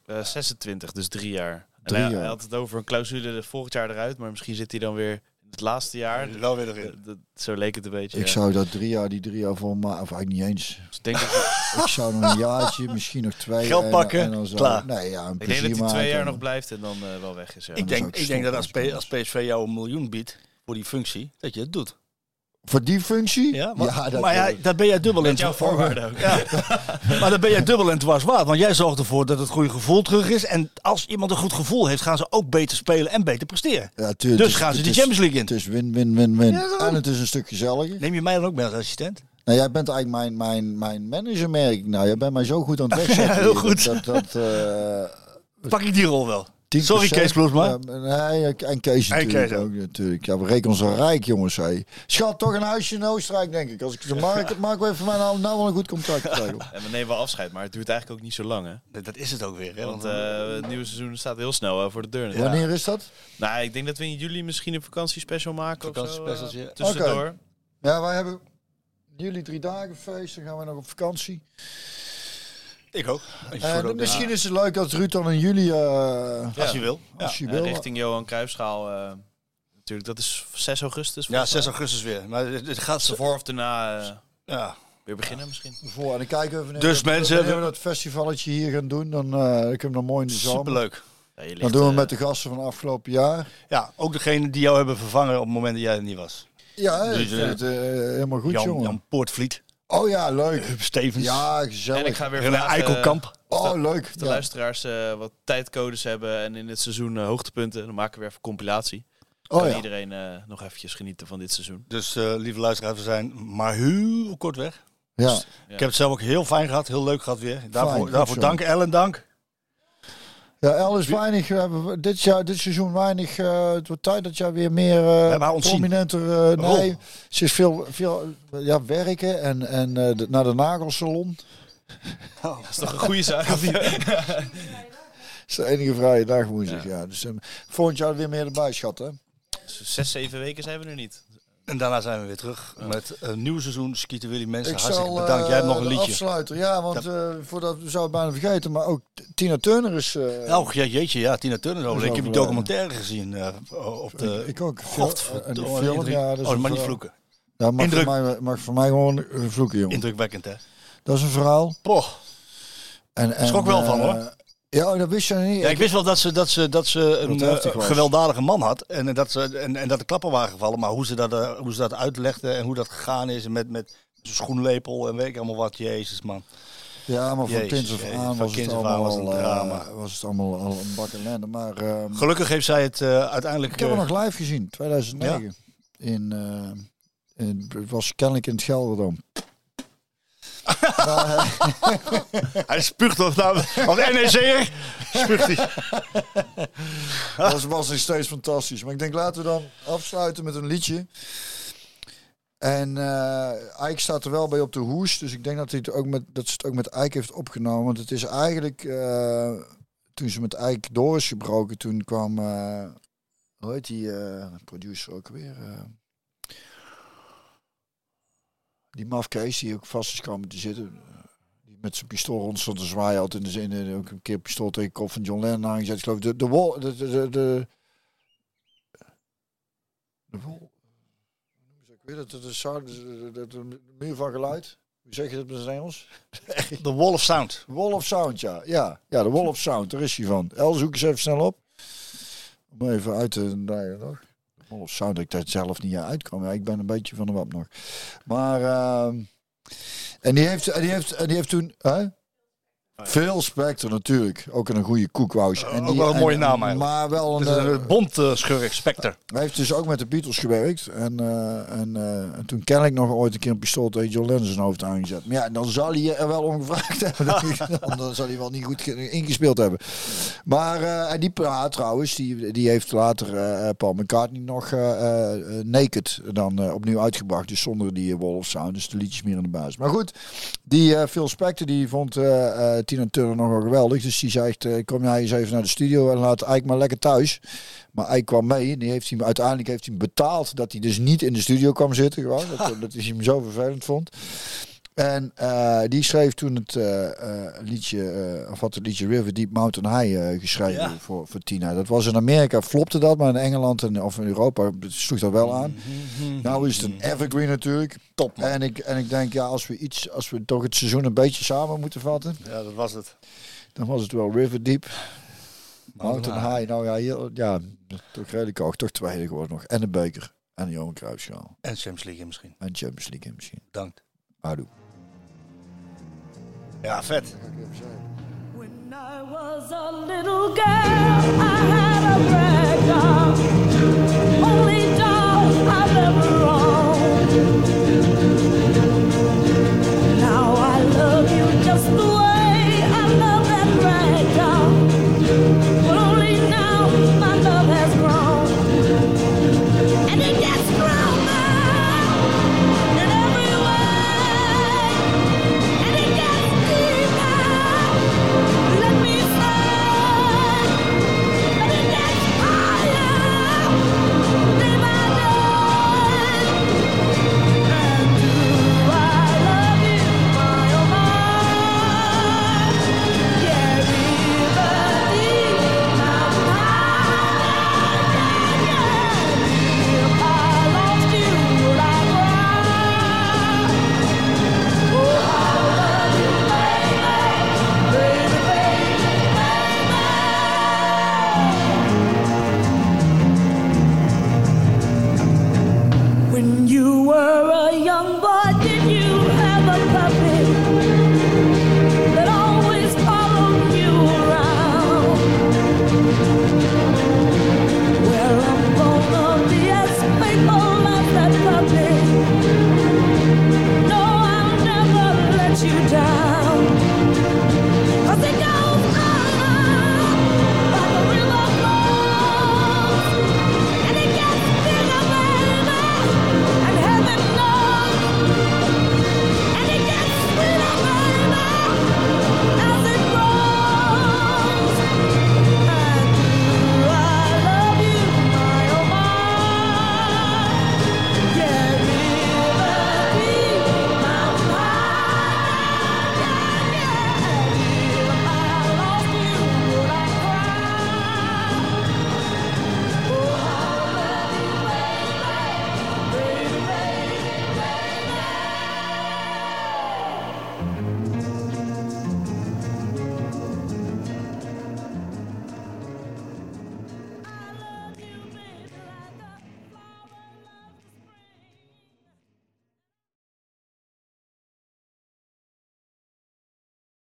Eh, 26, dus drie jaar. En Drie hij, jaar. hij had het over een clausule de volgend jaar eruit, maar misschien zit hij dan weer het laatste jaar. wel weer dat- zo leek het een beetje. Ik ja. zou dat drie jaar, die drie jaar voor maar of eigenlijk niet eens. Dus ik denk dat, <laughs> Ik zou nog een jaartje, misschien nog twee. Geld en- pakken, en dan zou, klaar. Nee, ja, een ik denk dat hij twee jaar nog blijft en dan eh, wel weg is. Ja. Ik denk, ik ik denk dat P- als PSV jou een miljoen biedt voor die functie, dat je het doet. Voor die functie? Ja, maar, dat maar ja, dat <laughs> ben jij dubbel in Met jouw voorwaarden ook. Maar dan ben jij dubbel en dwars waard. Want jij zorgt ervoor dat het goede gevoel terug is. En als iemand een goed gevoel heeft, gaan ze ook beter spelen en beter presteren. Ja, tuurlijk, Dus gaan ze de Champions League in. Het is win, win, win, win. Ja, en het is een stuk gezelliger. Neem je mij dan ook mee als assistent? Nou, jij bent eigenlijk mijn, mijn, mijn manager, merk ik. Nou, jij bent mij zo goed aan het <laughs> wegzetten. Ja, heel goed. Dat, dat, eh, Pak ik die rol wel. 10%. Sorry, Kees Kloesma. Ja, nee, en Kees En natuurlijk Kees ook. ook. Natuurlijk. Ja, we rekenen zo rijk, jongens. Hé. Schat, toch een huisje in Oostenrijk, denk ik. Als ik ze maak, maak we even mijn nou, nou wel een goed contract <laughs> krijgen. En we nemen wel afscheid, maar het duurt eigenlijk ook niet zo lang, hè? Dat- Dat is het ook weer. Hè? Want eh, het nieuwe seizoen staat heel snel eh, voor de deur. natuurlijk. Wanneer is dat? Nou, ik denk dat we in juli misschien een vakantiespecial maken of zo. Eh, tussendoor. Ja, wij hebben jullie drie dagen feest. Dan gaan we nog op vakantie. Ik ook. Eh, misschien is het leuk als Ruud dan in juli... eh, Als je wil. Ja, als je wil. richting Johan Cruijffschaal. eh natuurlijk, dat is 6 augustus. ja volgens 6 mij. augustus weer. Maar het, gaat. Voor of daarna eh, Ja. weer beginnen misschien. Voor. En dan kijken we wanneer, Dus mensen, wanneer we we- dat festivalletje hier gaan doen. Dan uh, kunnen we dan mooi in de zomer. Superleuk. Ja, ligt, Dan doen we met de gasten van afgelopen jaar. Ja, ook degene die jou hebben vervangen op het moment dat jij er niet was. Ja, ik Dus, het helemaal goed, Jan, jongen. Jan Poortvliet, Oh ja, leuk. Stevens, Ja, En ik gezellig. ga weer vragen, Eikelkamp. Oh, leuk. of de Ja. luisteraars eh, wat tijdcodes hebben en in het seizoen eh, hoogtepunten. Dan maken we weer even een compilatie. Oh kan ja. iedereen eh, nog eventjes genieten van dit seizoen. Dus eh, lieve luisteraars, we zijn maar heel kort weg. Ja. Ja. Ik heb het zelf ook heel fijn gehad, heel leuk gehad weer. Daarvoor, daarvoor dank Ellen, dank. Ja, El is weinig. We hebben dit, jaar, dit seizoen weinig. eh, het wordt tijd dat jij weer meer uh, ontzien. prominenter. eh, Rol. nee, ze is veel, veel eh, ja, werken en, en eh, de- naar de nagelsalon. <laughs> Dat is toch een goede zaak? <laughs> Dat is de enige vrije dag woensdag. Ja. Dus eh, volgend jaar weer meer erbij, schat. Hè? Zes, zeven weken zijn we er niet. En daarna zijn we weer terug met een nieuw seizoen Skieten Willy Mensen. Ik Hartstikke zal, bedankt. Jij hebt eh, nog een de liedje. Afsluiter, ja, want eh, voordat we zouden bijna vergeten, maar ook Tina Turner is. eh, Oh, ja, jeetje, ja, Tina Turner is Ik heb die documentaire gezien eh, op de... ik, ik ook. Godverdomme, En die film, indruk- ja, is oh, maar niet vloeken. Ja, mag, Indruk. Voor mij, mag voor mij gewoon eh, vloeken, jongen. Indrukwekkend, hè? Dat is een verhaal. Poh. En, en, Schrok wel van, eh, hoor. Ja, oh, dat wist je niet. Ja, ik wist wel dat ze, dat ze, dat ze een Dat eh, gewelddadige man had. En, eh, dat ze, en, en dat de klappen waren gevallen. Maar hoe ze dat, eh, hoe ze dat uitlegde en hoe dat gegaan is. Met, met zijn schoenlepel en weet ik allemaal wat. Jezus, man. Ja, maar van af jezus, aan was het allemaal, was het een drama. was het allemaal al een bak ellende. Maar ehm, Gelukkig heeft zij het uiteindelijk... ik heb hem nog live gezien, 2009. In, in, het was kennelijk in het Gelderdoom. <laughs> Hij spuugt of nou, als NEC'er spuugt hij. <laughs> dat was nog steeds fantastisch. Maar ik denk, laten we dan afsluiten met een liedje. En eh Ike staat er wel bij op de hoes. Dus ik denk dat, hij het ook met, dat ze het ook met Ike heeft opgenomen. Want het is eigenlijk... eh, toen ze met Ike door is gebroken, toen kwam... eh, hoe heet die producer ook weer? Eh, die mafkees die ook vast is komen te zitten. Die met zijn pistool rond stond te zwaaien. Altijd in de zin, eh, ook een keer pistool tegen de kop van John Lennon aangezet. Ik geloof de, de wol... De, de, de, de, de wol... Ik weet het, de, sound, de, de, de, de muur van geluid. Hoe zeg je dat met het Engels? <laughs> The Wall of Sound. Wall of Sound, ja. Ja, ja de Wall of Sound, daar is hij van. El, zoek eens even snel op. Om even uit te draaien nog. Of Sound, dat ik daar zelf niet uitkwam. Ja, ik ben een beetje van de wap nog. Maar, ehm, en die heeft, die heeft, die heeft toen... Veel Spectre natuurlijk. Ook een goede koekwous. En Ook wel een mooie en- naam eigenlijk. Maar wel Het een... is eh, een bond uh, schurk, Spectre. hij heeft dus ook met de Beatles gewerkt. En, eh, en, eh, en toen ken ik nog ooit een keer een pistool tegen John Lennon zijn hoofd aangezet. Maar ja, dan zal hij er wel om gevraagd <laughs> hebben. dan, dan zal hij wel niet goed ge- ingespeeld hebben. Maar eh, en die ja, trouwens, die, die heeft later eh, Paul McCartney nog eh, eh, Naked dan eh, opnieuw uitgebracht. Dus zonder die eh, of Sound. Dus de liedjes meer in de basis. Maar goed, die eh, Phil Spector die vond eh, eh, Tina Turner nog wel geweldig. Dus die zegt, eh, kom jij eens even naar de studio en laat Ike maar lekker thuis. Maar hij kwam mee en die heeft hij, uiteindelijk heeft hij hem betaald dat hij dus niet in de studio kwam zitten. Gewoon, dat, <laughs> dat hij hem zo vervelend vond. En eh, die schreef toen het eh, eh, liedje, of had het liedje River Deep Mountain High geschreven Ja. voor, voor Tina. Dat was in Amerika, flopte dat, maar in Engeland en, of in Europa sloeg dat wel aan. Nou is het een evergreen natuurlijk. Top, man. En ik, en ik denk, ja, als we iets, als we toch het seizoen een beetje samen moeten vatten, Ja, dat was het. dan was het wel River Deep. Mountain High, nou ja, hier, ja, toch redelijk hoog, toch tweede geworden nog. En een beker. En de Johan Cruijffschaal. En Champions League misschien. En Champions League misschien. Dank. Houdoe. Ja, vet. When I was a little girl, I had a rag doll. Only doll I've ever owned.